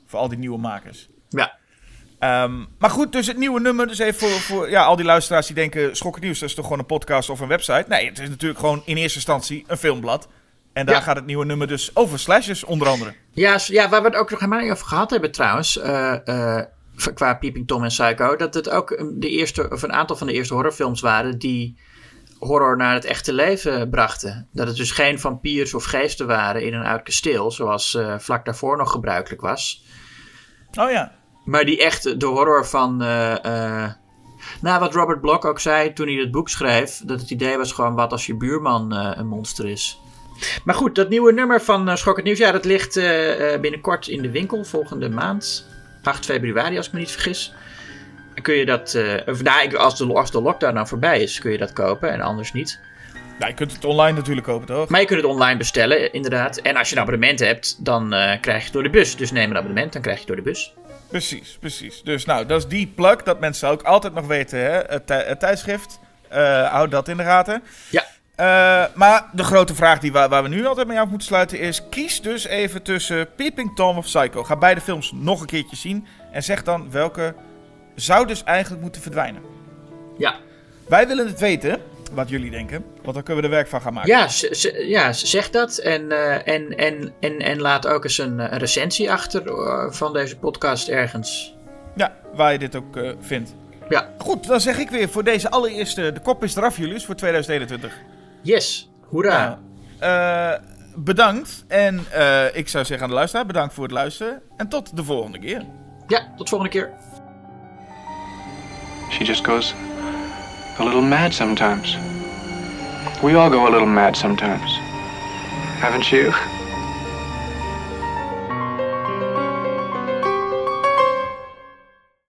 voor al die nieuwe makers. ja. Ehm, maar goed, dus het nieuwe nummer. Dus even voor, voor ja, al die luisteraars die denken... Schokken Nieuws, dat is toch gewoon een podcast of een website? Nee, het is natuurlijk gewoon in eerste instantie een filmblad. En daar Ja. gaat het nieuwe nummer dus over slashers onder andere. Ja, ja, waar we het ook nog helemaal niet over gehad hebben trouwens, eh, eh, qua Peeping Tom en Psycho, dat het ook de eerste, of een aantal van de eerste horrorfilms waren die horror naar het echte leven brachten. Dat het dus geen vampiers of geesten waren in een oud kasteel, zoals eh, vlak daarvoor nog gebruikelijk was. Oh ja. Maar die echt de horror van. nou, wat Robert Bloch ook zei toen hij het boek schreef: dat het idee was gewoon wat als je buurman een monster is. Maar goed, dat nieuwe nummer van uh, Schok het Nieuws, ja, dat ligt eh, eh, binnenkort in de winkel volgende maand. 8 februari, als ik me niet vergis. Dan kun je dat, eh, of, nou, als, de, als de lockdown nou voorbij is, kun je dat kopen en anders niet. Nou, je kunt het online natuurlijk kopen, toch? Maar je kunt het online bestellen, inderdaad. En als je een abonnement hebt, dan eh, krijg je het door de bus. Dus neem een abonnement, dan krijg je het door de bus. Precies, precies. Dus nou, dat is die plug dat mensen ook altijd nog weten, hè? Het, tij- het tijdschrift. Eh, houd dat in de gaten. Ja. Eh, maar de grote vraag die waar, waar we nu altijd mee af moeten sluiten is... kies dus even tussen Peeping Tom of Psycho. Ga beide films nog een keertje zien. En zeg dan welke zou dus eigenlijk moeten verdwijnen. Ja. Wij willen het weten, wat jullie denken. Want dan kunnen we er werk van gaan maken. Ja, ja zeg dat. En, eh, en, en, en, en laat ook eens een, een recensie achter eh, van deze podcast ergens. Ja, waar je dit ook eh, vindt. Ja, Goed, dan zeg ik weer voor deze allereerste... De kop is eraf, Julius, voor 2021. Yes. Hoera. Nou, eh, bedankt. En eh, ik zou zeggen aan de luisteraar, bedankt voor het luisteren. En tot de volgende keer. Ja, tot volgende keer. She just goes a little mad sometimes. We all go a little mad sometimes. Haven't you?